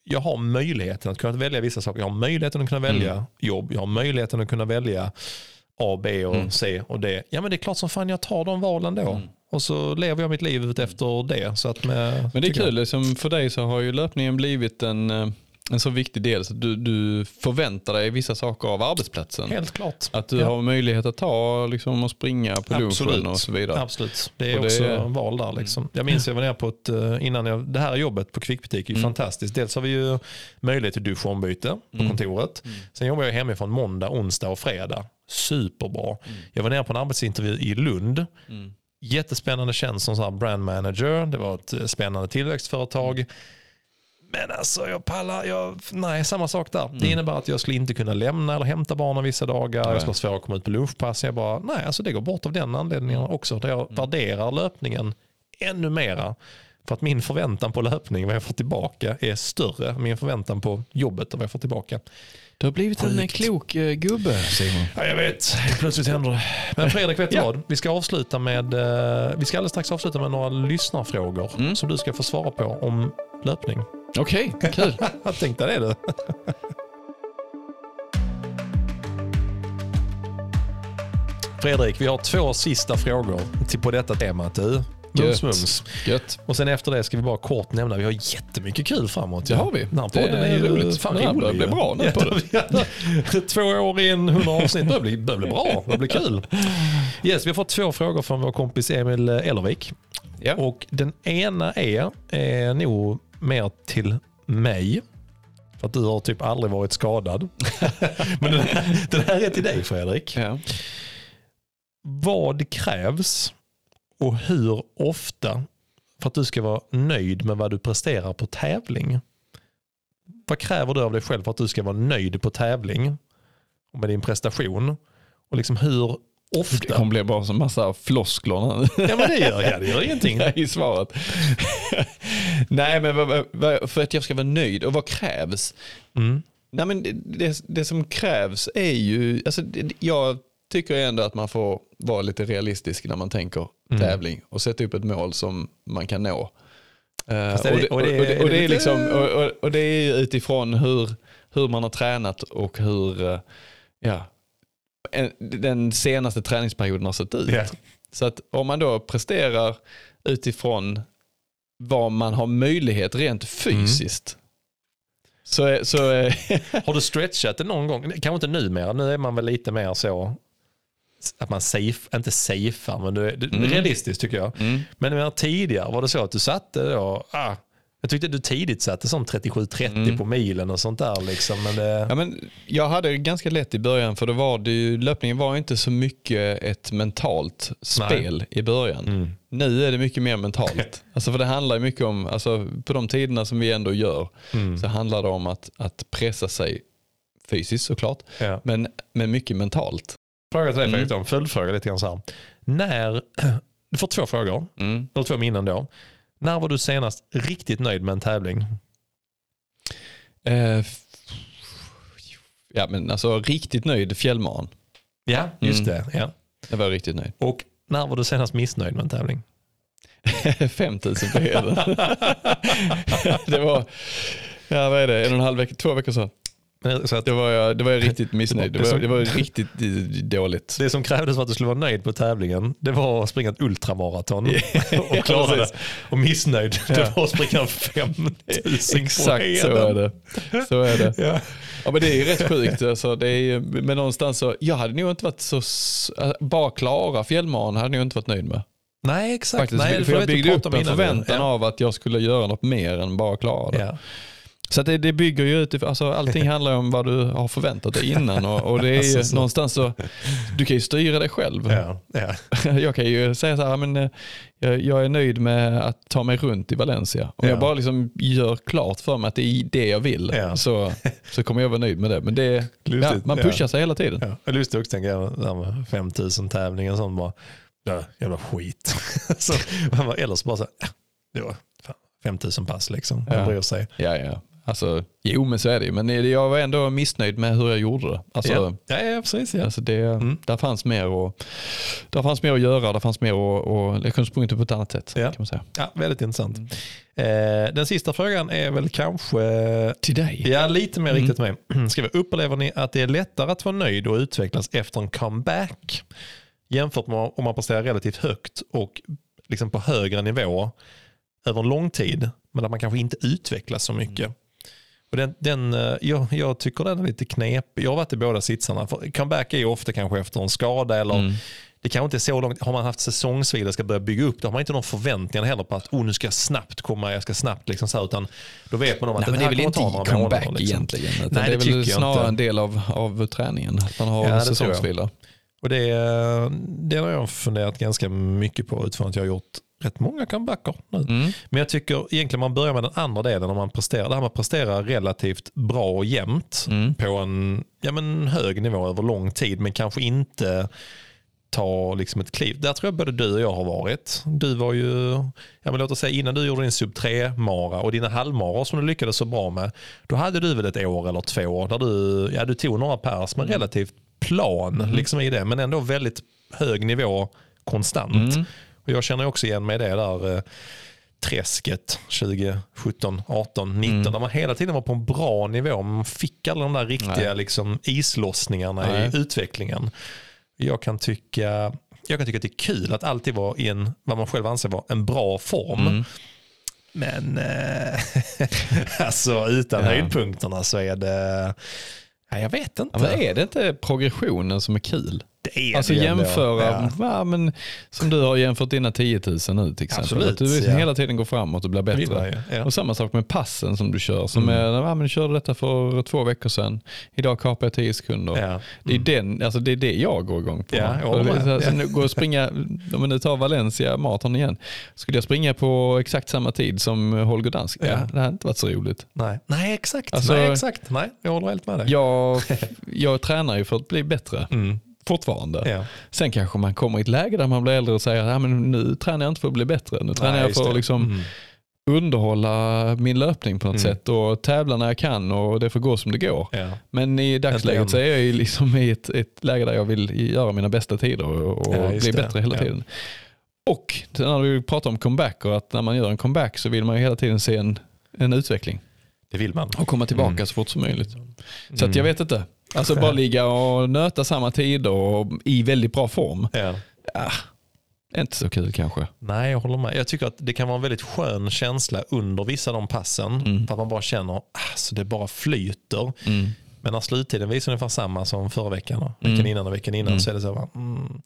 jag har möjligheten att kunna välja vissa saker. Jag har möjligheten att kunna välja Mm. jobb. Jag har möjligheten att kunna välja A, B och Mm. C och D. Ja men det är klart som fan jag tar de valen då. Mm. Och så lever jag mitt liv ut efter det. Så att med, Men det är kul, liksom för dig så har ju löpningen blivit en, eh, en så viktig del så att du, du förväntar dig vissa saker av arbetsplatsen. Helt klart. Att du Ja. har möjlighet att ta liksom, och springa på lunchen och så vidare. Absolut. Det är Och det också är- Mm. val där. Liksom. Jag minns jag var nere på ett, eh, innan jag, det här jobbet på Kvickbutik är Mm. fantastiskt. Dels har vi ju möjlighet till dusch och ombyte på Mm. kontoret. Sen jobbar jag hemifrån måndag, onsdag och fredag. Superbra. Jag var nere på en arbetsintervju i Lund. Mm. Jättespännande tjänst som så här brand manager. Det var ett eh, spännande tillväxtföretag. Men alltså jag pallar, jag, nej samma sak där. Det innebär att jag skulle inte kunna lämna eller hämta barnen vissa dagar. Jag skulle ha svårt att komma ut på lunchpass. Jag bara, nej alltså det går bort av den anledningen också. Där jag värderar löpningen ännu mera. För att min förväntan på löpning, vad jag får tillbaka, är större än min förväntan på jobbet och vad jag får tillbaka. Du har blivit en Sjukt. klok eh, gubbe Simon. Ja, jag vet, plötsligt händer det. Men Fredrik, vet du Ja. vad? Vi ska, avsluta med, eh, vi ska alldeles strax avsluta med några lyssnarfrågor Mm. som du ska få svara på om löpning. Okej, kul. Jag tänkte det du. Fredrik, vi har två sista frågor till på detta temat. Du. Mums, Gött. mums. Gött. Och sen efter det ska vi bara kort nämna, vi har jättemycket kul framåt. Det har vi. Den här Det podden är är, ju roligt. fan Den rolig. börjar bli ju. bra nu på. Två år in, 100 avsnitt, börjar bli, börjar bli bra. Det blir kul. Yes, vi har fått två frågor från vår kompis Emil Ellervik. Ja. Och den ena är, är nog mer till mig. För att du har typ aldrig varit skadad. Men den här, den här är till dig Fredrik. Ja. Vad krävs och hur ofta för att du ska vara nöjd med vad du presterar på tävling? Vad kräver du av dig själv för att du ska vara nöjd på tävling och med din prestation? Och liksom hur Det ofta? kommer bli bara en massa floskler. Ja men det gör, ja, det gör ingenting. i svaret. Nej, men för att jag ska vara nöjd. Och vad krävs? Mm. Nej, men det, det, det som krävs är ju... Alltså, det, jag tycker ändå att man får vara lite realistisk när man tänker Mm. tävling och sätta upp ett mål som man kan nå. Eh, och, det- är utifrån hur, hur man har tränat och hur eh, ja, en- den senaste träningsperioden har sett ut. Ja. Så att om man då presterar utifrån vad man har möjlighet rent fysiskt. Så, är- så är- Har du stretchat det någon gång? Kanske inte numera, nu är man väl lite mer så att man safe, inte safear, men det, det, Mm. realistiskt tycker jag. Men jag tidigare var det så att du satte då, ah, jag tyckte du tidigt satte som 37-30 på milen och sånt där liksom. Men det, ja, men jag hade det ganska lätt i början för det var det ju, löpningen var inte så mycket ett mentalt spel i början. Mm. Nu är det mycket mer mentalt. alltså för det handlar mycket om, alltså på de tiderna som vi ändå gör Mm. så handlar det om att, att pressa sig fysiskt såklart, ja. men, men mycket mentalt. Fråga till dig Mm. Fredrik, en följdfråga lite grann så här. När, du får två frågor, Mm. eller två minnen då. När var du senast riktigt nöjd med en tävling? Eh, ja men alltså riktigt nöjd fjällmaran. Ja, just Mm. det. Ja. Jag var riktigt nöjd. Och när var du senast missnöjd med en tävling? 5000 på heden. det var, ja vad är det, en och en halv vecka, två veckor sedan. Så att Det var jag, det var jag riktigt missnöjd. Det var, det var riktigt eh, dåligt. det som krävdes för att du skulle vara nöjd på tävlingen, det var att springa ett ultramaraton och klara det. Och missnöjd, det Ja. var att springa 5000 Exakt så är det. Så är det. Ja. Ja men det är ju rätt sjukt. Alltså, det är, men någonstans så, jag hade nog inte varit så, bara klara fjällmaran hade jag inte varit nöjd med. Nej, exakt. Faktiskt, Nej, för jag byggde upp en förväntan ja. av att jag skulle göra något mer än bara klara det. Ja. Så det, det bygger ju utifrån, alltså allting handlar om vad du har förväntat dig innan och, och det är ju Alltså, så. någonstans så, du kan ju styra dig själv. Ja. Ja. Jag kan ju säga så här, men eh, jag, jag är nöjd med att ta mig runt i Valencia. Om Ja. jag bara liksom gör klart för mig att det är det jag vill Ja. så, så kommer jag vara nöjd med det. Men det, man pushar sig hela tiden. Ja. Jag lustigt också tänker jag, det med 5000 tävlingar och sånt bara, ja, jävla skit. så, eller så bara så här, ja, det var fan, 5000 pass liksom. Man Ja. bryr sig. Ja, ja. Alltså, jo men så är det ju. Men jag var ändå missnöjd med hur jag gjorde det. Alltså, ja. Ja, ja, precis. Ja. Alltså det, Mm. där, fanns mer att, där fanns mer att göra, där fanns mer att, och jag kunde sprungit det på ett annat sätt. Ja. Kan man säga. ja, väldigt intressant. Eh, den sista frågan är väl kanske, Till dig? ja lite mer Mm. riktigt till mig. Skriver, upplever ni att det är lättare att vara nöjd och utvecklas efter en comeback jämfört med om man presterar relativt högt och liksom på högre nivå över en lång tid men att man kanske inte utvecklas så mycket. Och den, den, eh, jag, jag tycker den är lite knepig. Jag har varit i båda sitsarna. För comeback är ju ofta kanske efter en skada eller Mm. det kanske inte är så långt. Har man haft säsongsvila och ska börja bygga upp, då har man inte någon förväntningar heller på att oh, nu ska jag snabbt komma, jag ska snabbt liksom så här, utan då vet man om att Nej, men det är väl kommer inte comeback månader, liksom. egentligen. Nej, det är det tycker väl snarare inte. en del av, av träningen. Att man har Ja, det säsongsvila. Och det, det har jag funderat ganska mycket på utifrån att jag har gjort rätt många comebacker nu. Mm. Men jag tycker egentligen man börjar med den andra delen om man presterar. Det här med att prestera relativt bra och jämnt Mm. på en ja, men hög nivå över lång tid men kanske inte ta liksom ett kliv. Där tror jag både du och jag har varit. Du var ju, ja, men låt oss säga innan du gjorde din sub 3-mara och dina halvmaror som du lyckades så bra med. Då hade du väl ett år eller två där du, ja, du tog några pers men relativt plan liksom i det men ändå väldigt hög nivå konstant. Mm. Och jag känner också igen mig i det där eh, träsket 2017, 18, 19 Mm. där man hela tiden var på en bra nivå man fick alla de där riktiga Nej. liksom, islossningarna Nej. i utvecklingen. Jag kan, tycka, jag kan tycka att det är kul att alltid vara i en, vad man själv anser vara en bra form. Mm. Men eh, alltså utan Ja. höjdpunkterna så är det, ja, jag vet inte. Ja, men är det inte progressionen som är kul? Det är Alltså det jämföra, Ja. ja. men, som du har jämfört dina 10 000 nu till exempel. Absolut, att du liksom ja. hela tiden går framåt och blir bättre. ja. Och samma sak med passen som du kör. Som Mm. är, ja, men du körde detta för två veckor sedan. Idag kapar jag 10 sekunder. Ja. Det, är den, alltså det är det jag går igång på. Ja, jag det är med. så, så Ja. nu går och springa, om man nu tar Valencia maraton igen. Skulle jag springa på exakt samma tid som Holger Dansk? Ja. det hade inte varit så roligt. Nej. Nej, exakt. Alltså- Nej, exakt. Nej, jag håller helt med dig. Jag, jag tränar ju för att bli bättre. Mm. Fortfarande. Ja. Sen kanske man kommer i ett läge där man blir äldre och säger att nu tränar jag inte för att bli bättre. Nu tränar Nej, jag för att liksom Mm. underhålla min löpning på något Mm. sätt och tävla när jag kan och det får gå som det går. Ja. Men i dagsläget så är jag liksom i ett, ett läge där jag vill göra mina bästa tider och, och Ja, bli det. bättre hela tiden. Och när vi pratar om comeback och att när man gör en comeback så vill man ju hela tiden se en, en utveckling Det vill man. och komma tillbaka Mm. så fort som möjligt. Så att jag vet inte. Alltså bara ligga och nöta samma tider och i väldigt bra form. Ja. Ah, inte så kul kanske. Nej, jag håller med. Jag tycker att det kan vara en väldigt skön känsla under vissa av de passen. Mm. För att man bara känner att det bara flyter. Men när sluttiden visar ungefär samma som förra veckan, och veckan Mm. innan och veckan innan, Mm. så är det så här, mm,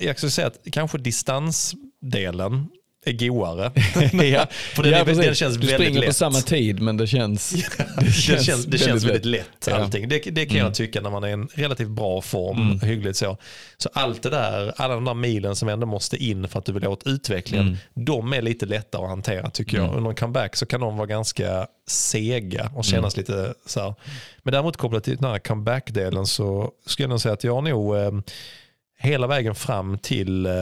Jag skulle säga att kanske distansdelen är godare. ja, För den, är, precis. den känns du väldigt springer lätt. på samma tid men det känns, det känns, det känns, väldigt lätt, Ja. allting. Det, det kan Mm. jag tycka när man är i en relativt bra form, Mm. hyggligt så. Så allt det där, alla de där milen som ändå måste in för att du vill åt utvecklingen, Mm. de är lite lättare att hantera tycker jag. Mm. Under en comeback så kan de vara ganska sega och kännas lite så här. Men däremot kopplat till den här comeback-delen så skulle jag nog säga att jag nog eh, hela vägen fram till, eh,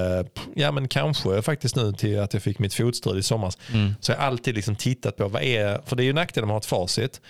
ja men kanske faktiskt nu till att jag fick mitt fotstrul i somras, Mm. så jag har alltid liksom tittat på vad är, för det är ju nackdelen med att ha ett facit.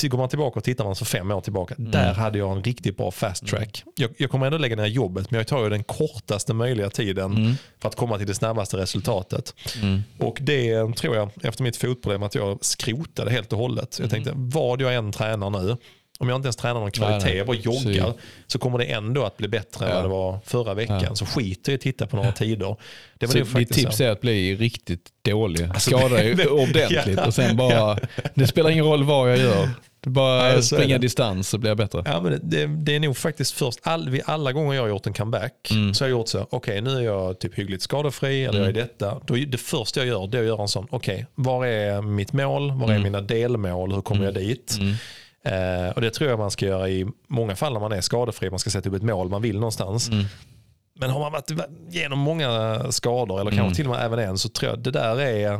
Så går man tillbaka och tittar man så fem år tillbaka, där hade jag en riktigt bra fast track. Jag, jag kommer ändå lägga ner jobbet men jag tar ju den kortaste möjliga tiden Mm. för att komma till det snabbaste resultatet. Mm. Och det tror jag, efter mitt fotproblem, att jag skrotade helt och hållet. Jag tänkte, vad jag än tränar nu, om jag inte ens tränar någon kvalitet, Nej, nej. jag bara joggar, så kommer det ändå att bli bättre än Ja. vad det var förra veckan. Ja. Så skiter jag i att titta på några tider. Det var Så nog ditt tips så. är att bli riktigt dålig. Alltså, Skada dig det- ordentligt ja, och sen bara, det spelar ingen roll vad jag gör. Det bara Nej, springa det. distans så blir jag bättre. Ja, men det, det, det är nog faktiskt först, all, vid alla gånger jag har gjort en comeback Mm. så har jag gjort så, okej nu är jag typ hyggligt skadefri eller jag är detta. Då, det första jag gör det är att göra en sån, okej var är mitt mål, var är Mm. mina delmål, hur kommer jag dit? Mm. Eh, och det tror jag man ska göra i många fall när man är skadefri, man ska sätta upp ett mål man vill någonstans. Mm. Men har man varit genom många skador eller Mm. kanske till och med även en så tror jag det där är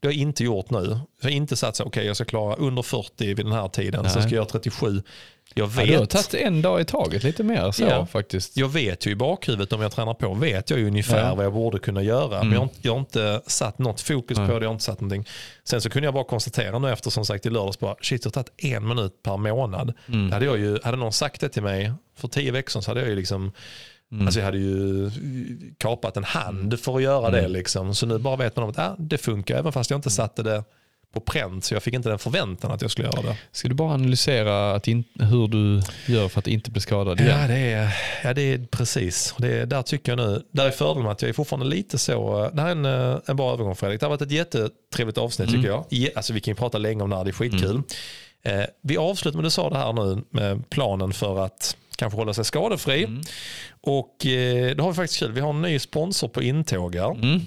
det har jag inte gjort nu. Jag har inte satt så, okej jag ska klara under 40 vid den här tiden, Nej. sen ska jag göra 37. Jag Ja, vet. du har tagit en dag i taget lite mer så Ja. faktiskt. Jag vet ju i bakhuvudet om jag tränar på, vet jag ju ungefär Ja. vad jag borde kunna göra. Men jag jag har inte satt något fokus Nej. på det, jag har inte satt någonting. Sen så kunde jag bara konstatera nu efter som sagt i lördags, bara, shit jag har tagit en minut per månad. Mm. Hade, jag ju, hade någon sagt det till mig för tio veckor sedan så hade jag ju liksom Mm. Alltså jag hade ju kapat en hand för att göra det. Mm. Liksom. Så nu bara vet man om att ah, det funkar även fast jag inte satte det på pränt. Så jag fick inte den förväntan att jag skulle göra det. Ska du bara analysera att in, hur du gör för att inte bli skadad igen? Ja det, är, ja, det är precis. Det är, där tycker jag nu, där är fördelen med att jag är fortfarande lite så, det här är en, eh, en bra övergång Fredrik. Det har varit ett jättetrevligt avsnitt Mm. tycker jag. I, alltså vi kan ju prata länge om det här, det är skitkul. Eh, vi avslutar med, du sa det här nu, med planen för att kanske hålla sig skadefri. Mm. Och eh, det har vi faktiskt kul, vi har en ny sponsor på intågar Mm.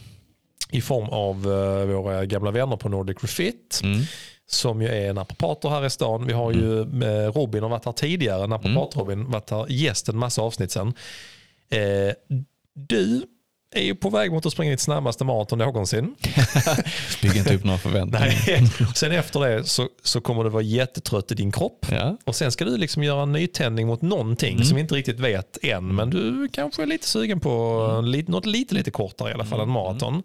I form av eh, våra gamla vänner på Nordic Refit Mm. som ju är naprapater här i stan. Vi har ju eh, Robin har varit här tidigare, naprapat Robin, varit här gäst en massa avsnitt sen. Eh, du är ju på väg mot att springa ditt snabbaste maraton någonsin. Bygg inte upp några förväntningar. Nej. Sen efter det så, så kommer du vara jättetrött i din kropp. Ja. Och sen ska du liksom göra en nytändning mot någonting Mm. som vi inte riktigt vet än. Men du kanske är lite sugen på Mm. något lite, lite kortare i alla fall än maraton.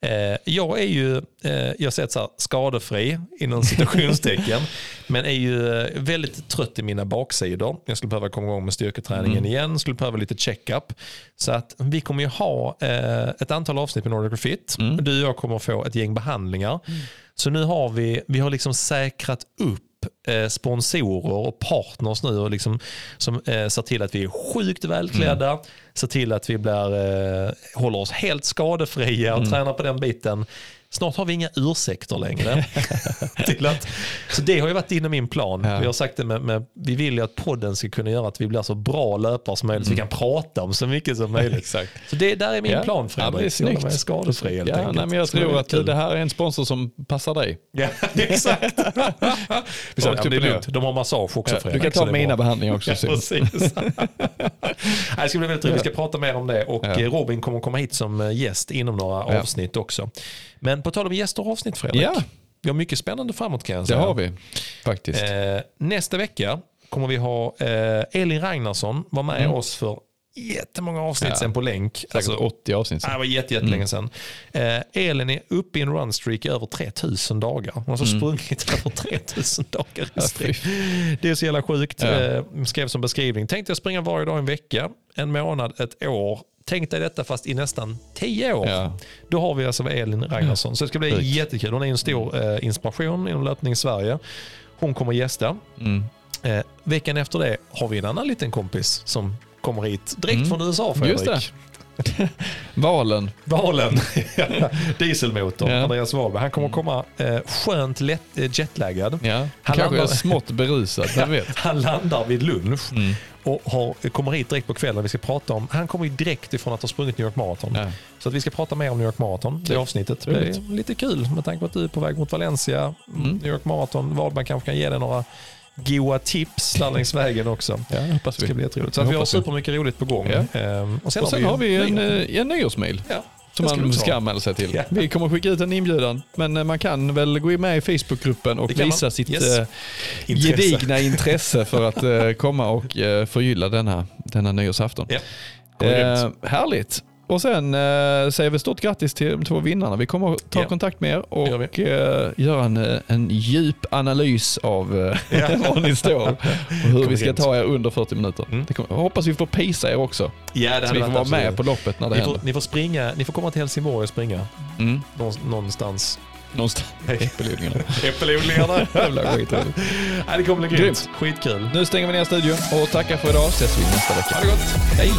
Eh, jag är ju, eh, jag säger så här, skadefri inom citationstecken, men är ju eh, väldigt trött i mina baksidor. Jag skulle behöva komma igång med styrketräningen igen, skulle behöva lite checkup. Så att vi kommer ju ha ett antal avsnitt med Nordic Fit. Du och jag kommer få ett gäng behandlingar. Så nu har vi, vi har liksom säkrat upp sponsorer och partners nu och liksom, som eh, ser till att vi är sjukt välklädda, ser till att vi blir, eh, håller oss helt skadefria och tränar på den biten. Snart har vi inga ursäkter längre. att, så det har ju varit inom min plan. Ja. Vi har sagt det med, med, vi vill ju att podden ska kunna göra att vi blir så bra löpare som möjligt, så vi kan prata om så mycket som möjligt. Exakt. Så det där är min Ja. plan Ja, Fredrik. det är skadefri helt Ja, enkelt. nej, men jag det tror att kul. det här är en sponsor som passar dig. Ja, exakt. Vi sa, ja, det är och ner. lugnt. De har massage också Ja, Fredrik. du kan ta mina behandlingar också. Ja, precis. Det ska bli väldigt trevligt. Vi ska prata mer om det och Ja. eh, Robin kommer komma hit som eh, gäst inom några Ja. avsnitt också. Men på tal om gäster och avsnitt Fredrik. Ja. Vi har mycket spännande framåt kan jag Det säga. har vi faktiskt. Eh, nästa vecka kommer vi ha eh, Elin Ragnarsson var med oss för jättemånga avsnitt Mm. Ja. sen på länk. Säkert 80 avsnitt sen. Det var jätte, jättelänge Mm. sedan. Eh, Elin är uppe i en runstreak i över 3000 dagar. Hon har alltså sprungit över 3000 dagar i Mm. Sträck. Det är så jävla sjukt. Ja. Eh, skrev som beskrivning. Tänkte jag springa varje dag en vecka, en månad, ett år. Tänk dig detta fast i nästan 10 år. Ja. Då har vi alltså Elin Ragnarsson. Så det ska bli Sjukt. jättekul. Hon är en stor eh, inspiration inom löpning i Sverige. Hon kommer gästa. Mm. Eh, veckan efter det har vi en annan liten kompis som kommer hit direkt Mm. från USA Fredrik. Just det. Valen. Valen, dieselmotor, Ja. Andreas Wahlberg. Han kommer komma eh, skönt lätt, eh, jetlaggad. Ja. Han Kanske landar- smått berusad, vem vet. Han landar vid lunch Mm. Och har, kommer hit direkt på kvällen. Vi ska prata om, han kommer ju direkt ifrån att ha sprungit New York Marathon. Ja. Så att vi ska prata mer om New York Marathon, det Ja. avsnittet. Det blir lite kul med tanke på att du är på väg mot Valencia, Mm. New York Marathon. Wahlberg kanske kan ge dig några goa tips där längs vägen också. Ja, hoppas Det ska vi. bli jätteroligt. Så att vi har vi. supermycket roligt på gång. Ja. Ehm, och sen, Och sen har vi en, nyår. eh, en nyårsmail. Ja, Som man ska anmäla sig till. Vi kommer skicka ut en inbjudan, men eh, man kan väl gå med i Facebookgruppen och kan man. visa sitt Yes. eh, Intresse. gedigna intresse för att eh, komma och förgylla denna, denna nyårsafton. Ja. Eh, härligt. Och sen eh, säger vi stort grattis till de två vinnarna. Vi kommer att ta Ja. kontakt med er och eh, göra en, eh, en djup analys av eh, Ja. var ni står och hur vi ska ta er under 40 minuter. Mm. Kommer, hoppas vi får pisa er också. Ja, det Så vi får vara med absolut. på loppet när det Ni får, händer. ni får springa, ni får komma till Helsingborg och springa Mm. Någon- någonstans. Någonstans. Äppelodlingarna. Äppelodlingarna. Jävla skit. Nej, det kommer bli. Grymt. Skitkul. Nu stänger vi ner studion och tackar för idag. Ses vi nästa vecka. Ha det gott. Hej.